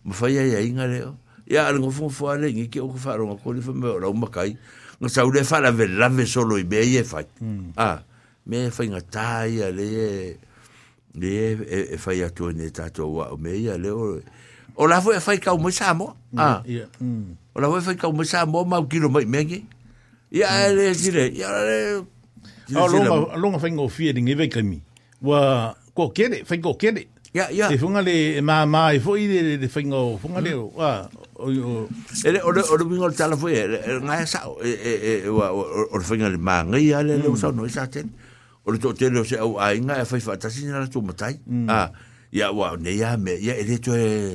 Ma fai ia inga le. Ia al ngofo fo ale ngi ki o fa ro ko le fa me o ma kai. Nga sa le fa la ve la ve solo i be ia fai. Ah. Me fai nga tai ale le e fai atu ne tato wa me ia le o. O la foi fai ka mo sa mo. Ah. Mm. Ora voi fai ka umasa mo ma kilo mai mege. Ya le dire. Ya le. Ah lo ma lo ma fai ngo fie ding ve kemi. Wa ko kene fai ko kene. Ya ya. Te funga le ma ma e fo ide le de fai ngo funga le. Mm. Wa. Ele ora ora bingo le tala foi. Na sa e e e wa ora fai ngo le ma ngi ya le mm. usa no sa ten. Ora to tele se au ainga mm. ah, e fai fa tasi na tu matai. Ah. Ya wa ne ya me ya ele to e. Eh,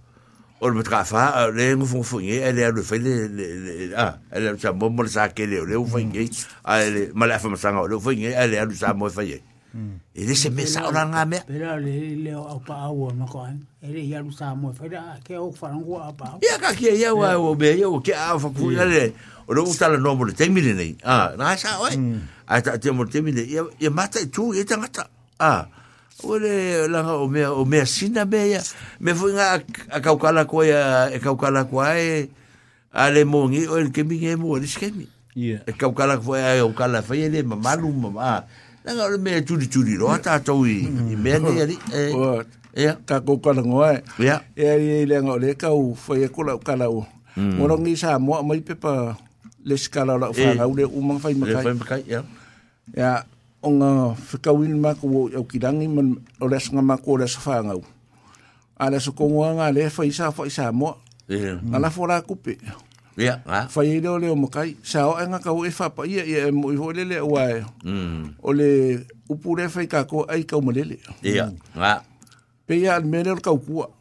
o le matra fa le ngu fu fu ye ele alu fa le a ele sa mo mo sa ke le le fu ye a ele ma la fa ma sanga le fu ye ele alu sa mo fa ye le se me sa ora nga me pero le le o pa a wo no ko an ele ya lu sa mo fa da ke o fa ngu a pa ya ka ke ya wa o be ya o ke a fa ku ya le o lo uta le no mo le te mi le nei a na sa oi a ta te mo te mi le ya mata tu ye tangata a ah. ore la o me o me sina me me fu nga a kaukala ko a e kaukala ko ai ale mongi o el ke e mi ngi mo ri skemi yeah e kaukala ko ya o kala fa ye le ma malu ma o me tu di tu ata toui i me ne ya e ya ka e kaukala ngo ai ya e ai le nga le ka u fa ye ko la kala u mm. mo no ngi sa mo mai pe le skala la fa nga u le fa i kai ya ya o ngā whikawini mako o au kirangi man o lesa ngā mako o lesa whāngau. A lesa kongoa ngā le whai sā whai sā moa. Ngā la fōra kupe. Ia, ha? Whai e leo leo makai. Sā o e ngā kau e whapa ia ia e mo i hoi lele o mm. ae. O le upu le whai kako ai kau malele. Ia, ha? Mm. Pe ia al mele o kau kua.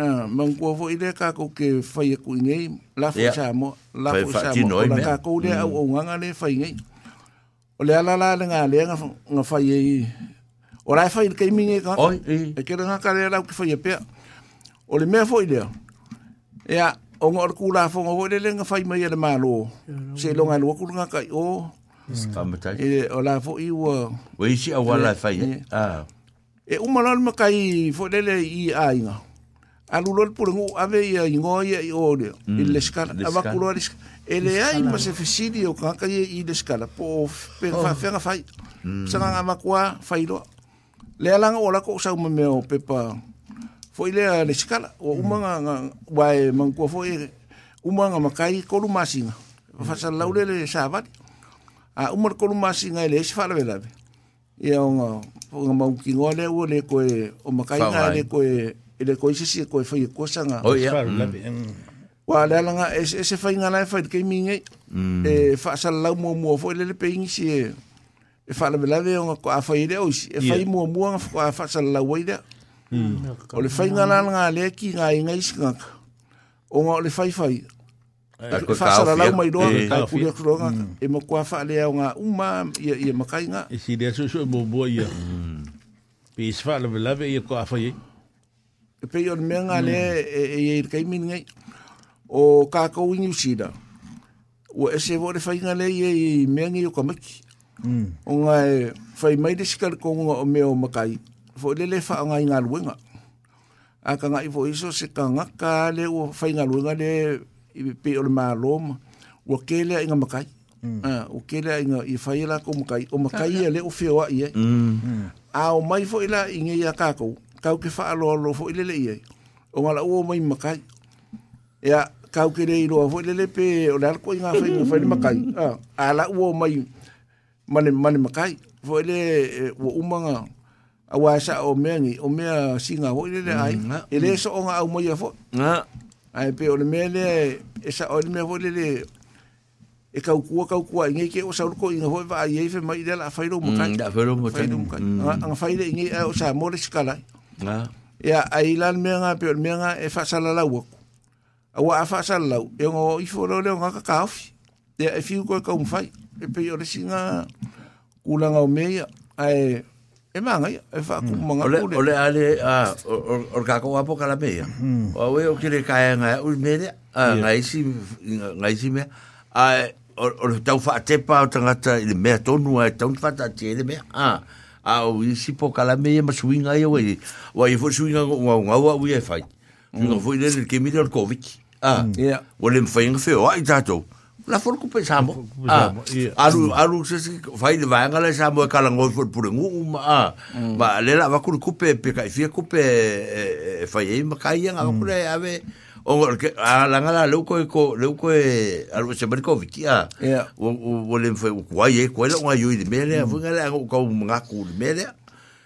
Mang kua fo i le kako ke whai e kui ngei. La whai sā moa. La whai sā moa. La kako le mm. au o nganga le whai ngei. O le ala la le ngā le ngā, ngā whai e i. O rai whai ke mingi ka. Oi. E kere ngā kare rau ki whai e pia. O le mea fwoi o ngā ora kūrā whonga hoi le le le Se longa lua kuru ngā kai o. Skamatai. E o la fwoi ua. O a wala whai e. Ah. E umalal makai fwoi le le i a inga. Alulol purengu ave ia ingoia i o leo. I Ava ele ai masefisidi o kaka ye i deskala po pe oh. fa fa fa hmm. sanga nga makwa failo le ala nga ola ko sa me o pepa fo ah, le a deskala o hmm. umanga nga wae mangko fo e umanga makai ko lu masinga hmm. fa sa laule le sabat a umar ko lu masinga le se ah, fala vela ia nga nga mau ki ngole o le ko e o makai nga le ko e le ko se se ko e fa ko sanga o ia Wa le langa e se fai ngā lai fai kei mingi. E wha sa lau mua mua fo le le pe ingisi e. E wha lewe lawe o ngā kua a fai reo isi. E fai mua mua ngā kua a wha sa lau wai reo. O le fai ngā lai ngā le ki ngā inga isi ngā. O ngā o le fai fai. fasara lau mai roa ka kuia kuronga e mo kwa fa le nga uma ia ia makai nga e si desu so bo bo ia pe isfa le lave ia kwa fa ye pe yon menga le e e kai min ngai o kākau ingi usina. Ua ese wo le whainga le e i meangi o kamiki. Mm. O ngai e whai mai le sikari kongunga o meo makai. Fo le le wha ngai ngā luenga. A ka ngai fo iso se ka ngaka le ua whainga luenga le i pe o le maa loma. Ua kele a inga makai. Mm. Uh, ua kele a inga i whai la ko makai. O makai ia e le u feo a iei. Mm. mm. A o mai fo ila inge i a kākau. Kau ke wha alo alo fo ilele iei. O ngala ua mai makai. Ea, kau ke rei roa foi lele pe o lar ko inga foi inga foi makai a la eh, wo mai mane mane makai foi le wo umanga ah. a wa sa o mea ni o mea singa ho le le ai mm, ele so nga au mai fo na ai pe o le mea le esa o le mea foi le e kau kua kau kua inge ke o sauru ko inga hoi va ai fe mai la fai ro mo kai da mm, fai ro mo kai anga fai le inge eh, o sa mo le skala ya ai lan mea nga pe o mea nga e fa sala la wako a wa fa sa lau e i fo lo le ngaka ka fi e e fi ko ka mfai e pe yo singa kula nga me ya e e ma e fa ku manga ku le ole ale a or ka ko wa po kala me ya o we o kire ka nga u me le a nga isi nga isi me a or tau fa te pa o tanga ta i me to nu a fa ta te le me a a o isi po kala me ya ma suinga ye we we fo suinga ngo ngo wa u e fai Mm. Ngo foi dele que me el COVID. Ah, ia. O le mwhainga whio, ai tatou La fōr kupe sāmo. Ah, aru, aru sisi, le vāenga le sāmo e kala ngoi fōr pure ngu, ma, ah. ma mm. le la wakuri kupe, peka i kupe e eh, eh, makai anga, mm. kure ave, o ke a ah, la ngala le ko ko le ko e eh, alo se ber covid ya o o le foi o kwai e kwai la ngai yui mm.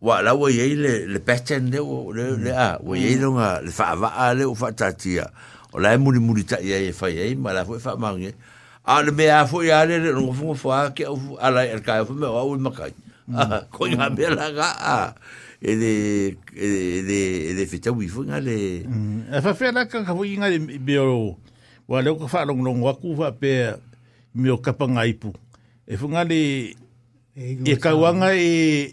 wa la wa ye le le pattern le le le mm. a wa ye mm. no nga le fa va a le o fa ta tia o la muri muri ta ye ye fa ye ma la fo fa ma nge a le me a fo ya le no fo fo a ke a mm. la el ka fo me o ul ma ka ko ya be la ga a e de e de e fe ta wi fo nga le a fa fe la ka ka fo nga le be o wa le ko fa long long wa ku fa pe me o ka pa nga ipu e fo nga le e ka wa e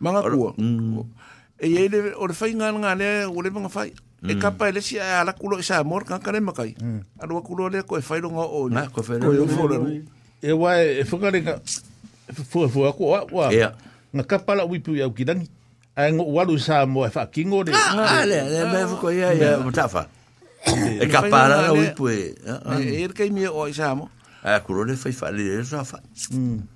Manga kua. Mm. E ye le o le fai nga nga le o le manga fai. E mm. kapa ele si e a la kulo e sa mor ka kare makai. A lo kulo le ko e fai lo nga o. Na ko fai lo. E wa e fuka le ka fu fu ko wa. Ya. Nga kapa la wipu ya ukidan. A ngo walu sa mo e fa kingo le. Ah, ah le le me fuko ia. ya ah. mutafa. E kapa la wipu e. E er kai mi o sa mo. A kulo le fai fa le sa fa. Mm.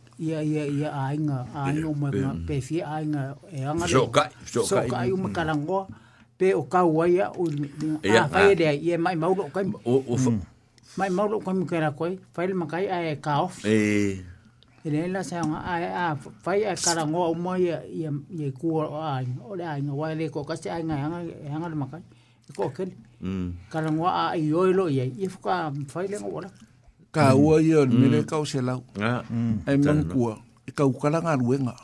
ia ia ia ainga ainga o mai pe fi ainga e anga so ka so ka i uma karango pe o ka wai a o a de ai e mai mau ka o o mm. mai mau ka mi kera koi fai le makai a e ka off e e le la sa a a fai a karango o mai ia ia ia ku o ai o le ainga wai le ko ka se nga e anga e anga le makai e ko ken mm. karango a i ye ia i fuka fai le ngora ka mm. ua ia o mm. mire ka o se lau. Ah, mm. E mangkua, e ka ukala ngā ruenga.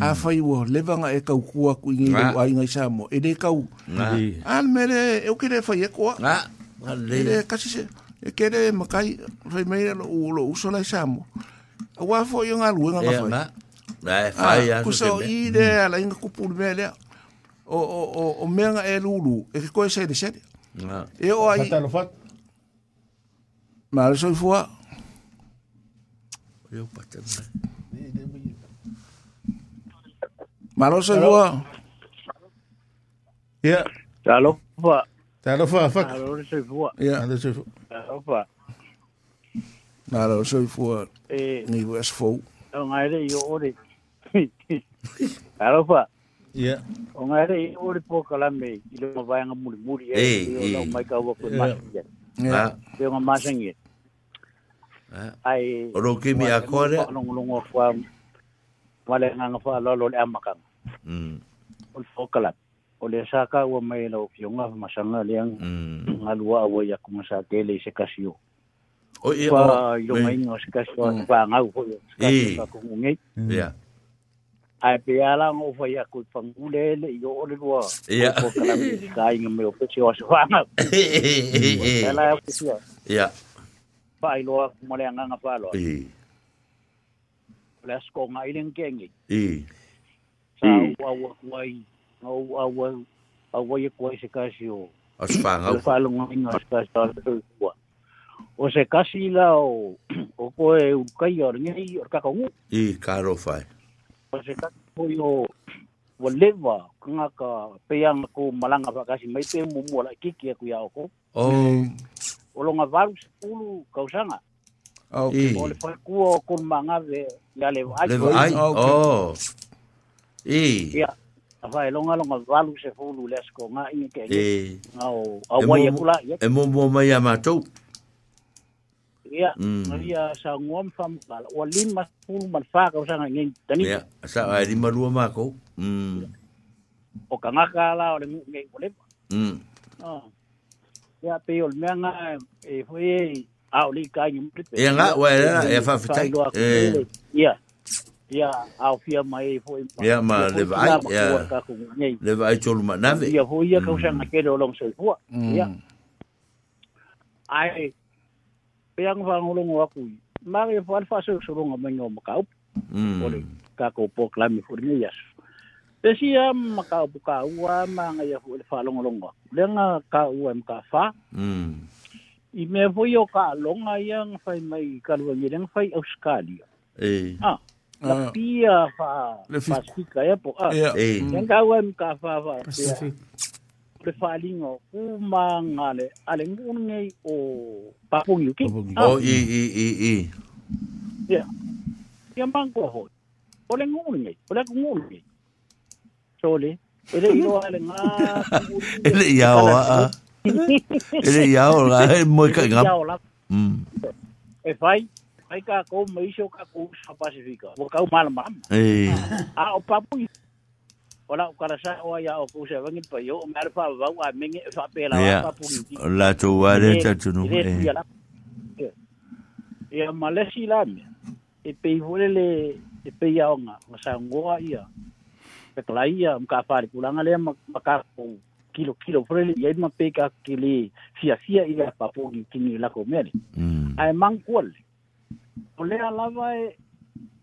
A whai ua, lewanga e ka ukua ku ingi rau ah. ai ngai sāmo. E ne ka u. A ah. mere, e uke re whai e koa. E re kasi se, e kere makai, whai meira no ulo uso lai sāmo. A ua fo i ngā ruenga ngā whai. E, e whai a suke me. Kusau i re ala inga kupuru lea. O, o, o, o, o, o, o, o, o, o, o, o, o, ai. o, o, o, mà Ma le soifua. Yo patan. Ma lo soifua. Ya. Talo fa. Talo fa fa. Talo soifua. Ya, talo soifua. Talo fa. Ma lo soifua. Eh. Ni was fo. Ngai le yo ore. Talo fa. Ya. O ngai le yo ore po kala me. Ilo va nga muri muri. Eh. Yo mai ka wa ko ma. Ya. Yo nga masangi ai ro ki mi a kore no no ngo fa wale nga nga fa lo lo le amakang mm ol fokala o le saka wa mai lo fiunga masanga liang ngalua wa ya kuma sa tele se kasio o e o yo mai no se kasio va nga u e ko ngi ya ai pe ala ngo fa ya ku pangule le yo o le wa ya ko kala mi ka inga me o pe se o sa va ya whaailoa kumoleanganga whaaloa. I. Ole asko ngā ilen kengi. I. Sa au au wai, au au au au wai e kuai se kasi o. As whanga. Ole whaalunga inga se kasi o kua. O se kasi la o, o koe ukai o ringi o kakongu. I, karo whai. O se kasi koi o, wa lewa kanga ka peang ko malanga pa kasi mai pe mu mu la kiki aku ya ko oh o longa valu sepulu kausanga okay. o le faikua o kulumagave ia levaai levaai o i ia afaeloga loga valu sefulu le asikoga'i kege ao auai akula'i e momua mai a matou ia ia sagoa ma faamagala ua lima sepulu ma le fa kausaga igei Yeah. sa e lima lua makou o kagaka la o le gu'ugei o lepa ya peol menga e foi au li ka ni mutpe e nga wa na e fa fitai e ya ya au fia mai foi ya ma le vai ya le vai chol ma na ve ya foi ya ka usan ke do long sei fo ya ai peang fa ngolong wa ku ma ge fa fa so so ngam ngam ka u ole ka ko po klami fo ni ya pesi a makaupu ka ua ma ngai afu le faalogologo lega ka mm. ua e makafa i mea foi o kaaloga ia gafai mai kaluagi le gafai ausikalia a la ah. pia fa pasifika ia po a e. len ka ua Fa, makafa faapea le faaligo uma gale ale gugunegei o papugi uki o i i i i ia ia magoa hoi o le gugunegei o le akugulugei sole ele yo ale nga ele ya o ele ya o la mo ka nga mm e fai ai ka ko mo iso ka ko sa pacifica mo ka mal mam eh a o papu Ola o karasa o ya o ku se vangi pa yo o mer pa va wa mengi fa pe la pa pu ki. La to wa re ta tunu. Ya malesi la me. E pe vole le e pe ya nga sa ngoa ia. pekalaia maka um, faalipulaga lea makakou kilo kilo frele ia ma peka kele sia sia ia papogi kini lako mele mm. ae mangkuale o lea lava e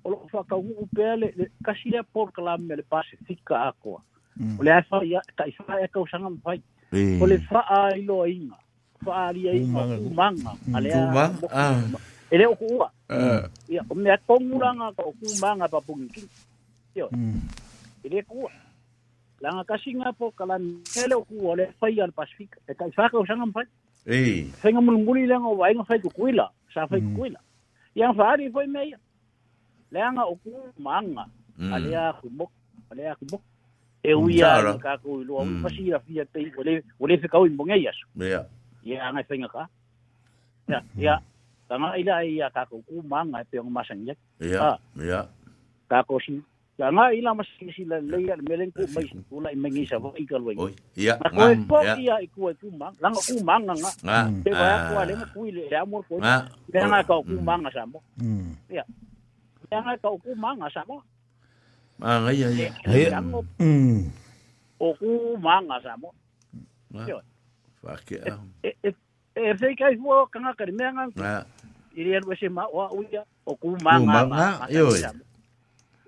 o loko faakauu'u pea le kasi lea porkalam me le pasifika akoa mm. e o le ae faia taʻifaa e kausaga mafai o le faaailoaiga faaaliaiaumaga a lea ah. e le oku ua ah. ia o mea kogulaga ka o kumaga papogi kini Ele kua. Langa kasi nga po kalan hele ku ole fai al Pasifika. E kai whaka usanga mpai. Ei. Whainga mulunguli langa o wainga whai kukuila. Sa whai mm. kukuila. Iang whaari whai mei. Langa o ku maanga. Mm. Alea kumok. Alea kumok. E mm, uia ka ku ilua. Pasira fia tei. Ole, ole whikau imbonge yasu. Yeah. Ia angai whainga ka. Ia. Ia. Tanga ila ia ka ku maanga e peong masang yek. Ia. Ia. Ka ko si ya nga ila mas si la le ya meleng ku mai ula i mengi sa vai ka loi ya nga ko ia i ku ku mang langa ku mang nga te va ku ale ku ile ya mor ko ya nga ka ku mang sa mo ya ya nga ka ku mang sa mo ma nga ya ya o ku mang sa mo fa ke e e sei kai fu ka nga ka me nga iri ya se ma o uya o ku mang nga yo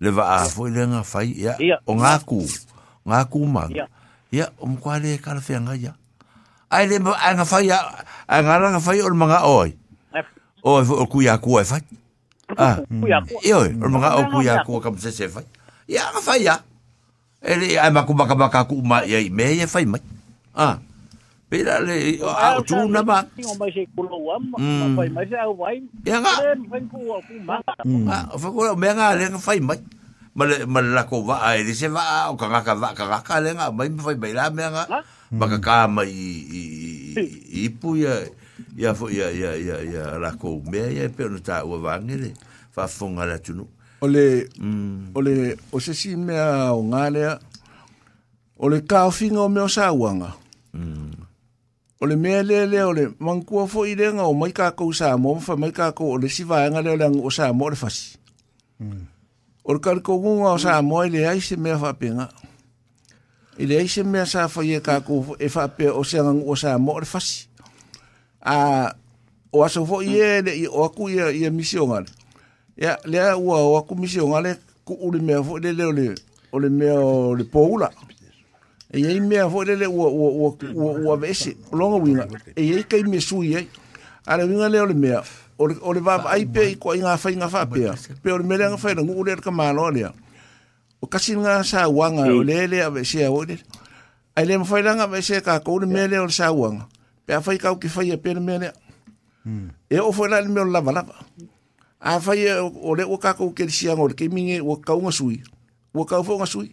le va a fo le nga fai ya o nga ku nga ku ma ya o mo kwa le ka fe nga ya ai le mo nga fai ya a nga la nga fai o ma nga oi o o ku ya ku fai ah ku ya yo o ma nga o ku ya ku ka se se fai ya nga fai ya ele ai ma ku ma ka ku ma ya me ya fai ma ah Pera le a tu na ma. Tingo mai se kulo am, mai mai se au vai. Ya nga. Mai ku ku ma. Nga, fa ku me nga le nga fai mai. Ma le ma la ko va ai le se va o ka ka va ka ka le nga mai fai mai la me nga. Ma ka ka mai i i pu ya ya fo ya ya ya ya la ko me ya pe no ta o va ngere. Fa fonga la tunu. Ole ừ. ole o se si me o ngale. Ole ka finga o me o sa wanga. Mm. À? Ừ. o le mea lea lea o le mangkua fo i lenga o mai kākou sā mō mwha mai kākou o le siva enga leo leang o sā mō le fasi. Mm. O le kākou ngunga o sā mō i le aise mea whapenga. I le aise mea sā whai e kākou e whapea o sā ngang o sā mō le fasi. A o aso fo i e le i o aku i e misi o ngale. Ia lea ua o aku misi o ngale ku uri mea fo i le leo le o le mea o le pōula. Mm. e ai mea foi lele o o o o ua vese longa winga e ai kai me sui ai ale winga leo le mea o le vava ai pe i ko inga fai inga fa pe pe o le mele anga na ngu ka malo le o kasi nga sa wanga o le a vese o le ai le mfai langa vese ka ko le mele o sa wanga pe a fai kau ki fai pe le mele hmm. e o foi la le mea o lava a fai o le o kako ke le sianga o le ke minge o kaunga sui o kau fo nga sui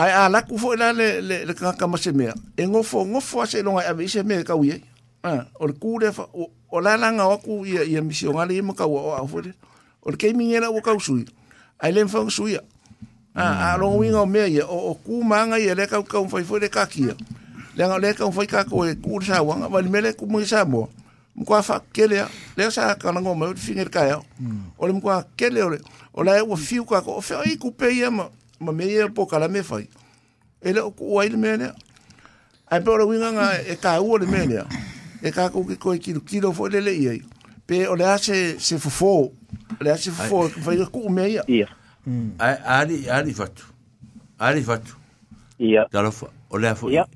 ai ala ku fo la le le, le ka ka mase mea e ngofo ngofo ase longa ave ise me ka uie ah o ku le fa o, o la langa o ku ia ia mission ali mo ka o a fo le o ke mi ngela o ka usui ai le fa usui ah a lo winga o me ia o, o ku manga ia le ka ka un fo le ka kia le nga le ka un ka ko e ku sa wanga va me le ku mo sa mo mo ka fa ke le le sa ka ngo mo finger ka ya o le mo ka ke le o la e o fiu ka ko o fe ai ku pe ia mo ma me ia po kala me fai. E le oku uai le mene. Ai pe ora winga nga e ka ua le mene. E ka kou ki koe kilo. Kilo fo le le iai. Pe o le ase se fufo. Le ase fufo. Fai ka kou me ia. Ia. Mm. Ari, ari fatu. Ari fatu. Ia. Tarofa. O le afo. Ia.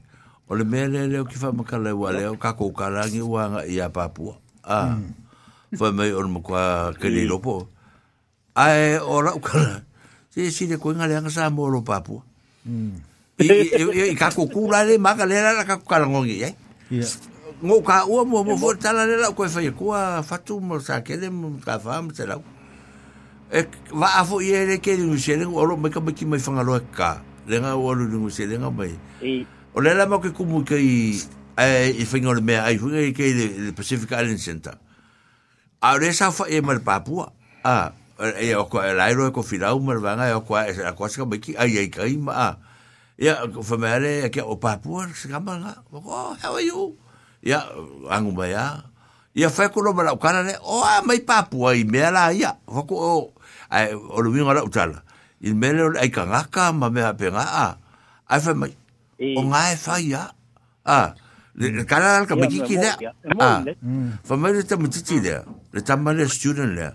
O le mele le o ki fa makala ua le o kakou karangi ua nga ia papua. Ah. Mm. Fai mai o le mokua kere lopo. Ai ora ukala. Ia. se si le koinga le angasa mo lo papua i i i ka kukula le maka le la ka kalangongi ai ngō ka ua mo mo fo tala le la koe whai kua fatu mo sa kele mo ka whaam te lau e wa afo i ere ke ringu se rengu oro mai ka mai ki mai whangaloa ka renga o alu ringu se renga mai o le la mau ke kumu ke i i whainga o le mea ai hunga i ke i le Pacific Island Center a re sa wha e mar Papua a e o ko eh, lai ro e ko filau mar vanga e o ko e a ko se ka ai ai ai ma ya ko fa mare e ke o papua se ka manga oh how are you ya angu ba ya ya fa ko lo o kana ne o oh, mai papua i me la ya ko o oh, ai o lu vinga o tala i me ai ka ka ma me a pe nga a ai fa mai e- o nga e fa ya a le kana ka me ki ki ne a fa mm. mai le tamu le le tamu student le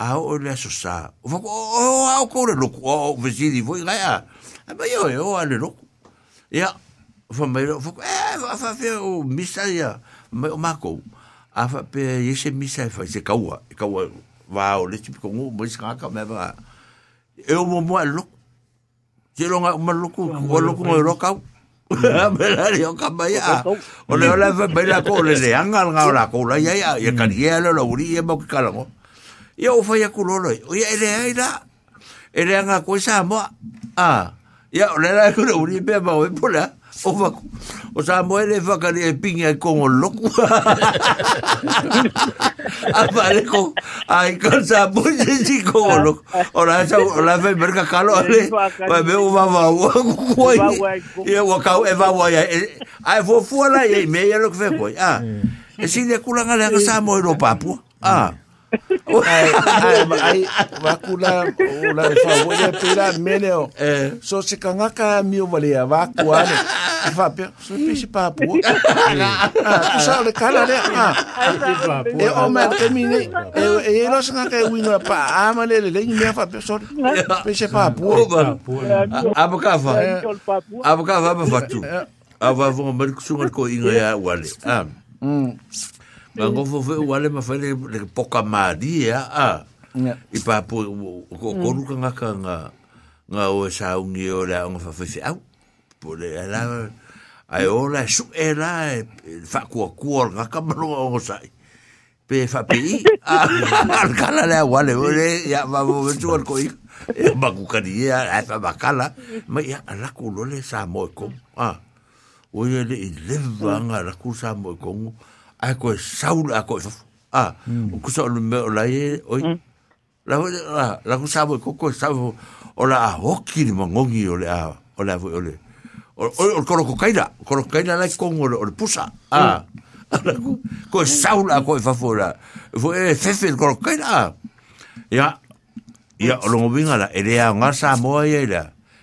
ao o le aso sa o fako o au kou le loko o o vesiri foi gai a a mai o e o a le loko ia o fa mai o fako e a fa fe o misa ia mai o mako a fa pe e se misa e fa se kaua e kaua va o le tipi kongo mo isi kaka me va e o mo mo a loko te longa o ma loko o loko o loko Melari o kamai a O le o le fa mai la ko le le anga nga o la ko la ia ia Ia kan ia le la uri ia mo ki kalango ia o whaia kulolo ia ele ai la ele anga koe sa moa a ia o lera e kura uri pe ma pula o waku o sa moa ele whakari e pingi ai o loku a pare ko ai kon sa moa se si o la sa o la whai merka kalo ale vai me o wawa ua kukua ia wakau e wawa ia ai fuafua la ia i mea ia loko whekoi ah e si de kulanga le sa moa i ah. Ay, vaku la, ou la, fawole, pe la, me le yo So, se ka nga ka mi yo vale ya, vaku ale Vapen, sou peche papou A, ou sa ou de kala le, a E omad temine, e los nga ka yu ino a pa A, manele, le, yu mè vapen, sou Peche papou Abou kavwa Abou kavwa mè vatou Avavon mè di kousou mè di kou ino ya wale Am Am ma ngo fo fo wale ma fa le poka mari ya a i pa po ko ko lu mm. ka nga nga o sa un i ora un fa fa au po le ala ai ora su era e, e fa ku ku nga ka ma lo o sai pe fa pe al kala le wale ole ya va vo tu al koi e ma ku karia e, ai fa bakala ma ya ala ku lo le sa mo ko ah Oye, le leva nga la kusa mo kongo a ko saul a ko a o ku so lu me o la e oi la la la ku sa ko ko sa o la hoki ni mongongi o le a o la o le o o ko ko kaira ko ko kaira la ko o le pusa a ko saul a ko fa fora fo e fefe ko ko kaira ya ya o lo ngala ele a ngasa mo ia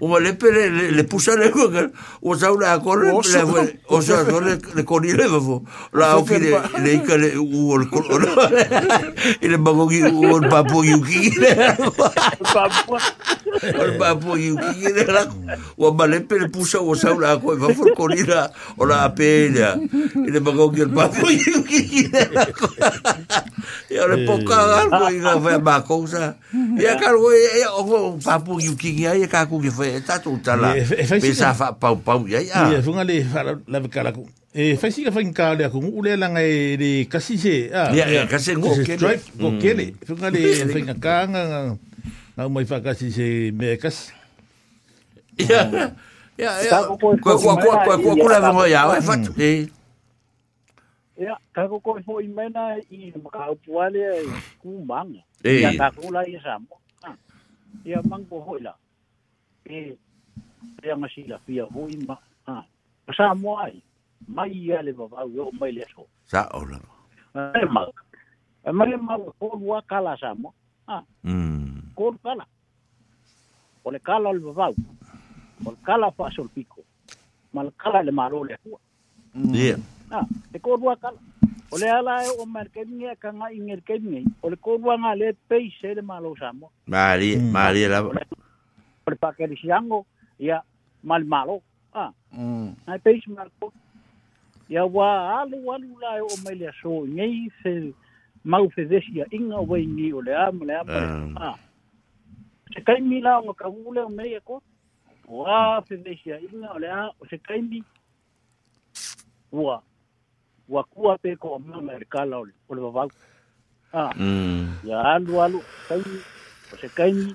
o ma le pere le, le pusa le kuaka o sa ula akore o sa so le, le koni le mafo la o ki le, le ika le uo le kolo no i le mago ki uo le papu i uki i le o le papu i uki i le o ma le pere pusa o sa ula akore mafo le koni la o la ape i le i le mago ki le papu i uki i le i o le poka i le mako sa i a karo e, e, i le papu i uki i le kakungi fe e tatu tala pe sa fa pau pau ia ia ia funga le fa la kala ku e fa si ka fa ka le ku ule la ngai le kasi se a ia ia kasi ngo ke le ngo ke le funga le fa ka nga nga mai fa kasi se me kas ia ia ia ko ko ko ko ko ko la mo ia e fa e ia ka ko ko fo i mena i ka puale ku mang ia ka ku la ia sa mang ko hoila que ya nga la fia muy ma ha sa mo ai mai ya le ba yo mai le so sa ola ai ma ma mal ma ko wa kala sa mo ah mm ko kala mm. ah, o le kala le ba o le kala pa sol pico mal kala le maro le hua yeah ha te ko wa kala o le ala e o ke ni ka ke ingerkeni o le ko wa ngale le peise le malo sa mo mari mm. mari la o ah. mm. le pakelisiago ia ma le malo ah. a ae peisi malo ia uā alu alu la e oo mai le aso igei fe mau fevesi aʻiga ua o le a le a ma se kaimi la oga kaugu le o mei akoa ua fevesi aʻiga o le a o se kaimi ua ua kua pe ko mama le kala o le vavau a ia alu alu kaimi o se kaimi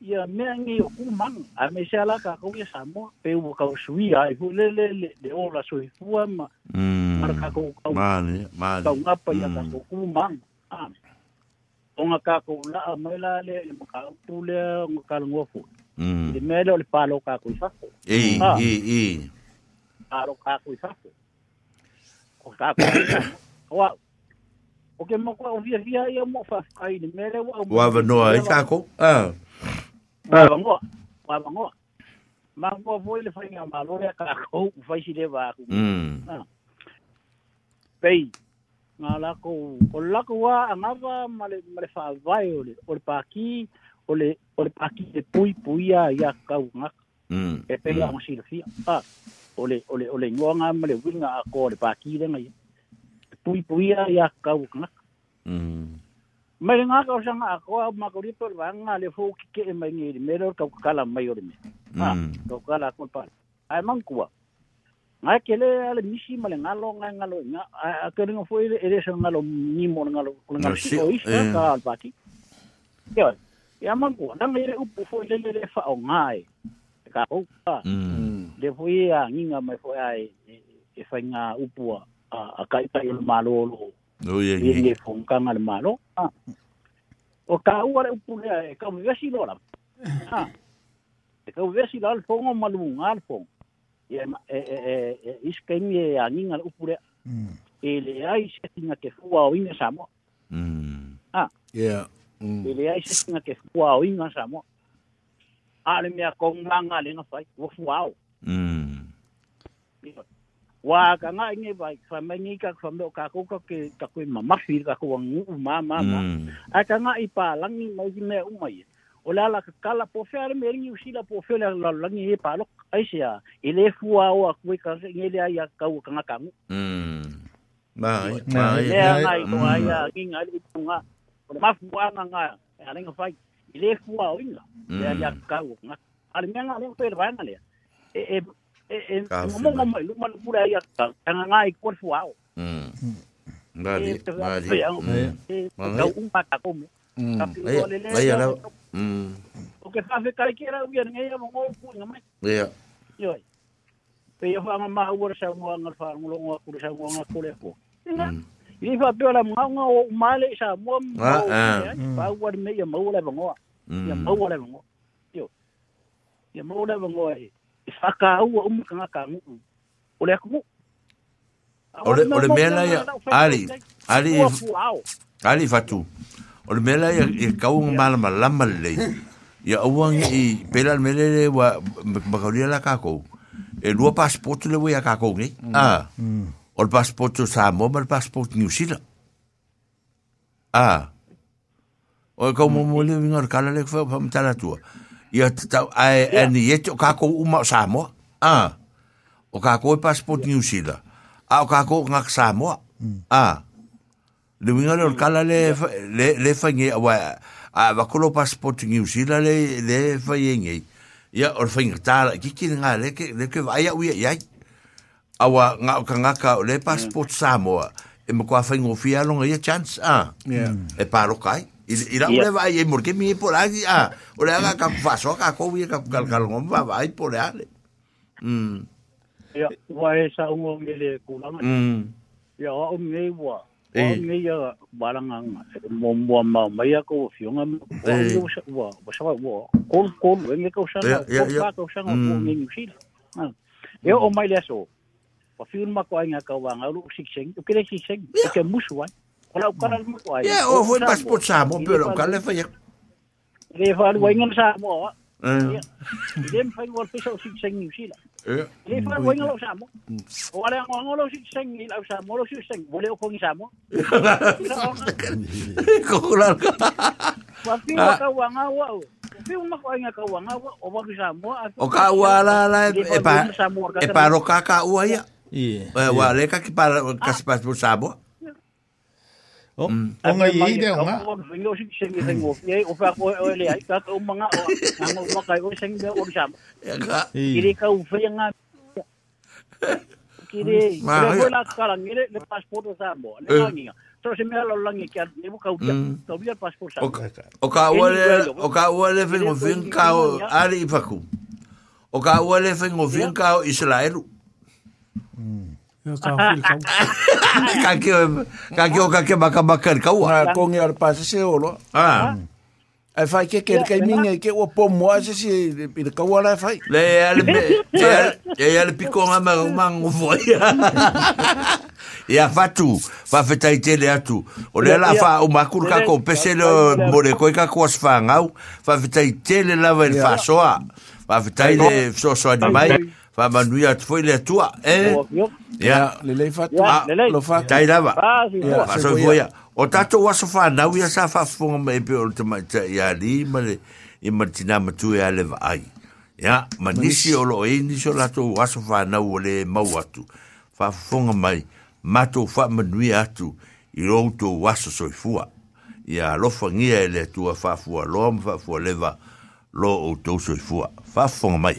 Ya men yi yo kou man. Ame se ala kakou e, e, hmm. ya sa moun. Pe yu wakaw suwi. A yu lele lele. De yon la suwi fwa ma. Hmm. Mane kakou kakou. Mane. Mane. Kou nga pa yi ya kakou kou man. Ame. O nga kakou la a mwela le. Mwaka outu le. Mwaka al ngo foun. Hmm. Di mele wale palo kakou yi sako. I. I. I. Palo kakou yi sako. O kakou. Wap. O gen mwakwa. O gen mwakwa. O gen mwakwa. Mangoa. Wa mangoa. Mangoa foi ah. le fai ngama lo ya ka ko fai si le ba. Mm. Pei. Nga la ko ko la ko wa ama ba male male fa vai o le o le pa ki o le o le pa ki te pui pui ya ya ka u nga. Mm. E pe la mo si le fia. Ah. O le o le o le ngoa nga male winga a ko le pa ki le nga. Pui pui ya ya ka u nga. Mm. Mai ngā kau sanga a koa o makoripo rwa ngā le fō ki ke e mai ngiri ka kau kukala mai ori me. Ha, mm. kau kukala a kua pāle. Ai man kua. Ngā kele ale misi male ngalo ngā e ngalo nga a kere ngā fō e re sa ngalo nimo na ngalo kule ngā si o isa eh. ka alpati. Ke oi, e a man kua, nanga ere upu fō e le le fa o ngā e. e, ka hou ka. Mm. Mm. Le fō e a nginga mai fō e a e fai e, ngā upu a kaipa ilo malo lo Oye, y ah. pues le fonka mal malo o ka ora upule ka mi vesi lora ah ka vesi lora fongo malu alfon e e e iskemi e anin al upule le ai mm. se que ke fua o inga samo mm. ah yeah mm. le ai se que ke fua o inga samo ale mea kong langa le nga fai wo fua mm wa ka nga inge vai fa mangi ka fa do ka ko ka ke ta ko ma ma fi ka ko ngu ma ma ma mm. a ka nga ipa langi mai me u mai o la la ka la po fer me ri usi la po fer la la langi e pa lo ai sia ele fu a o ko ka nge le ya ka u ka nga ka ngu mai mai ya ngai ko ya mm. ngi nga li tu nga ma fu a nga nga ya nga fai ele fu a o inga ya ya mm. ka u nga ale me nga le pe ra nga le e, e e mo mo mai luma lu pura ia ta tanga ngai ko fu ao mm dali dali e ta un pa ta ko tapi o le le ia la mm o ke fa fe kai kera u ia ngai mo mo pu nga mai ia yo pe yo fa ma u sa mo nga fa mo lo ku sa mo nga ko le ko i fa pe la mo nga o male sa mo mo fa u me ia mo le bangoa ia Whaka ua umu ka ngaka oleh O le akumu. O le, o ali, ali, ali fatu. oleh Melai ya lai ya e kaunga ya. malama lama lei. Ia ya auang i pela le wa makaulia la kakou. E lua paspoto le wei mm. a kakou mm. ni. Ah. O le paspoto Samoa ma le New Zealand. Ah. O e kaumamole mm. vingar kala le kwa pamitala tua. Ah. ia te tau ai yeah. ane iete o kākou uma o Samoa. Ah. O kākou e passport New Zealand. A o kākou ngak Samoa. Mm. Ah. Le winga le mm. kala le, le, le whainge awa a wakolo passport New Zealand le, le whainge. E ia o le whainga tāla kiki ngā leke, leke vaia uia iai. Awa ngā o ka ngaka le passport Samoa. E mkwa whaingo fia longa ia chance. Ah. Yeah. E paro kai i la ora vai e morke mi por ali ah, a ora ga ka faso ka ko vi ka kal kal ngom va vai por ali mm ya wa esa un o mele kulama mm ya o me wa o me ya balanga mo mo ma ma ya ko fiunga mo wa wa sa wa ko ko ngi ko sa ko ba ko sa ko ngi usil ya o mai leso o fiun ma ko nga ka wa nga lu sik sing o kire sik sing ke musuan Kalau kau nak buat apa? Ya, oh, pun pasport sama, belum kau lepas ya. Lepas dua ingin sama. Dia mungkin orang pisau sih sengi sih lah. Lepas dua ingin orang sama. Orang orang orang sih sengi lah sama, orang sih sengi boleh kau ingin sama. Kau lah. Tapi kau wang awak. Tapi umak kau ingat kau wang awak, orang sama. Oh kau lah lah, epa epa roka kau ya. Iya. Wah, leka kita kasih pasport sama. O ngai i de nga. O ngai o de nga. Kiri. Ma o ka se fin ari O ka fin Ka ki o e- ka ke maka maka ni kaua. Ha, kongi ar pasi se olo. Ha. Ah. Ai fai ke ke kai minga ke o po moa se si i le kaua la fai. Le, e ale me, e ale piko nga ma o mang o voi. E a fatu, fa fetai tele atu. O le la fa o makur ka ko pese le more koe ka kua sfa ngau, fa fetai tele la vai e le fa soa. Fa fetai le soa soa di mai. Fa fetai fa manuia tu foi le tua e ya le ya, le fa tu lo fa ya. tai lava ya fa so foi o tato wa so fa na wi sa fa fo me pe o te mai ya li ma le i martina ma tu ya le vai ya ma nisi o lo e ni so la to wa so fa na o le mau atu fa fo mai ma to fa manuia atu i lo to wa so so fua ya lo fa ngia e le tua fa fua lo ma fa fua leva lo o to so fua fa fo mai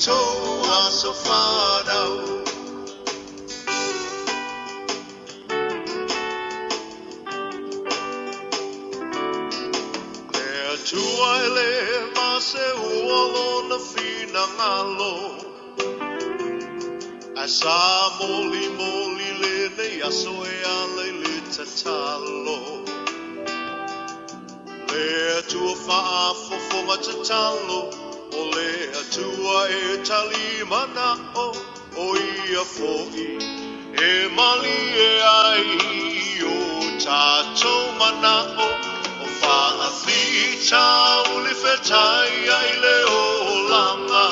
told so far There to I live, I say, alone the finang alo. I saw moly moly lene, I saw a lele tatalo. There to a far for for talo. o le atua e tali mana o o ia foi e mali e ai o tato mana o o fa a fita o le fetai ai le o langa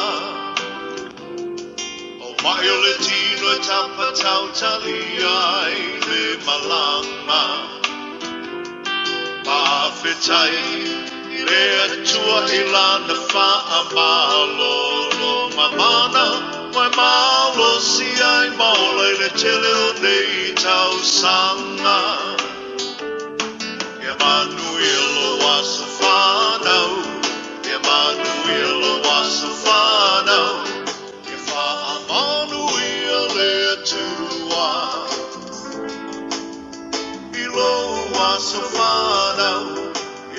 o mai o le tino e tapa tau tali ai le malanga Pa fetai Pa fetai Lea tua hilana fa amalo lo mamana Wai malo si ai maole le te leo nei tau sanga Emanuelo wasufanau Emanuelo wasufanau E fa amanu ia lea tua Ilo wasufanau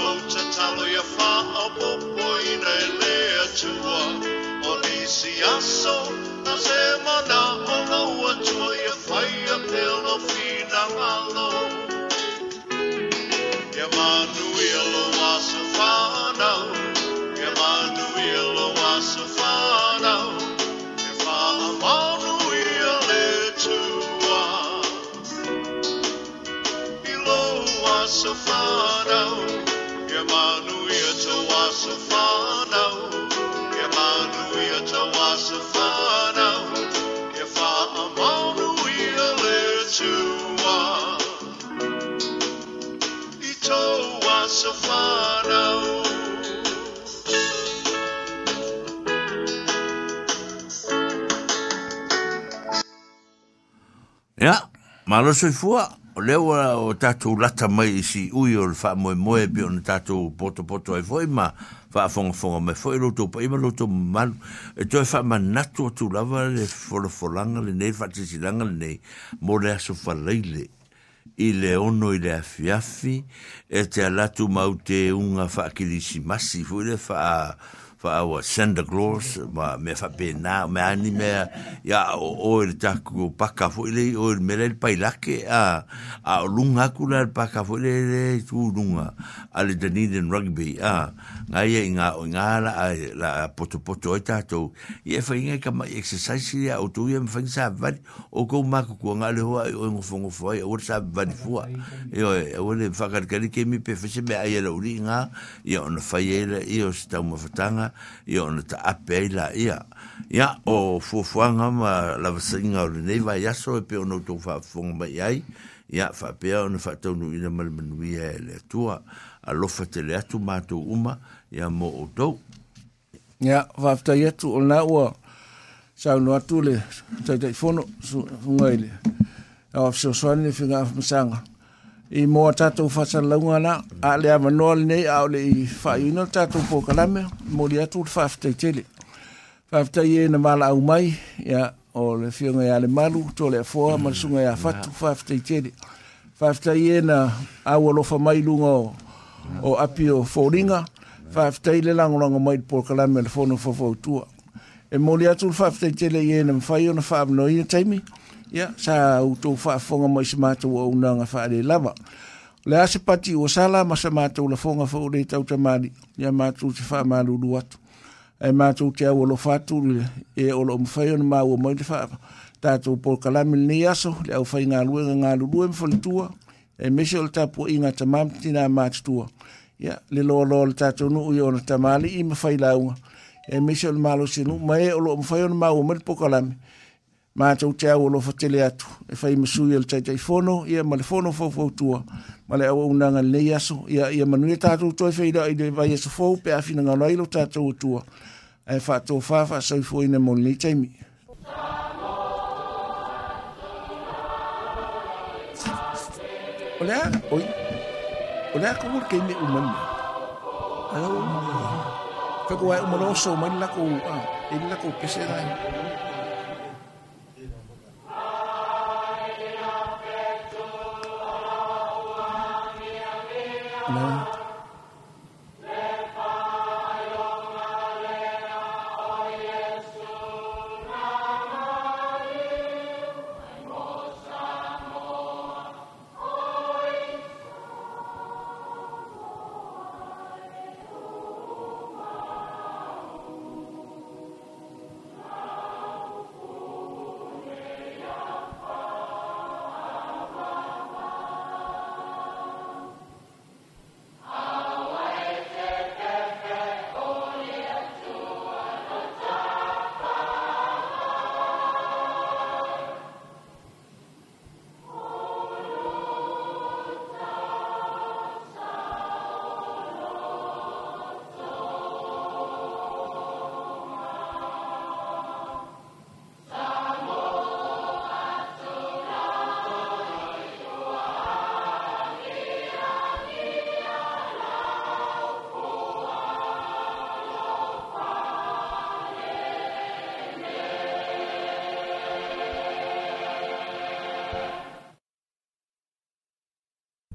Tototalo ia whaapopo i nei lea tua O nisi aso na se mana o na ua tua ia whaia pelo whinangalo Ia manuelo aso whanau Ia manuelo aso whanau Ia whaamanu ia le tua I lo aso whanau Ja, maar dat is voor. o le ua o tatou lata mai i si ui o le faamoemoe pe ona tatou potopoto ai foi ma faafogafoga mai foi loutou pai ma loutou mamalu e toe faamanatu atu lava le folafolaga lenei faatasilaga lenei mo le aso falaile i le ono i le afiafi e te alatu mau te unga faakilisimasi foi le faa fa awa Santa Claus ma me fa pe na me ani me ya o o le taku paka fo le o le mere le pai lake a a lunga kula le paka fo le le tu lunga a le Dunedin rugby a ngai e nga o nga la la poto poto e tato i e fa inga ka ma exercise ya o tu ye me fa sa vani o ko ma ku nga le ho o ngo fo ngo fo e o sa vani fo e o e o le fa ka ke mi pe fa e se me a ye la uri nga ye on fa ye le i o sta mo fa tanga i ona ta ape ai la ia. Ia, o fuafuanga ma lava singa ori nei vai aso e peo nou tou whaafunga mai ai. Ia, whapea ona whataunu ina malamanuia e le atua. A lofa te le atu mātou uma, ia mo o tou. Ia, whaafta i atu o nā ua. Sao no atu le, tai tai fono, sunga ile. Ia, wafsio soani le whinga afmasanga. Ia, i mō tātou whasalaunga nā, a le a manoa nei, a le i whaiuna tātou pōkalame, mō le atu le whaafetai tele. Whaafetai e na mala au mai, ia, o le whiunga ia le malu, tō le a fōa, mm, marasunga ia whatu, whaafetai tele. Whaafetai e na au alofa mai lunga o, api o fōringa, whaafetai le langolanga mai le pōkalame le fono fōfautua. E mō le atu le whaafetai tele e na mwhaiona whaamanoina taimi, ya sa uto fa fonga mo sima to una nga fa le lava le ase pati o sala ma sma to la fonga fo e le tau e te ya ma tu te fa ma lu lu e ma tu te o lo fa tu e o lo mfa ma o mo te fa ta tu por kala mil ni le o fa nga lu nga lu lu mfo le tua e me se o ta po inga te tina ma tua ya le lo lo ta tu nu yo na te mali i mfa ila u e me se o malo sinu ma e o lo mfa ma o mo te por ma tau te au lofa tele atu. E whai masui al tai tai whono, ia ma le whono fau fau tua, ma le awa unanga le aso, ia, ia manuia tātou toi whaida i le vai aso fau, pe awhina ngā railo tātou tua, e wha tō whawha sau fau ina mo le taimi. Olea, oi, olea kukur kei me umani. Ayo, umani. Fekua e umano oso, umani lako, ah, e lako pese rai. Olea, No.